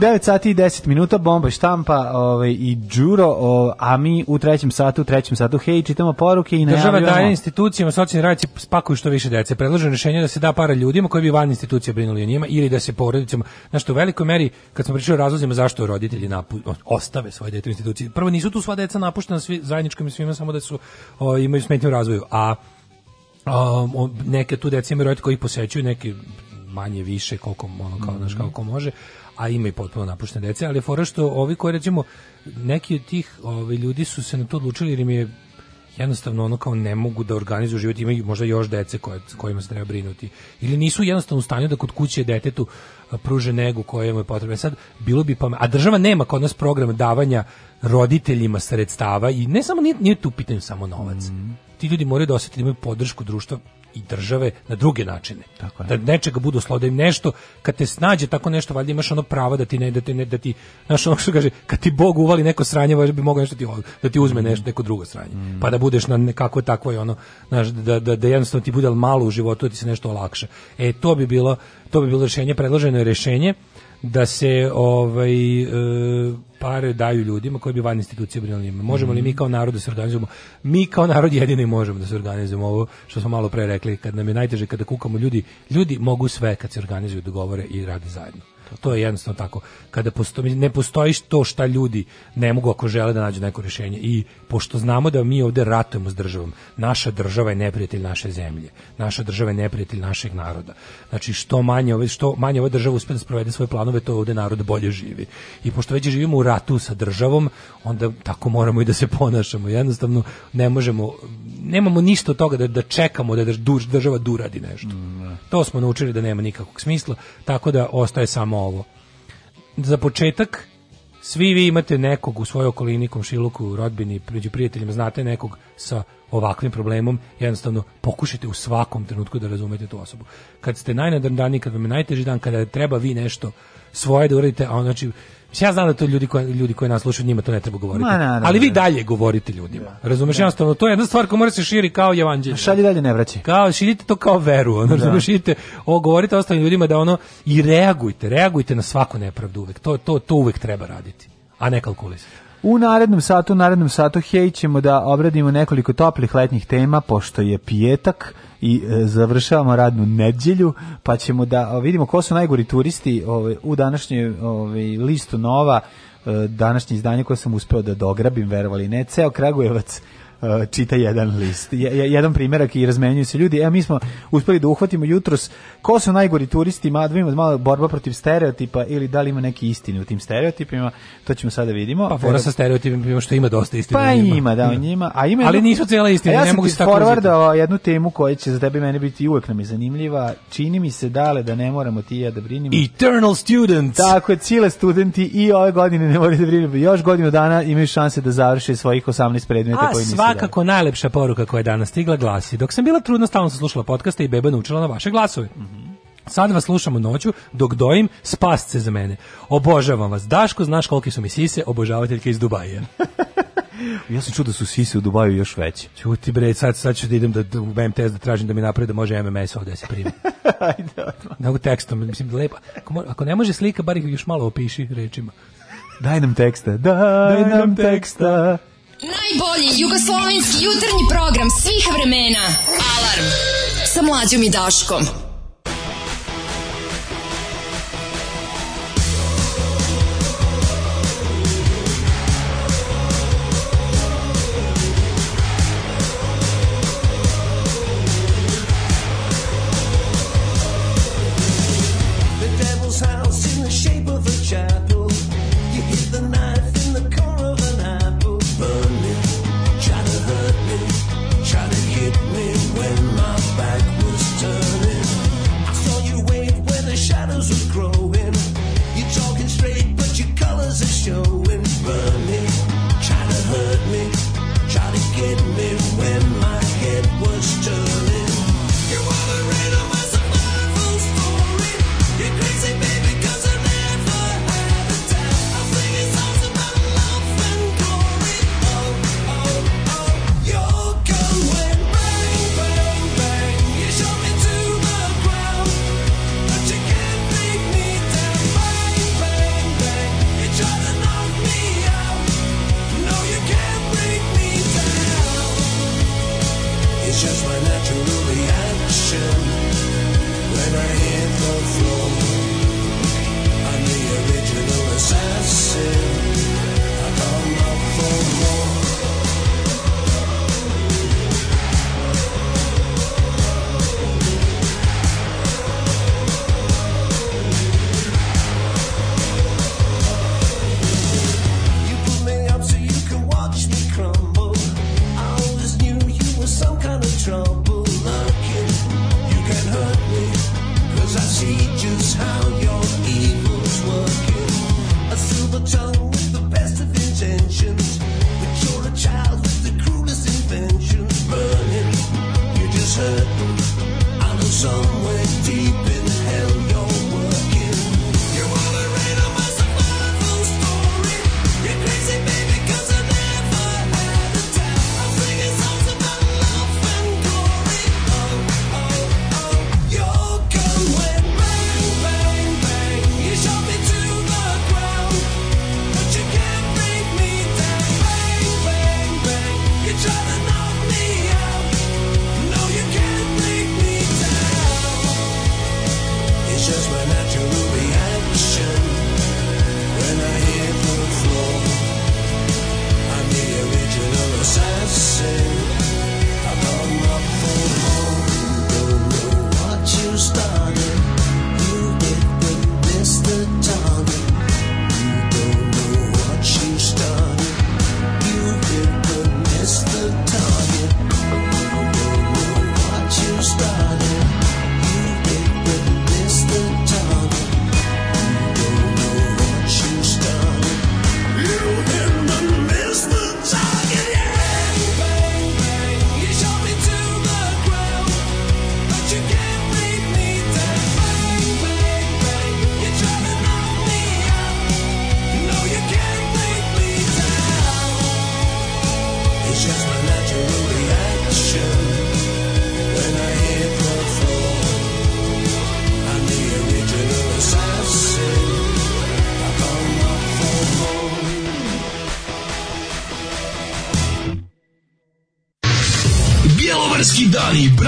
9 sati i 10 minuta, bomba štampa ovaj, i džuro, o, a mi u trećem satu, u trećem satu, hej, čitamo poruke i najavljamo. Država daje institucijama, socijalni radnici spakuju što više dece. Predloženo rješenje da se da para ljudima koji bi van institucija brinuli o njima ili da se porodicama, znaš što u velikoj meri, kad smo pričali o razlozima zašto roditelji napu, ostave svoje dete u instituciji, prvo nisu tu sva deca napuštena svi, zajedničkom i svima, samo da su o, imaju smetnju razvoju, a um, neke tu deca imaju roditelji koji posećuju, neki manje više koliko ono kao mm -hmm. naš, mhm. kako može a ima i potpuno napuštene dece, ali fora što ovi koji recimo neki od tih ovi ljudi su se na to odlučili jer im je jednostavno ono kao ne mogu da organizuju život, imaju možda još dece koje, kojima se treba brinuti. Ili nisu jednostavno u stanju da kod kuće detetu pruže negu koja mu je potrebna. Sad, bilo bi pa A država nema kod nas program davanja roditeljima sredstava i ne samo, nije, nije tu pitanju samo novac. Mm. Ti ljudi moraju da osetiti da imaju podršku društva i države na druge načine. Tako je. Da nečega budu slodim da nešto, kad te snađe tako nešto, valjda imaš ono pravo da ti ne, da ti, ne, da ti znaš ono što kaže, kad ti Bog uvali neko sranje, valjda bi mogao nešto ti, da ti uzme nešto, neko drugo sranje. Mm. Pa da budeš na nekako tako ono, znaš, da, da, da jednostavno ti bude malo u životu, da ti se nešto olakša. E, to bi bilo, to bi bilo rešenje, predloženo je rješenje da se ovaj e, pare daju ljudima koji bi van institucije brinuli njima. Možemo li mi kao narod da se organizujemo? Mi kao narod jedini možemo da se organizujemo ovo što smo malo pre rekli, kad nam je najteže kada kukamo ljudi, ljudi mogu sve kad se organizuju, dogovore da i rade zajedno. To je jednostavno tako. Kada postoji, ne postoji to šta ljudi ne mogu ako žele da nađu neko rješenje. I pošto znamo da mi ovde ratujemo s državom, naša država je neprijatelj naše zemlje. Naša država je neprijatelj našeg naroda. Znači što manje ove, što manje ova država uspe da sprovede svoje planove, to ovde narod bolje živi. I pošto već živimo u ratu sa državom, onda tako moramo i da se ponašamo. Jednostavno ne možemo nemamo ništa od toga da, da čekamo da država duradi da nešto. Mm, da. To smo naučili da nema nikakvog smisla, tako da ostaje samo ovo. Za početak, svi vi imate nekog u svojoj okolini, komšiluku, u rodbini, među prijateljima, znate nekog sa ovakvim problemom, jednostavno pokušajte u svakom trenutku da razumete tu osobu. Kad ste najnadardaniji, kad vam je najteži dan, kada treba vi nešto svoje da uradite, a on znači Ja znam da to ljudi koji ljudi koji nas slušaju njima to ne treba govoriti. Ma, naravno, ali vi dalje govorite ljudima. Da, razumeš da. jednostavno to je jedna stvar koja mora se širi kao evanđelje. Šalji dalje ne vraći. Kao širite to kao veru, ono da. širite, o govorite ostalim ljudima da ono i reagujte, reagujte na svaku nepravdu uvek. To to to uvek treba raditi, a ne kalkulisati. U narednom satu, u narednom satu hej ćemo da obradimo nekoliko toplih letnjih tema pošto je pijetak i e, završavamo radnu nedjelju, pa ćemo da vidimo ko su najgori turisti ovaj, u današnjoj ovaj, listu Nova, e, današnje izdanje koje sam uspeo da dograbim, verovali ne, ceo Kragujevac E, čita jedan list, jedan primjerak i razmenjuju se ljudi. Evo mi smo uspeli da uhvatimo jutros ko su najgori turisti, ma da malo borba protiv stereotipa ili da li ima neki istine u tim stereotipima, to ćemo sada da vidimo. Pa fora sa stereotipima što ima dosta istine. Pa njima. ima, da, njima. A ima Ali jedno, nisu cijela istina, ja ne mogu se tako jednu temu koja će za tebe meni biti uvek nam je zanimljiva. Čini mi se dale da ne moramo ti ja da brinimo. Eternal students. Tako je, cile studenti i ove godine ne moraju da brinimo. Još godinu dana imaju šanse da završe svojih 18 predmeta koji nisu svakako da. Da. najlepša poruka koja je danas stigla glasi. Dok sam bila trudna, stalno sam slušala podcaste i beba naučila na vaše glasove. Mm -hmm. Sad vas slušamo noću, dok dojim, spasce za mene. Obožavam vas. Daško, znaš koliki su mi sise, obožavateljke iz Dubaja. ja sam čuo da su sise u Dubaju još veće. Čuti bre, sad, sad ću da idem da, da u MTS da tražim da mi napravi da može MMS ovde da se primi. Ajde, odmah. Mogu tekstom, mislim, lepa. Ako, ako ne može slika, bar ih još malo opiši rečima. Daj nam teksta, daj, daj nam teksta. Najbolji jugoslovenski jutarnji program svih vremena. Alarm sa mlađom i Daškom. It's just my natural reaction when I hit the floor. I'm the original assassin. I come up for more.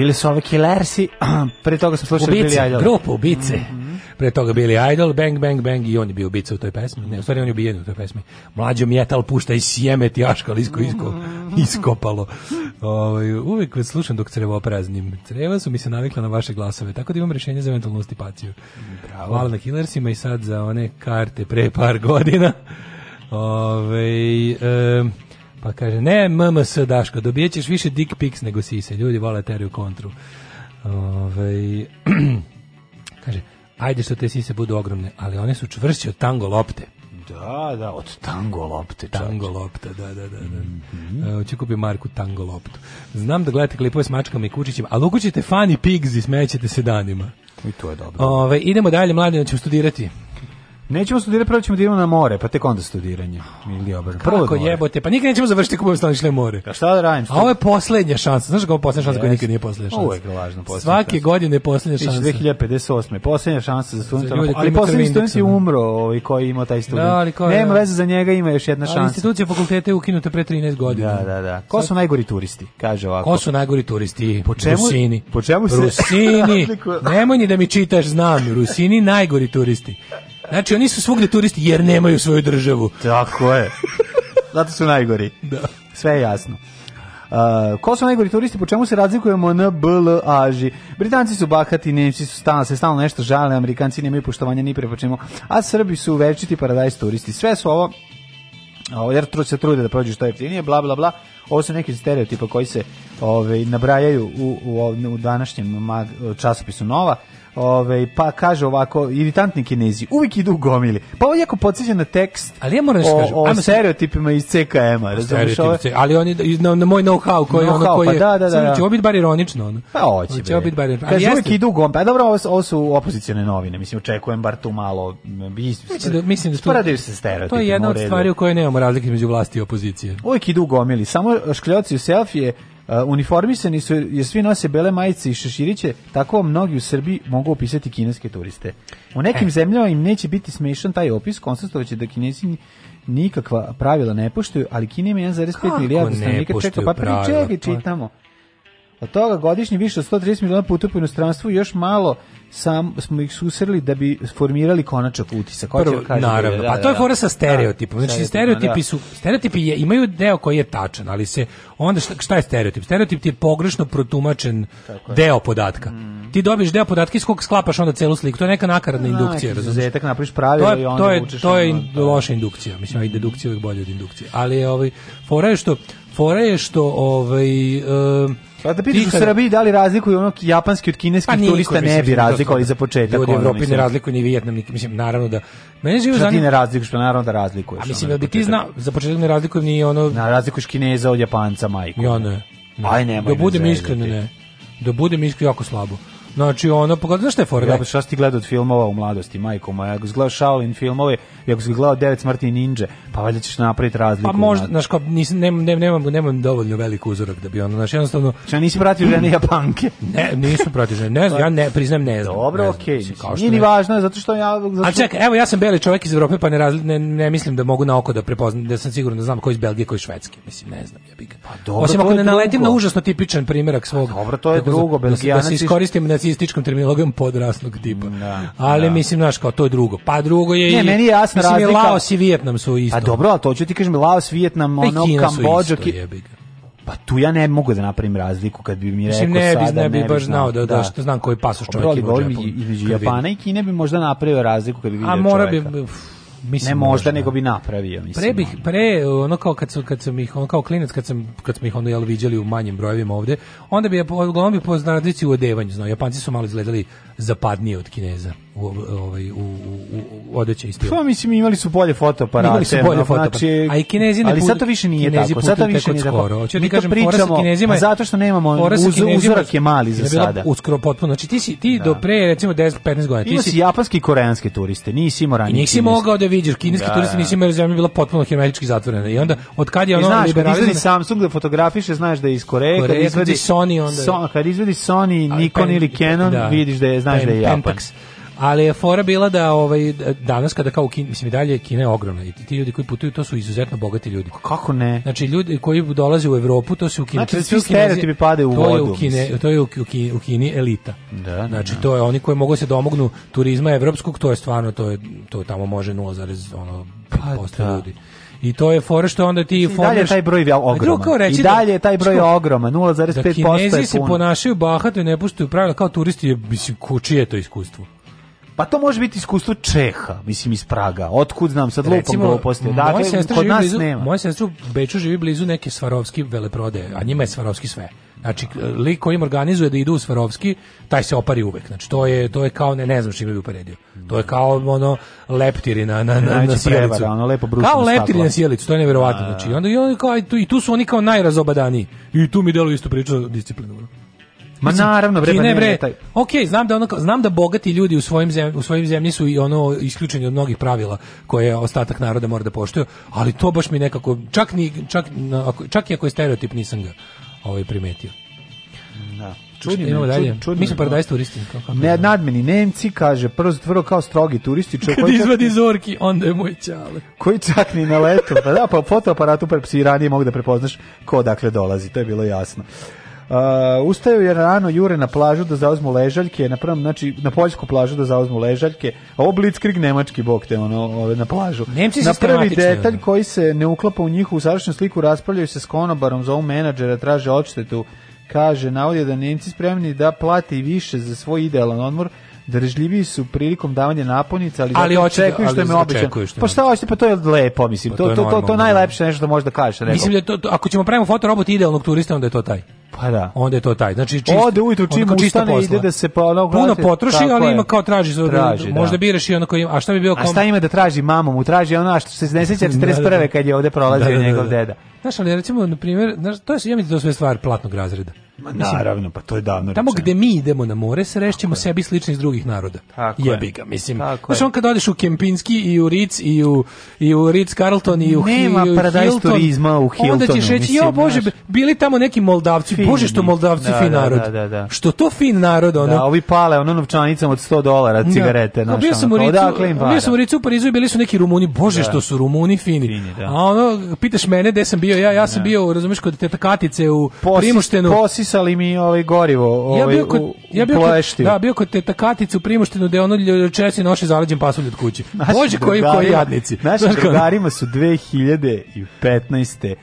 Bili su ove Killersi, pre toga sam slušao Billy Idol. Grupu Ubice. Mm -hmm. Pre toga Billy Idol, Bang Bang Bang i on je bio ubica u toj pesmi. Ne, u stvari on je ubijen u toj pesmi. Mlađo metal pušta i sjeme ti aškal isko, isko, mhm. iskopalo. Ovaj uvek vas slušam dok crevo praznim. Creva su mi se navikla na vaše glasove, tako da imam rešenje za eventualnu stipaciju. Bravo. Hvala na Killersima i sad za one karte pre par godina. Ove, ovaj, um, Pa kaže, ne MMS Daško, dobijećeš više dick pics nego sise. Ljudi vole teraju kontru. Ove, ovaj, kaže, ajde što te sise budu ogromne, ali one su čvršće od tango lopte. Da, da, od tango lopte. Čač. Tango lopta, da, da, da. da. Mm e, -hmm. Oće kupi Marku tango loptu. Znam da gledate klipove s mačkama i kučićima, ali ukućete Funny Pigs i smećete se danima. I to je dobro. Ove, ovaj, idemo dalje, mladine, ćemo studirati. Nećemo studirati, prvo ćemo da idemo na more, pa tek onda studiranje. Ili obrnuto. Prvo Kako jebote, pa nikad nećemo završiti kako budemo stalno išli na more. A šta da radim? A ovo je poslednja šansa. Znaš kako poslednja šansa yes. koja nikad nije poslednja šansa? Uvek lažno poslednja. Svake šansa. godine je poslednja šansa. 2058. Poslednja šansa za studenta. Ali poslednji student je umro, ovaj koji ima taj student. Da, ali ko, Nema veze za njega, ima još jedna šansa. Ali institucija fakulteta je ukinuta pre 13 godina. Da, da, da. Ko su najgori turisti? Kaže ovako. Ko su najgori turisti? Po čemu? Rusini. Po čemu se? Rusini. Nemoj ni da mi čitaš, znam. Rusini najgori turisti. Znači, oni su svugde turisti jer nemaju svoju državu. Tako je. Zato su najgori. Da. Sve je jasno. Uh, ko su najgori turisti, po čemu se razlikujemo na BLAži? Britanci su bahati, Nemci su stalno, se stalno nešto žale, Amerikanci nemaju poštovanja ni prema čemu, a Srbi su večiti paradajz turisti. Sve su ovo ovo, jer se trude da prođu što jeftinije, bla, bla, bla. Ovo su neki stereotipa koji se ove, ovaj, nabrajaju u, u, u današnjem mag, časopisu Nova. Ove, pa kaže ovako, iritantni kinezi, uvijek idu u gomili. Pa ovo jako podsjeća na tekst ali ja moram o, o ajmo stereotipima iz CKM-a. ali oni, na, na moj know-how koji, know ono koji pa je, da, da, da, da. će ovo biti bar ironično. Ono. Pa hoće. Će ovo bar ironično. Kaže, uvijek idu u gomili. A pa dobro, ovo, ovo su opozicijone novine, mislim, očekujem bar tu malo. Mislim da, mislim da tu, se stereotipima. To je jedna od stvari u kojoj nemamo razlike između vlasti i opozicije. Uvijek idu u gomili, samo škljoci u selfije, uniformisani su je svi nose bele majice i šeširiće, tako mnogi u Srbiji mogu opisati kineske turiste. U nekim e. zemljama im neće biti smešan taj opis, konstatovaće da kinezi nikakva pravila ne poštuju, ali Kina ima 1,5 milijarda stanovnika, čeka, pa pričega čitamo. Od toga godišnji više od 130 miliona puta po inostranstvu još malo sam smo ih susreli da bi formirali konačak utisak. Prvo, da kažem, naravno, da, pa da, da, pa to je da. fora sa da, stereotipom. Znači, stereotipi, su, stereotipi je, imaju deo koji je tačan, ali se, onda šta, šta je stereotip? Stereotip ti je pogrešno protumačen je. deo podatka. Mm. Ti dobiješ deo podatka i kog sklapaš onda celu sliku. To je neka nakaradna znači, indukcija. Zetak napraviš pravilo i onda To je, to je ono, loša indukcija. Mislim, mm. i dedukcija je uvijek bolja od indukcije. Ali ovaj, fora je što, fora je što ovaj, uh, Pa da pitaš u Srbiji da li razlikuju ono japanski od kineskih pa turista ne bi da razlikovali za početak. Ljudi u Evropi ne razlikuju ni Vijetnam, ni, mislim, naravno da... Mene živo zanim... ti ne razlikuješ, što pa naravno da razlikuješ. A mislim, da bi ti znao, za početak ne razlikujem ni ono... Na, razlikuješ Kineza od Japanca, majko. Ja ne. ne. Aj, nemoj. Da budem ne ne. Da budem iskreno jako slabo. Znači ono, pogledaj, pa znaš šta je fora? Ja, da? šta si gledao od filmova u mladosti, majko moja? Ako si gledao Shaolin filmove, ako si gledao Devet smrti ninja, pa valjda ćeš napraviti razliku. Pa možda, znaš, kao, nisam, nemam, nemam, nemam, dovoljno velik uzorak da bi ono, znaš, jednostavno... Znači, nisi pratio žene Japanke? ne, nisam pratio žene, ne znam, ja ne, priznam, ne znam. Dobro, okej, okay, nije ni važno, zato što ja... Zato... A čekaj, evo, ja sam beli čovjek iz Evrope, pa ne, razli, ne, ne mislim da mogu na oko da prepoznam, da sam sigurno da znam koji iz Belgije, koji iz Švedske, mislim, ne znam, ja bih. Pa dobro, Osim ako ne naletim na užasno tipičan primjerak svog. Dobro, to je drugo, Belgijanac. Da, se da iskoristim, da marksističkom terminologijom podrasnog tipa. Da, ali da. mislim, baš kao to je drugo. Pa drugo je ne, i... meni je jasna mislim, Laos i Vijetnam su isto. A dobro, a to ću ti kažem, Laos, Vijetnam, pa ono, Kambodža... Pa tu ja ne mogu da napravim razliku kad bi mi rekao Mislim, ne sada, ne bi, ne bi baš znao da, da, da, što znam koji pasoš pa čovjek ima u džepu. Između Japana i Kine bi možda napravio razliku kad bi vidio čovjeka. A mora bi... Mislim, ne možda, nego bi napravio. Mislim, pre bih, pre, ono kao kad, su, kad sam ih, ono kao klinac, kad, sam, kad sam ih ono jel viđali u manjim brojevima ovde, onda bi, uglavnom bi po u odevanju, znao, Japanci su malo izgledali zapadnije od Kineza u, ovaj, u, u, u odeće i stil. Pa mislim imali su bolje fotoaparate. Imali su bolje znači, fotoaparate. Znači, a i kinezi ne Ali sad to više nije tako. Sad to više nije skoro. Hoću ti da kažem, pričamo, kinezima je, pa zato što nemamo uz, uzorak je mali za sada. Uskoro potpuno. Znači ti si ti da. do pre recimo 10 15 godina. Imao si japanski i koreanske turiste. Nisi imao ranije. I nisi mogao da vidiš kineski da. turiste, nisi imao zemlja bila potpuno hermetički zatvorena. I onda od kad je e, ono znaš, liberalizam. Samsung da fotografiše, znaš da je iz Koreje, kad izvedi Sony onda. Kad izvedi Sony, Nikon ili Canon, da. vidiš da je znaš da je Japan ali je fora bila da ovaj danas kada kao Kina, mislim i dalje Kina je ogromna i ti ljudi koji putuju to su izuzetno bogati ljudi. Pa kako ne? Znači ljudi koji dolaze u Evropu to su u Kini. Znači, svi stereotipi padaju u vodu. To je u Kine, to je u, Kini, u Kini elita. Da, da, znači da. to je oni koji mogu da se domognu turizma evropskog, to je stvarno to je to tamo može 0, ono pa, da. ljudi. I to je fora što onda ti I formaš... dalje taj broj je ogroman. Reći I da- dalje je taj broj je ogroman, 0,5% je puno. Da Kinezi se ponašaju bahato i ne puštuju pravila kao turisti, je, mislim, kučije to iskustvo. Pa to može biti iskustvo Čeha, mislim iz Praga. Otkud znam, sad lupam gluposti. Da dakle, kod nas blizu, nema. Moja sestra u Beču živi blizu neke Svarovski veleprodaje, a njima je Svarovski sve. Znači, lik koji im organizuje da idu u Svarovski, taj se opari uvek. Znači, to je, to je kao, ne, ne znam čime bi uparedio. To je kao, ono, leptiri na, na, na, na sjelicu. ono, lepo kao leptiri na sjelicu, to je nevjerovatno. Da, da, znači, onda, i, on, kao, i, tu, i tu su oni kao najrazobadaniji. I tu mi deluju isto priča disciplinu. Ma naravno, bre, pa ne, bre. Taj... Ok, znam da, ono, znam da bogati ljudi u, svojim zemlji, u svojim zemljama su i ono isključeni od mnogih pravila koje ostatak naroda mora da poštuje, ali to baš mi nekako, čak, ni, čak, ako čak i ako je stereotip, nisam ga ovaj, primetio. Da. Čudni, imamo dalje. Čudni, mi smo paradajz turisti. Ne, nadmeni Nemci, kaže, prvo zatvrlo kao strogi turisti. Čo, Kad izvadi čak... zorki, onda je moj čale. Koji čak ni na leto. Pa da, pa fotoaparatu pa si ranije mogu da prepoznaš ko dakle dolazi, to je bilo jasno. Uh, ustaju je rano jure na plažu da zauzmu ležaljke, na prvom, znači na poljsku plažu da zauzmu ležaljke. A ovo Blitzkrieg nemački bog te ono ove, na plažu. Nemci na prvi detalj koji se ne uklapa u njihovu završnu sliku raspravljaju se s konobarom, zovu menadžera, traže odštetu. Kaže, navodi da Nemci spremni da plati više za svoj idealan odmor, Drežljiviji su prilikom davanja naponica, ali, ali očekuju što im obećano. Pa šta hoćete, pa to je lepo, mislim. Pa to, to, to, to, to da. najlepše nešto može da kažeš, kažeš. Mislim da to, to, ako ćemo pravimo foto robot idealnog turista, onda je to taj. Pa da. Onda je to taj. Znači čist, Ode ujutru čim ustane ide da se pa ono Puno potroši, ali ima kao traži, traži da. možda da. biraš i ono ima. A šta bi bilo kom... A šta ima da traži mamu, mu traži ona što se ne seća 41. Da, kad je ovde prolazio da, da, njegov deda. Znaš, ali recimo na primjer, znaš, to je ja mi to sve stvar platnog razreda. Ma, mislim, Naravno, pa to je davno Tamo rečeno. gde mi idemo na more, srećemo sebi slični iz drugih naroda. Tako Jebi ga, mislim. Tako znaš, on kad odeš u Kempinski i u Ritz i u, i u Ritz Carlton i u Nema i u paradajz Hilton, turizma u Hiltonu. Onda ćeš reći, jo bože, bili tamo neki Moldavci, fin, bože što Moldavci da, fin da, narod. Da, da, da, Što to fin narod, ono. Da, ovi pale, ono novčanicom od 100 dolara da. cigarete. Da. No, bio sam u Ricu, da, sam u Ricu u Parizu i bili su neki Rumuni, bože što su Rumuni fini. fini da. A ono, pitaš mene gde sam bio, ja, ja sam bio, razumeš, kod teta Katice u Primuštenu. Posis isisali mi ovaj gorivo, ovaj ja bio ovaj, kod, u, ja bio kod, da, bio kod te Katice u Primoštinu gde ono česi noše zaleđen pasulj od kuće. Bože koji koji jadnici. Naši drugarima su 2015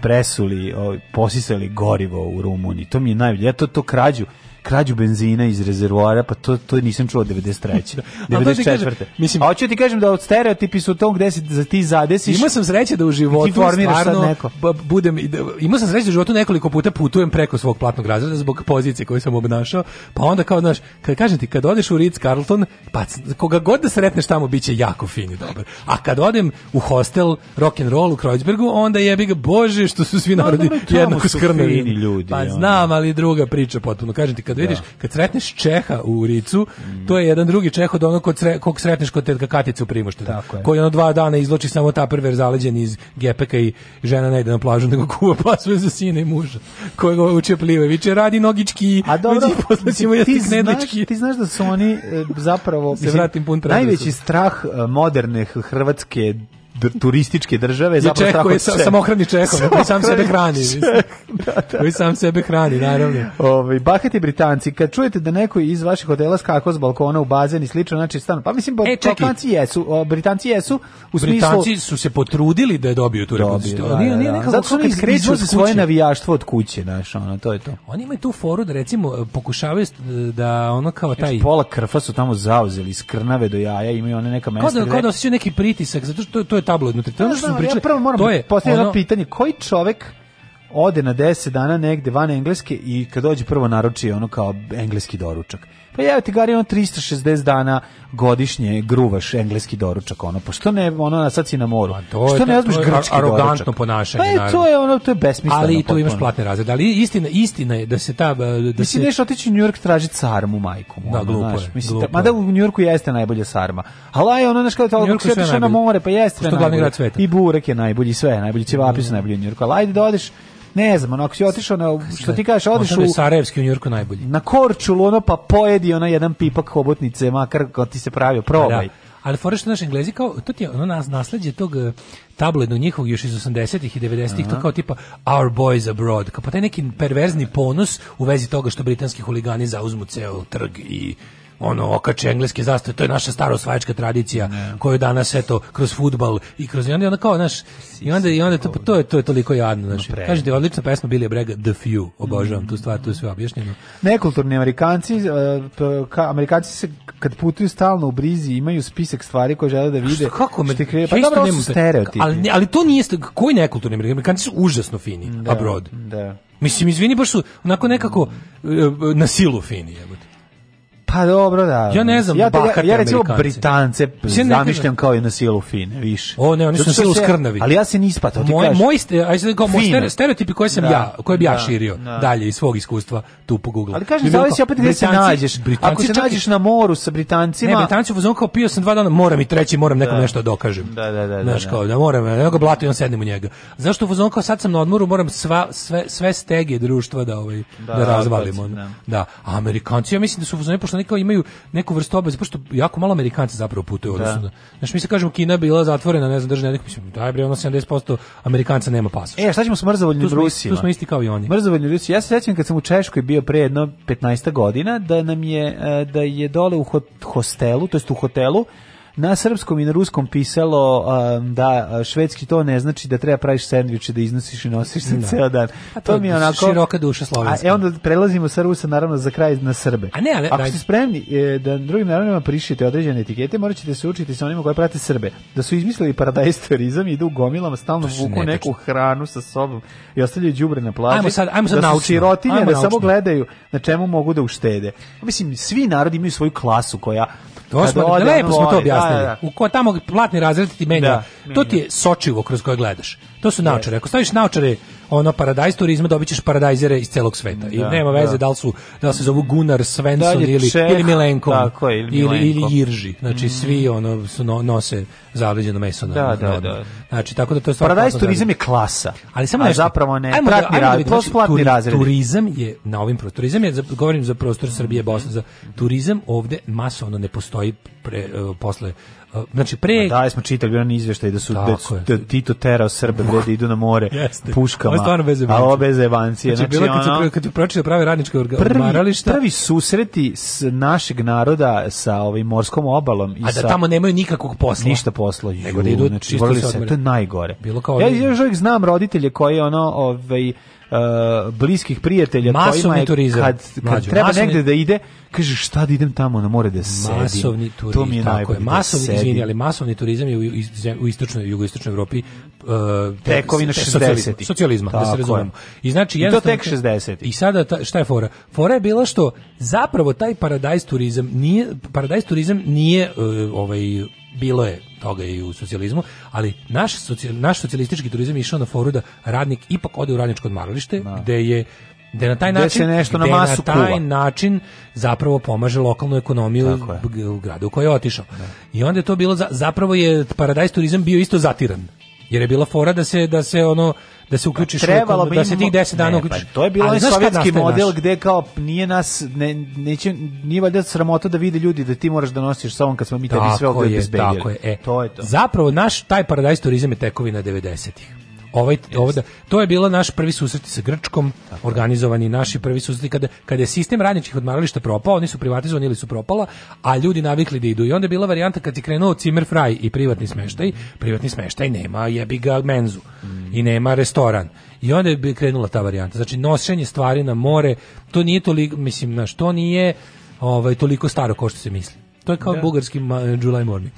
presuli, ovaj, posisali gorivo u Rumuniji. To mi je najbolje. Ja to, to krađu krađu benzina iz rezervoara, pa to, to nisam čuo 93. 94. Da, mislim, A hoću ti kažem da od stereotipi su to gde se za da ti zadesiš. Imao sam sreće da u životu stvarno neko. budem, da- imao sam sreće da u životu nekoliko puta putujem preko svog platnog razreda zbog pozicije koju sam obnašao, pa onda kao, znaš, kad kažem ti, kad odeš u Ritz Carlton, pa koga god da sretneš tamo, biće jako fin i dobar. A kad odem u hostel rock and roll u Kreuzbergu, onda jebi ga, bože, što su svi pa narodi no, jednako skrnavi. Pa znam, ali druga priča potpuno. Kažem ti, kad vidiš, da. kad sretneš Čeha u Ricu, mm. to je jedan drugi Čeh od onog kog, sre, kog sretneš kod tetka Katice u Primoštenu, koji ono dva dana izloči samo ta prver zaleđen iz gepeka i žena ne ide na plažu, nego kuva pasve za sine i muža, Koji ga uče plive, viče radi nogički, a dobro, ćemo ti, znaš, ti znaš da su oni e, zapravo, se mislim, vratim pun najveći strah e, modernih hrvatske turističke države za tako je sam, samohrani čekom, koji sam sebe hrani. Da, da. koji sam sebe hrani, naravno. Ovaj bahati Britanci, kad čujete da neko iz vaših hotela skako s balkona u bazen i slično, znači stan. Pa mislim e, Britanci jesu, o, Britanci jesu u smislu Britanci su se potrudili da dobiju tu reputaciju Da, nije, da, nije da, da. Zato što oni kreću svoje navijaštvo od kuće, znaš, ono, to je to. Oni imaju tu foru da recimo e, pokušavaju da ono kao znači, taj pola krfa su tamo zauzeli skrnave do jaja, imaju one neka mesta. Kao da, kao da neki pritisak, zato što to, to je tabloidno tretirano, da, što da, smo pričali. Ja prvo moram to je postaviti ono... pitanje, koji čovek ode na 10 dana negde van Engleske i kad dođe prvo naruči ono kao engleski doručak. Pa ja ti gari on 360 dana godišnje gruvaš engleski doručak ono. Pa što ne, ono sad si na moru. Pa to što ne znaš grčki arrogantno doručak? ponašanje. Pa je, to je ono, to je besmisleno. Ali i tu imaš platne razrede. Ali istina, istina je da se ta... Da Mislim, se... nešto otići u New York tražiti sarmu majkom. Da, glupo je. Mislim, glupo da- mada u New Yorku jeste najbolje sarma. Ali je ono, znaš kada to, kako na more, pa jeste sve najbolje. I burek je najbolji, sve najbolji, znači, ćevapi su da. najbolji u New Yorku. Ali ajde da odeš ne znam, ono, ako si otišao na, što ti kažeš, odiš da u... Sarajevski u Njurku najbolji. Na Korčulu, ono, pa pojedi ono jedan pipak hobotnice, makar kad ti se pravio, probaj. Da. da. Ali fora što naš Englezi kao to ti je ono nas nasleđe tog e, tabloidnog njihovog još iz 80-ih i 90-ih to kao tipa our boys abroad kao pa taj neki perverzni ponos u vezi toga što britanski huligani zauzmu ceo trg i ono okače engleske zastave, to je naša stara osvajačka tradicija ne. koju danas eto kroz fudbal i kroz i onda, kao, znaš, i onda i onda to, to je to je toliko jadno, znači. Kažete odlična pesma Billy breg The Few, obožavam mm. tu stvar, tu je sve objašnjeno. Nekulturni Amerikanci, uh, ka, Amerikanci se kad putuju stalno u brizi imaju spisak stvari koje žele da vide. Što, kako me? Krije, pa dobro, su stereotipi. Ali, ali to nije, koji nekulturni Amerikanci su užasno fini, da, abroad. Da. Mislim, izvini, baš su onako nekako eh, na silu fini, jebote. Pa dobro, da. Ja ne znam, ja, ja, ja recimo Britance ja zamišljam kao jednu silu fine, više. O ne, oni su silu skrnavi. Ali ja se ne ispata, ti moj, kažeš. Moj, aj sad kao moj stereotipi koje sam da, ja, koje bi da, ja širio da. dalje iz svog iskustva tu po Google. Ali kažem, zavisi opet gde se nađeš. Britanci, Ako se nađeš na moru sa Britancima... Ne, Britanci u fazonu kao pio sam dva dana, moram i treći, moram nekom da. nešto da dokažem. Da, da, da. da Znaš da. kao, da moram, ja ga blato i on sednem u njega. Zašto u fazonu kao sad sam na odmoru, moram sva, sve, sve stege društva da, ovaj, da, razvalimo. Da, Amerikanci, ja mislim da su u fazonu, pošto oni kao imaju neku vrstu obaveze, pošto jako malo Amerikanci zapravo putuje putuju da. odnosno. Da. Znaš, mi se kažemo Kina bila zatvorena, ne znam, drže nekako, mislim, daj bre, ono 70% Amerikanca nema pasoš. E, šta ćemo s mrzovoljnim Rusima? Tu smo isti kao i oni. Mrzovoljni Rusi. Ja se sećam kad sam u Češkoj bio pre jedno 15 godina, da nam je, e, da je dole u hostelu, to jest u hotelu, na srpskom i na ruskom pisalo um, da švedski to ne znači da treba praviš sendviče da iznosiš i nosiš se da. ceo dan. Pa to, to mi je onako široka duša slovenska. A e, onda prelazimo sa Rusa naravno za kraj na Srbe. A ne, ali, Ako ste spremni e, da drugim narodima prišite određene etikete, morat se učiti sa onima koji prate Srbe. Da su izmislili paradajz turizam i idu gomilama, stalno vuku ne, neku hranu sa sobom i ostavljaju đubre na plaži. Ajmo sad, ajmo sad da su sirotinje, da samo gledaju na čemu mogu da uštede. Mislim, svi narodi imaju svoju klasu koja To smo, lepo smo to objasnili Da, da, da. U ko tamo platni razred ti menja. Da, to ti je sočivo kroz koje gledaš. To su naučare. Ako staviš naučare, ono paradajz turizma dobićeš paradajzere iz celog sveta. I da, nema da. veze da. da li su da li se zovu Gunnar Svensson da ili Čeh, ili Milenko tako, ili, ili, ili Irži. Znači mm. svi ono su no, nose zavređeno meso na. Da, da, da. Znači tako da to je paradajz turizam je klasa. Ali samo nešto, zapravo ne ajmo da- platni da, ajmo platni znači, razred. Turizam je na ovim prostorima. Turizam je za, govorim za prostor Srbije, Bosne, za turizam ovde masovno ne postoji pre, uh, posle znači pre da smo čitali jedan izveštaj da su da, da Tito terao Srbe gde da idu na more Jeste. puškama. Stvarno bez a ovo bez evancije. Znači, znači bilo kad, ono, kad pročita prave radničke odmarališta. Prvi, prvi susreti s našeg naroda sa ovim morskom obalom i A da tamo nemaju nikakvog posla. Ništa posla. Nego da idu znači, čisto se, to je najgore. Bilo kao ja, ja još uvijek znam roditelje koji ono ovaj uh, bliskih prijatelja masovni kojima je, turizam, kad, kad mlađu, treba masovni... negde da ide, kaže šta da idem tamo na more da sedim. Masovni turizam, to mi je tako je. Da masovni, da izvini, ali masovni turizam je u, u istočnoj, jugoistočnoj Evropi uh, tekovina 60. Socijalizma, da se razumemo. I znači, I tek 60. I sada ta, šta je fora? Fora je bila što zapravo taj paradajz turizam nije, paradajz turizam nije uh, ovaj, bilo je toga i u socijalizmu, ali naš, socijal, naš socijalistički turizam je išao na foru da radnik ipak ode u radničko odmaralište, da. gde je da na taj gde način se nešto na masu na taj kuva. način zapravo pomaže lokalnu ekonomiju u gradu u koji je otišao. Da. I onda je to bilo zapravo je paradajz turizam bio isto zatiran. Jer je bila fora da se da se ono da se uključiš pa, trebalo da se tih 10 dana pa uključiš. Pa, to je bilo sovjetski model naš? gde kao nije nas ne neće nije valjda sramota da vide ljudi da ti moraš da nosiš sa kad smo mi tebi sve ovde obezbedili. Tako je, e. To je to. Zapravo naš taj paradajz turizam je tekovina 90-ih ovaj, ovde, to je bilo naš prvi susret sa Grčkom, Tako. organizovani naši prvi susreti kada kada je sistem radničkih odmarališta propao, oni su privatizovani ili su propala, a ljudi navikli da idu. I onda je bila varijanta kad je krenuo Cimer Fraj i privatni smeštaj, privatni smeštaj nema jebi ga menzu mm. i nema restoran. I onda je krenula ta varijanta. Znači nošenje stvari na more, to nije toliko, mislim, na što nije ovaj toliko staro kao što se misli. To je kao da. bugarski July morning.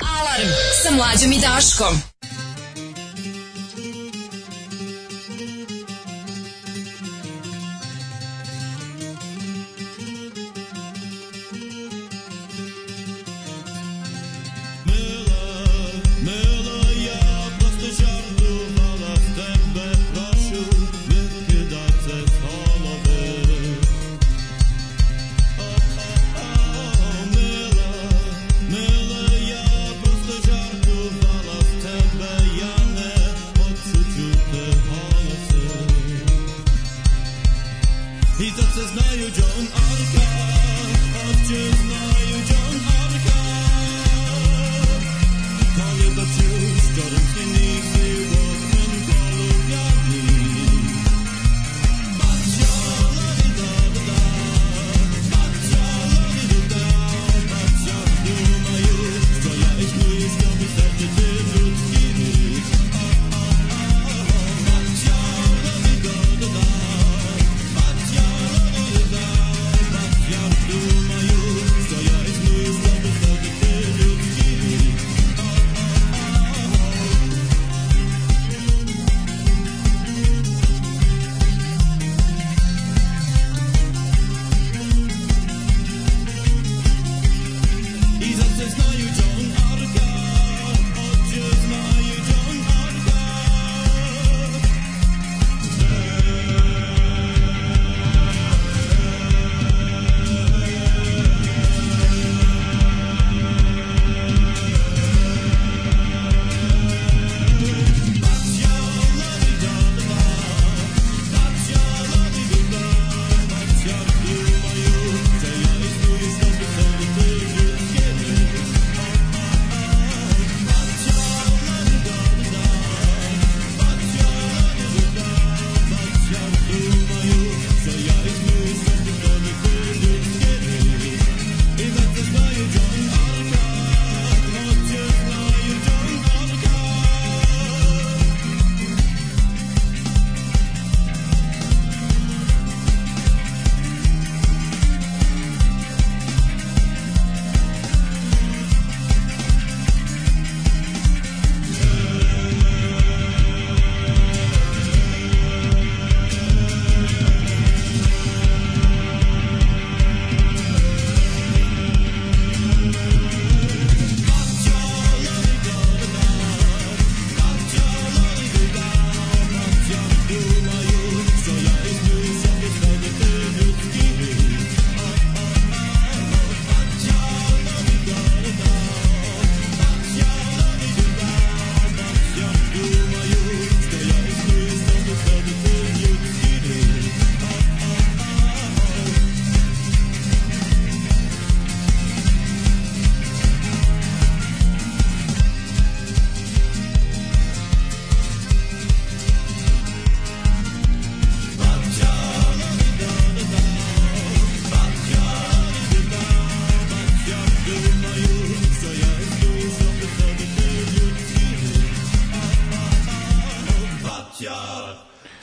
Alarm sa mlađom i Daškom.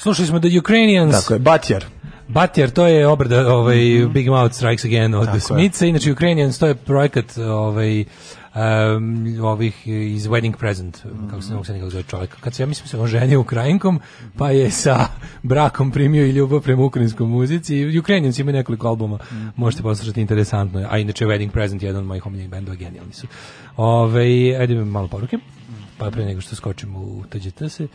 Slušali smo The Ukrainians. Tako je, Batjar. Batjar, to je obrada ovaj, mm -hmm. Big Mouth Strikes Again od Tako Smica. Je. Inače, Ukrainians, to je projekat ovaj, um, ovih iz Wedding Present, mm -hmm. kako se ne mogu se nikako zove čovjek. Kad se, ja mislim, se on ženio Ukrajinkom, pa je sa brakom primio i ljubav prema ukrajinskoj muzici. I Ukrainians imaju nekoliko albuma, mm -hmm. možete poslušati interesantno. A inače, Wedding Present je jedan od mojih omiljenih bendova, genijalni su. Ove, ovaj, ajde malo poruke, pa pre nego što skočimo u TGT se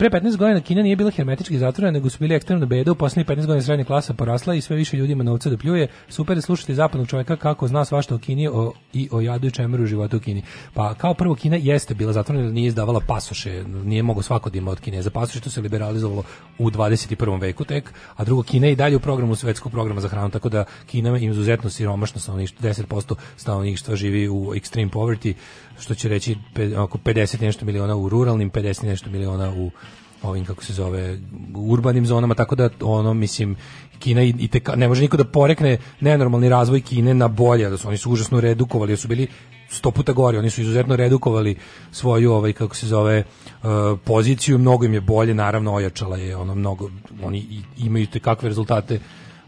pre 15 godina Kina nije bila hermetički zatvorena, nego su bili ekstremno beda, u poslednjih 15 godina srednja klasa porasla i sve više ljudima novca da pljuje. Super je slušati zapadnog čovjeka kako zna svašta o Kini o, i o jadu i čemeru života u Kini. Pa kao prvo Kina jeste bila zatvorena, nije izdavala pasoše, nije mogo svako da ima od Kine za pasoše, to se liberalizovalo u 21. veku tek, a drugo Kina je i dalje u programu svetskog programa za hranu, tako da Kina ima izuzetno siromašno stanovništvo, 10% stanovništva živi u extreme poverty, što će reći pe, oko 50 nešto miliona u ruralnim, 50 nešto miliona u ovim kako se zove urbanim zonama tako da ono mislim Kina i, i teka, ne može niko da porekne nenormalni razvoj Kine na bolje da su oni su užasno redukovali da su bili sto puta gori oni su izuzetno redukovali svoju ovaj kako se zove uh, poziciju mnogo im je bolje naravno ojačala je ono mnogo oni imaju te kakve rezultate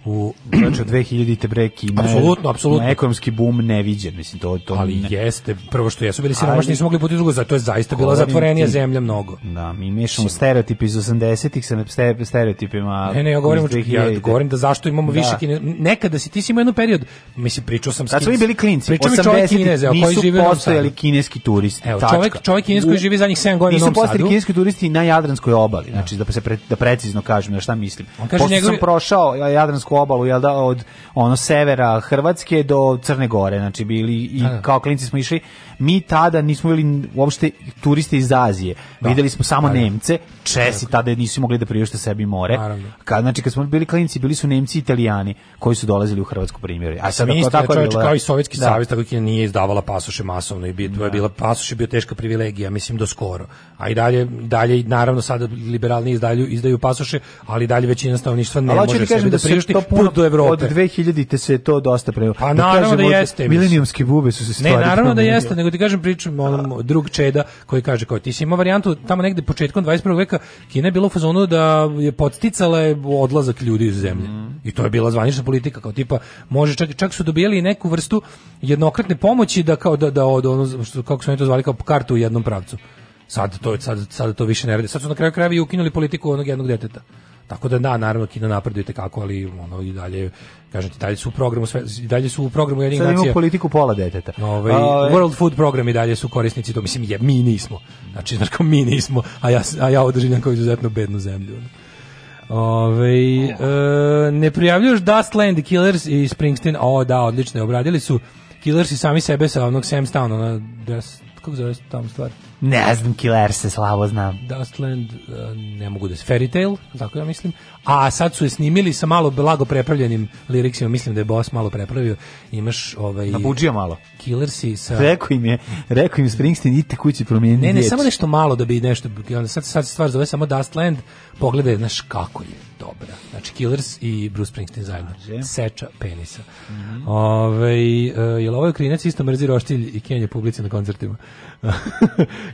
u znači 2000-te breki na apsolutno apsolutno ekonomski bum neviđen mislim to to ali ne. jeste prvo što jesu bili siromašni nisu mogli biti drugo zato je zaista bila zatvorenija ti, zemlja mnogo da mi mešamo stereotipe iz 80-ih sa stereotipima ne ne ja govorim ja govorim da zašto imamo da. više kine nekada si ti si imao jedan period mislim pričao sam s Kad su bili klinci 80 kineze koji žive postojali kineski turisti Evo, čovjek čovjek kineski koji živi zadnjih 7 godina u Novom Sadu kineski turisti na jadranskoj obali da. znači da se da precizno kažem na šta mislim on kaže njegov prošao jadransku Jadransku obalu, jel da, od ono severa Hrvatske do Crne Gore, znači bili i da, da. kao klinci smo išli mi tada nismo bili uopšte turiste iz Azije. Da. Videli smo samo Naravno. Nemce, Česi tada nisu mogli da priušte sebi more. Kad, znači, kad smo bili klinci, bili su Nemci i Italijani koji su dolazili u Hrvatsku primjer. A e, sad to tako e, je bilo. Kao i Sovjetski da. savez, tako Kina nije izdavala pasoše masovno i bi, to je da. bila pasoš je bio teška privilegija, mislim do skoro. A i dalje, dalje naravno sada liberalni izdaju, izdaju pasoše, ali dalje većina stanovništva ne može da kažem sebi da, da priušti put do Evrope. Od 2000 te se to dosta preo. Pa da naravno da jeste. Milenijumski bube su se stvari. Ne, naravno da jeste, nego ti kažem pričam onom drug Čeda koji kaže kao ti si imao varijantu tamo negde početkom 21. veka Kina je bila u fazonu da je podsticala odlazak ljudi iz zemlje. Mm. I to je bila zvanična politika kao tipa može čak, čak su dobijali neku vrstu jednokratne pomoći da kao da da od ono što, kako su oni to zvali kao kartu u jednom pravcu. Sad to sad, sad to više ne radi. Sad su na kraju krajeva i ukinuli politiku onog jednog deteta. Tako da da, naravno Kina napreduje kako, ali ono i dalje Kažem ti, dalje su u programu sve, dalje su u programu jedinica nacija. imamo politiku pola deteta. Ovaj, ovaj, World Food program i dalje su korisnici, to mislim je, mi nismo. Znači, znaš kao mi nismo, a ja, a ja održim kao izuzetno bednu zemlju. Ove, ovaj, oh. e, ne prijavljuš Land Killers i Springsteen, o da, odlično, je obradili su Killers i sami sebe sa onog Sam Stowna, na, kako zove tamo stvar? Ne znam, Killer se slavo znam. Dustland, e, ne mogu da se, Fairy Tale, tako ja mislim. A sad su je snimili sa malo blago prepravljenim liriksima, mislim da je boss malo prepravio. Imaš ovaj... Nabuđio malo. Killersi sa... Rekao im je, rekao im Springsteen, idite kući promijeniti Ne, ne, dječ. samo nešto malo da bi nešto... Sad, sad stvar zove samo Dustland, pogledaj, znaš kako je dobra. Znači Killers i Bruce Springsteen zajedno. Seča penisa. Mm -hmm. Ove, je li ovaj, e, ovaj krinac isto mrzi roštilj i kenje publici na koncertima?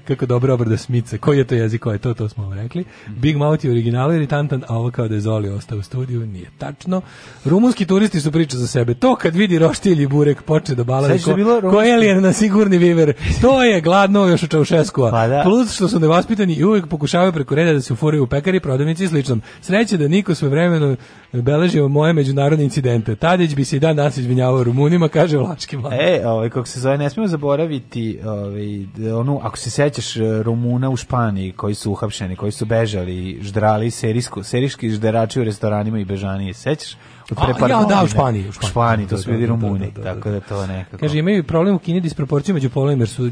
Kako dobro obrada smice. Koji je to jezik? Koji je to? To smo vam rekli. Mm -hmm. Big Mouth je original iritantan, a ovo kao da je Zoli ostao u studiju. Nije tačno. Rumunski turisti su priča za sebe. To kad vidi roštilj i burek počne da balaju da ko, ko alien na sigurni viver. To je gladno još u Čaušeskova. Pa da. Plus što su nevaspitani i uvek pokušavaju preko reda da se ufuraju u pekari, prodavnici i slično. Sreće da nije niko svoj vremenu beležio moje međunarodne incidente. Tadić bi se i dan danas izvinjavao Rumunima, kaže Vlački mlad. E, ovaj, kako se zove, ne smijemo zaboraviti, ovaj, onu, ako se sećaš eh, Rumuna u Španiji koji su uhapšeni, koji su bežali, ždrali, serijsko, serijski žderači u restoranima i bežanije, sećaš? Prepar... Ja, da, u Španiji. U Španiji, Španiji da, to su da, ljudi da, Rumuni, tako da to nekako. Kaže, imaju problem u Kini disproporciju među polovima, jer su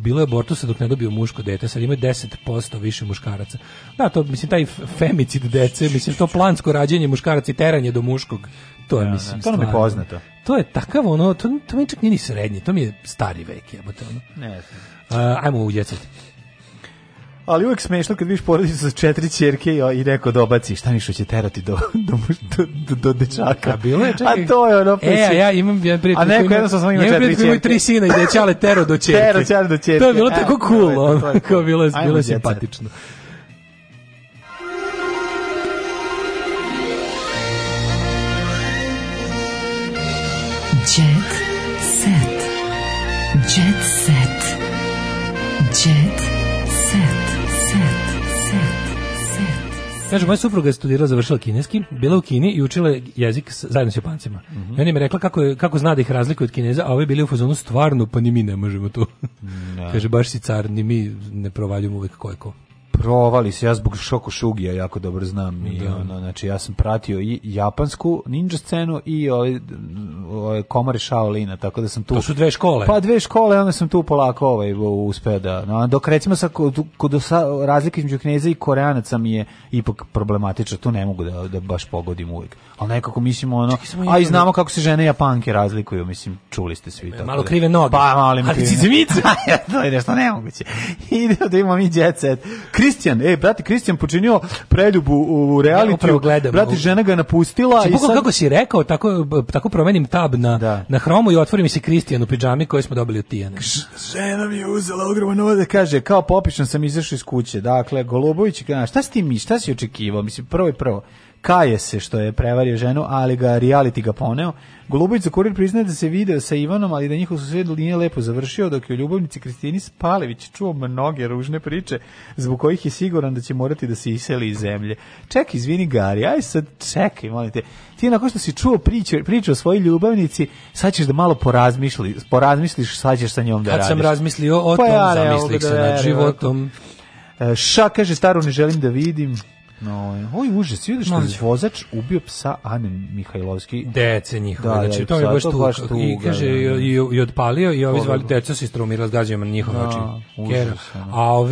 bilo je abortusa dok ne dobiju muško dete, sad imaju 10% više muškaraca. Da, to, mislim, taj femicid dece, mislim, to plansko rađenje muškaraca i teranje do muškog, to je, ja, mislim, To nam je poznato. To je takav, ono, to, to mi čak nije ni srednje, to mi je stari vek, jebote, ono. Ne, znam. Uh, ajmo u djecet. Ali uvek smešno kad viš porodicu sa četiri ćerke i neko dobaci, šta mi što će terati do, do, do, do, dečaka. A bilo je, čekaj. A to je ono, E, a ja imam jedan prijatelj. A neko jednostavno sam imao četiri ćerke. Imam tri sina i dečale da tero do ćerke. Tero, tero do ćerke. To je bilo e, tako cool, ono, kao bilo je simpatično. Jet Kaže moja supruga je studirala, završila kineski, bila u Kini i učila jezik s, zajedno s Japancima. Mm -hmm. I ona mi je rekla kako, je, kako zna da ih razlikuje od Kineza, a oni bili u fazonu stvarno, pa ni mi ne možemo to. da. Kaže, baš si car, ni mi ne provaljujemo uvek kojko provali se, ja zbog Shoko Shugija jako dobro znam i da. ono, znači ja sam pratio i japansku ninja scenu i ove, ove komare Shaolina, tako da sam tu... To su dve škole? Pa dve škole, onda sam tu polako ovaj, uspeo da... No, dok recimo sa, kod, kod sa, razlike između Kineza i Koreanaca mi je ipak problematično, tu ne mogu da, da baš pogodim uvek. Al nekako mislimo ono... Čekaj, a i znamo kako se žene Japanke razlikuju, mislim, čuli ste svi. E, tako malo da. krive noge. Pa, malo im krive. Ali cicimice! to je nešto nemoguće. Ide da imamo mi jet Kristijan, ej, brate, Kristijan počinio preljubu u, u realitiju. Brati, žena ga napustila. Či, znači, i sad... kako si rekao, tako, tako promenim tab na, da. na hromu i otvori mi se Kristijan u pidžami koju smo dobili od Tijana. Žena mi je uzela ogroman novac, kaže, kao popišan sam izašao iz kuće. Dakle, Golubović, šta si ti mi, šta si očekivao? Mislim, prvo i prvo kaje se što je prevario ženu, ali ga reality ga poneo. Golubović za kurir priznaje da se video sa Ivanom, ali da njihov susred nije lepo završio, dok je u ljubavnici Kristini Spalević čuo mnoge ružne priče, zbog kojih je siguran da će morati da se iseli iz zemlje. Ček, izvini Gari, aj sad čekaj, molim te. Ti nakon što si čuo priču, priču o svojoj ljubavnici, sad ćeš da malo porazmisli, porazmisliš sad ćeš sa njom da Kad radiš. Kad sam razmislio o pa tom, pa ja, zamislih se da nad životom. E, Šak, kaže, staro ne želim da vidim. No, oj, užas, vidiš što je vozač ubio psa Ane Mihajlovski. Dece njihove, da, znači da, to je baš tu, baš tu i da, kaže, da, i, i, odpalio i ovi zvali, deca su istraumirali zgađajima na njihove oči. A ovi,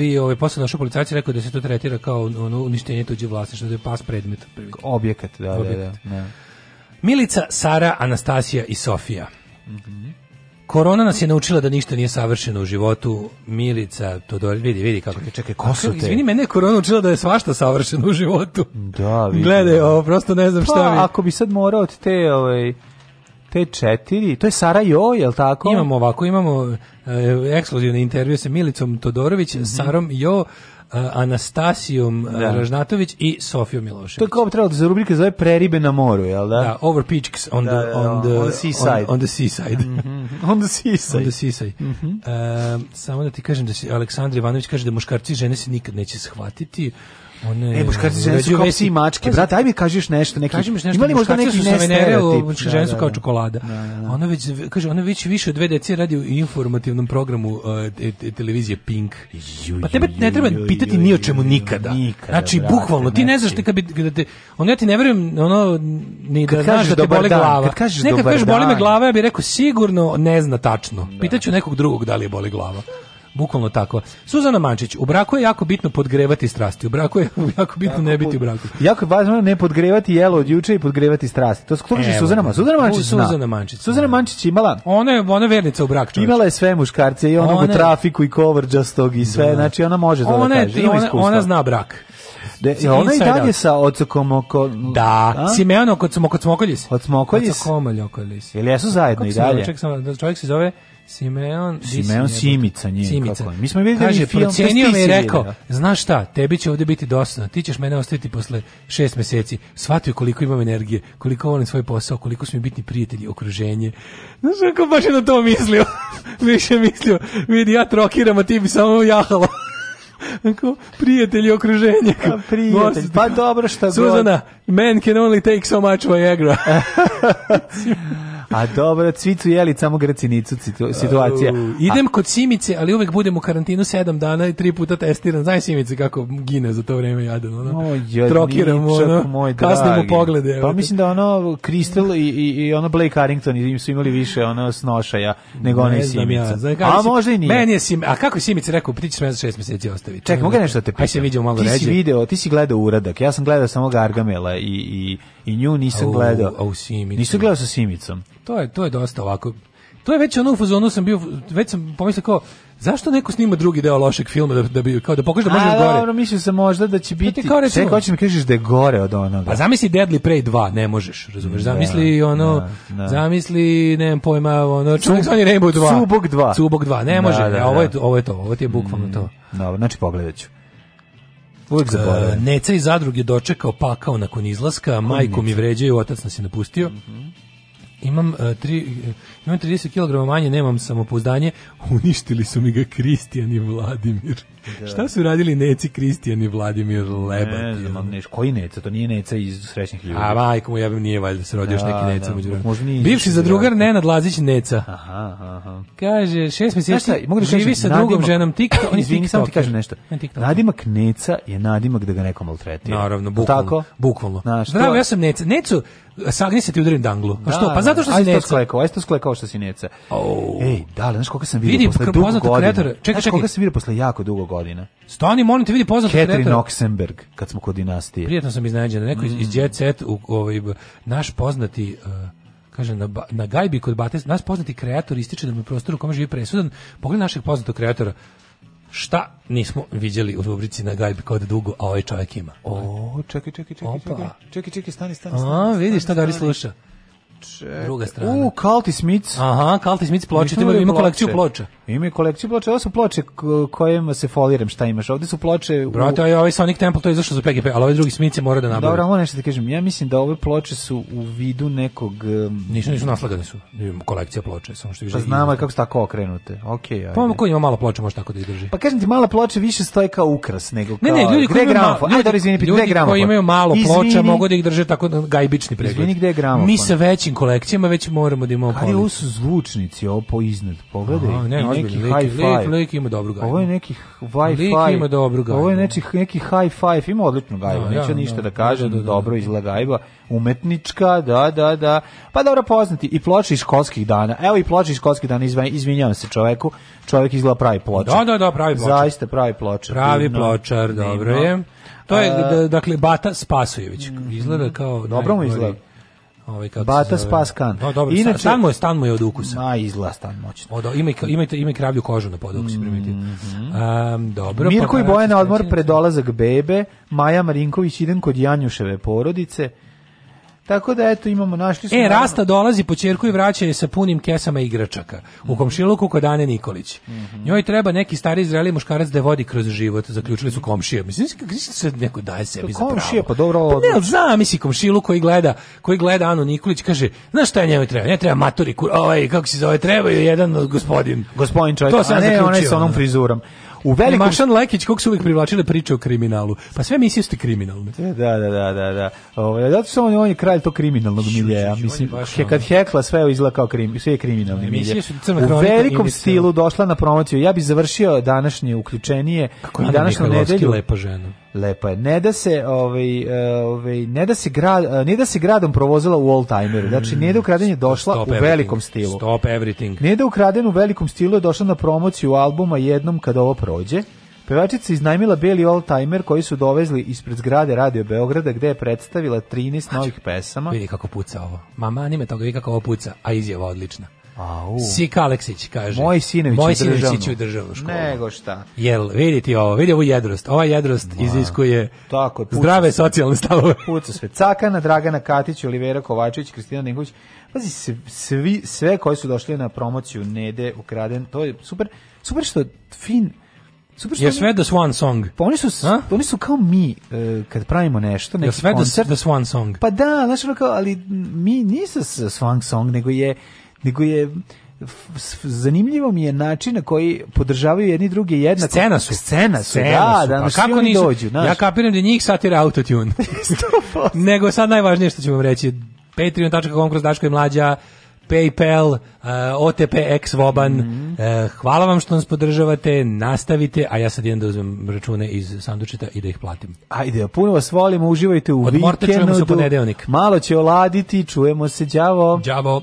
ovi ovaj, posle došao policajci rekao da se to tretira kao ono, uništenje tuđe vlasništva, da je pas predmet. Objekat, da, da, da. Milica, Sara, Anastasija i Sofija. Mm Korona nas je naučila da ništa nije savršeno u životu. Milica Todorović, vidi, vidi kako. Čekaj, čeka ko su te? Izvini, mene je korona učila da je svašta savršeno u životu. Da, vidi. Gledaj, ovo, prosto ne znam pa, šta mi... Pa ako bi sad morao od te, ovaj, te četiri, to je Sara Jo, je l' tako? Imamo ovako, imamo e, ekskluzivne intervjue sa Milicom Todorović, mm -hmm. Sarom Jo, Anastasijom da. Ražnatović i Sofijom Milošević. To je kao trebalo da za rubrike zove preribe na moru, jel da? Da, over pitchks da, da, on, da, the, on, the, on the seaside. On, on the seaside. Mm -hmm. on the seaside. On the seaside. Mm -hmm. uh, samo da ti kažem da se Aleksandar Ivanović kaže da muškarci i žene se nikad neće shvatiti One, e, muškarci i žene su kao psi i mačke. Brate, aj mi kažeš nešto. Neki, kaži mi nešto. Imali možda neki nestereotip. Muškarci žene su kao da. čokolada. Da, da, da. Ona već, kaže, ona već više od dve decije radi u informativnom programu uh, televizije Pink. Pa tebe ne treba pitati ni o čemu nikada. nikada znači, bukvalno, ti ne znaš znači. te kad bi... da te, ono, ja ti ne verujem, ono, ni da znaš da te boli glava. Kad kažeš dobar dan. Ne, kad kažeš boli me glava, ja bih rekao, sigurno ne zna tačno. Da. Pitaću nekog drugog da li je boli glava. Bukvalno tako. Suzana Mančić, u braku je jako bitno podgrevati strasti. U braku je jako bitno jako ne biti u braku. Jako je važno ne podgrevati jelo od juče i podgrevati strasti. To sklopiš Suzana Suzana Mančić, Suzana Mančić. Suzana Mančić imala. Ona je ona vernica u brak. Čovječ. Imala je sve muškarce i onog ona... trafiku i coverđastog i sve. Da. Znači ona može da ona, kaže. Ona, ona zna brak. De, je ona i dalje out. sa ocokom oko... Da, a? Simeon oko cmokoljiz. Od cmokoljiz? Od cmokoljiz. Ili jesu zajedno Kako i dalje? Čovjek, da, čovjek se zove Simeon, Simeon Simica nije Simica. Kako? Mi smo videli Kaže, film, procenio me i rekao, znaš šta, tebi će ovde biti dosadno, ti ćeš mene ostaviti posle šest meseci, shvatio koliko imam energije, koliko volim svoj posao, koliko su mi bitni prijatelji, okruženje. Znaš kako baš je na to mislio, više mislio, vidi ja trokiram, a ti bi samo jahalo. Ako prijatelji okruženja. A prijatelj, pa dobro šta Suzana, god. man can only take so much Viagra. A dobro, cvicu jeli, samo gracinicu situacija. Uh, idem A. kod Simice, ali uvek budem u karantinu 7 dana i tri puta testiran. Znaš Simice kako gine za to vreme jadan, ono. O, jadničak, Trokiram, ono, moj dragi. poglede. Pa mislim da ono, Crystal i, i, i ono Blake Harrington im su imali više ono snošaja nego ne one Simica. Ja. Znači, a si, možda i nije. Meni je sim, a kako Simice rekao, ti ćeš me za šest meseci ostaviti. Čekaj, mogu nešto da te pitam? Aj se vidio malo ti ređe. si video, ti si gledao uradak, ja sam gledao samo Gargamela i, i i nju nisam gledao. A u Simici. Nisam gledao sa Simicom. To je, to je dosta ovako... To je već ono u fazonu sam bio, već sam pomislio kao, Zašto neko snima drugi deo lošeg filma da da bi kao da pokaže da može da gore? Dobro, mislim se možda da će pa biti. Kao ko će mi kažeš da je gore od onoga. A pa zamisli Deadly Prey 2, ne možeš, razumeš? Da, zamisli da, ono, da, da. zamisli, ne znam pojma, ono čovjek zvani Rainbow 2. Subok 2. Subok 2, ne da, može. Da, da. Ovo je ovo je to, ovo ti je bukvalno mm, to. Dobro, znači pogledaću. Uvijek zaboravim. Uh, Neca iz zadruge dočekao pakao nakon izlaska, majku mi vređaju, otac nas je napustio. Mm -hmm. Imam, uh, tri, imam 30 kg manje, nemam samopouzdanje. Uništili su mi ga Kristijan i Vladimir. Da. Šta su radili Neci Kristijan i Vladimir Lebat? Ne znam, neš, koji Neca? To nije Neca iz srećnih ljudi. A majko mu jebem nije valjda da se rodio još da, neki Neca da, među vremena. Bivši zadrugar Nenad Lazić Neca. Aha, aha. Kaže, šest mjeseci šta, mogu da živi kažem, sa nadima, drugom ženom TikTok. Oni izvini, samo ti kažem nešto. Nadimak Neca je nadimak da ga neko maltreti. Naravno, bukvalno. Tako? Bukvalno. Znaš, Bravo, ja sam Neca. Necu, sagni se ti udarim danglu. A što? Pa zato što si Neca. Ajde to sklekao, ajde to sklekao što si Neca. Ej, da, znaš koga sam vidio posle dugo godina. Vidi, kreator, čekaj, čekaj. Znaš koga sam vidio posle jako dugo godina. Stani, molim te, vidi poznato Catherine repera. Oxenberg, kad smo kod dinastije. Prijetno sam iznenađen, neko iz, mm. iz Jet Set, u, ovaj, naš poznati... Uh, kaže na, na gajbi kod Bate, nas poznati kreator ističe da mi prostor u kome živi presudan. Pogled našeg poznatog kreatora, šta nismo viđeli u rubrici na gajbi kod dugo, a ovaj čovjek ima. O, čekaj, čekaj, čekaj, Opa. čekaj, čekaj, čekaj, stani, stani, stani. A, vidi šta Gari sluša. Ček. Druga strana. U, Kalti Smith. Aha, Kalti Smith ploče, ima, ima kolekciju ploča. Ima kolekciju ploča, ovo su ploče kojima se foliram, šta imaš. Ovde su ploče... U... Brate, ovaj, ovaj Sonic Temple to je izašao za PGP, ali ove ovaj drugi Smith se mora da nabavlja. Dobro, ovo nešto da kažem. Ja mislim da ove ploče su u vidu nekog... Um... Nisu, nisu naslagane su. Kolekcija ploče, samo što više... Pa da znamo kako su tako okrenute. Okej, pa okay, ajde. Pa ko ima malo ploče, može tako da izdrži. Pa kažem ti, mala ploče više stoje kao ukras nego kao... Ne, ne, ljudi koji, gramofon? Ljudi, Aj, dobro, izvini, ljudi koji imaju malo ploča mogu da ih drže tako gajbični pregled. Izvini, gde je gramofon? Mi se veći našim kolekcijama, već moramo da imamo policu. Ali su zvučnici, ovo po iznad, pogledaj. ne, I neki high fi Lik, ima dobru gajbu. Ovo je neki wi fi ima dobru gajbu. Ovo je neki, neki high fi ima odličnu da, gajbu, neću ja, da, ništa da, da kaže, da, da, da, dobro izgleda gajba. Umetnička, da, da, da. Pa dobro poznati, i ploče iz školskih dana. Evo i ploče iz školskih dana, izvinjavam se čoveku, čovek izgleda pravi ploče. Da, da, da, pravi ploče. Zaista pravi ploče. Pravi divno, pločar, dobro je. To je, dakle, Bata Spasojević. Izgleda kao... Dobro mu izgleda ovaj kako Bata Spaskan. No, da, dobro, Inače, stan mu je, stan mu je od ukusa. Ma, izgleda stan moćno. Od, ima, ima, ima kravlju kožu na podu, ako si primetio. um, dobro, Mirko pa, i Bojana odmor predolazak bebe, Maja Marinković idem kod Janjuševe porodice, Tako da eto imamo našli smo. E rasta dolazi po ćerku i vraća je sa punim kesama igračaka. U komšiluku kod Ane Nikolić. Mhm. Njoj treba neki stari zreli muškarac da je vodi kroz život, zaključili su komšije. Mislim da se neko daje sebi za Komšije, pa dobro. Pa ne, zamisli komšilu koji gleda, koji gleda Anu Nikolić kaže: "Znaš šta njemu treba? Ne treba maturi, ovaj kako se zove, treba je jedan gospodin, gospodin čovjek, to sam a ne onaj sa onom frizurom." U velikom Mašan Lekić kog su uvijek privlačile priče o kriminalu. Pa sve misije ste kriminalne. Da, da, da, da, da. Ovo, zato što on, on je kralj tog kriminalnog miljeja. Mislim, he, kad hekla sve izgleda kao krim, sve je kriminalni milje. U velikom stilu došla na promociju. Ja bih završio današnje uključenije Kako i današnju nedelju. Lepa žena. Lepa je. Ne da se, ovaj, e, ovaj, ne da se grad, e, ne da se gradom provozila u oldtimeru. Dači ne da ukradenje hmm, došla Stop u velikom stilu. Stop everything. Ne da ukraden u velikom stilu je došla na promociju albuma jednom kad ovo prođe. Pevačica iznajmila beli oldtimer koji su dovezli ispred zgrade Radio Beograda gde je predstavila 13 novih znači, pesama. Vidi kako puca ovo. Mama, anime toga, vidi kako ovo puca, a izjava odlična. Au. Sik Aleksić kaže. Moj sinović, moj sinović u državnu školu. Nego šta. Jel, vidite ovo, vidi ovu jedrost. Ova jedrost Ma. iziskuje Tako, zdrave socijalne stavove. Puca sve. Cakana, Dragana Katić, Olivera Kovačević, Kristina Ninković. Pazi, svi, sve koji su došli na promociju Nede, Ukraden, to je super. Super što fin Super što je sve The Swan Song. Pa oni su ha? oni su kao mi uh, kad pravimo nešto, neki je sve koncert. The, the Swan Song. Pa da, znači ono ali mi nisu Swan Song, nego je nego je zanimljivo mi je način na koji podržavaju jedni druge jedna Scena su. Scena su, scena da, su. Pa da, pa kako nisu, dođu. Znaš. Ja kapiram da njih satira autotune. nego sad najvažnije što ćemo reći, patreon.com kroz Daško i Mlađa, PayPal, uh, eh, OTP, Xvoban. Mm -hmm. uh, eh, hvala vam što nas podržavate, nastavite, a ja sad idem da uzmem račune iz sandučeta i da ih platim. Ajde, puno vas volimo, uživajte u Od vikendu. Od čujemo se u ponedeljnik. Malo će oladiti, čujemo se, đavo. Đavo.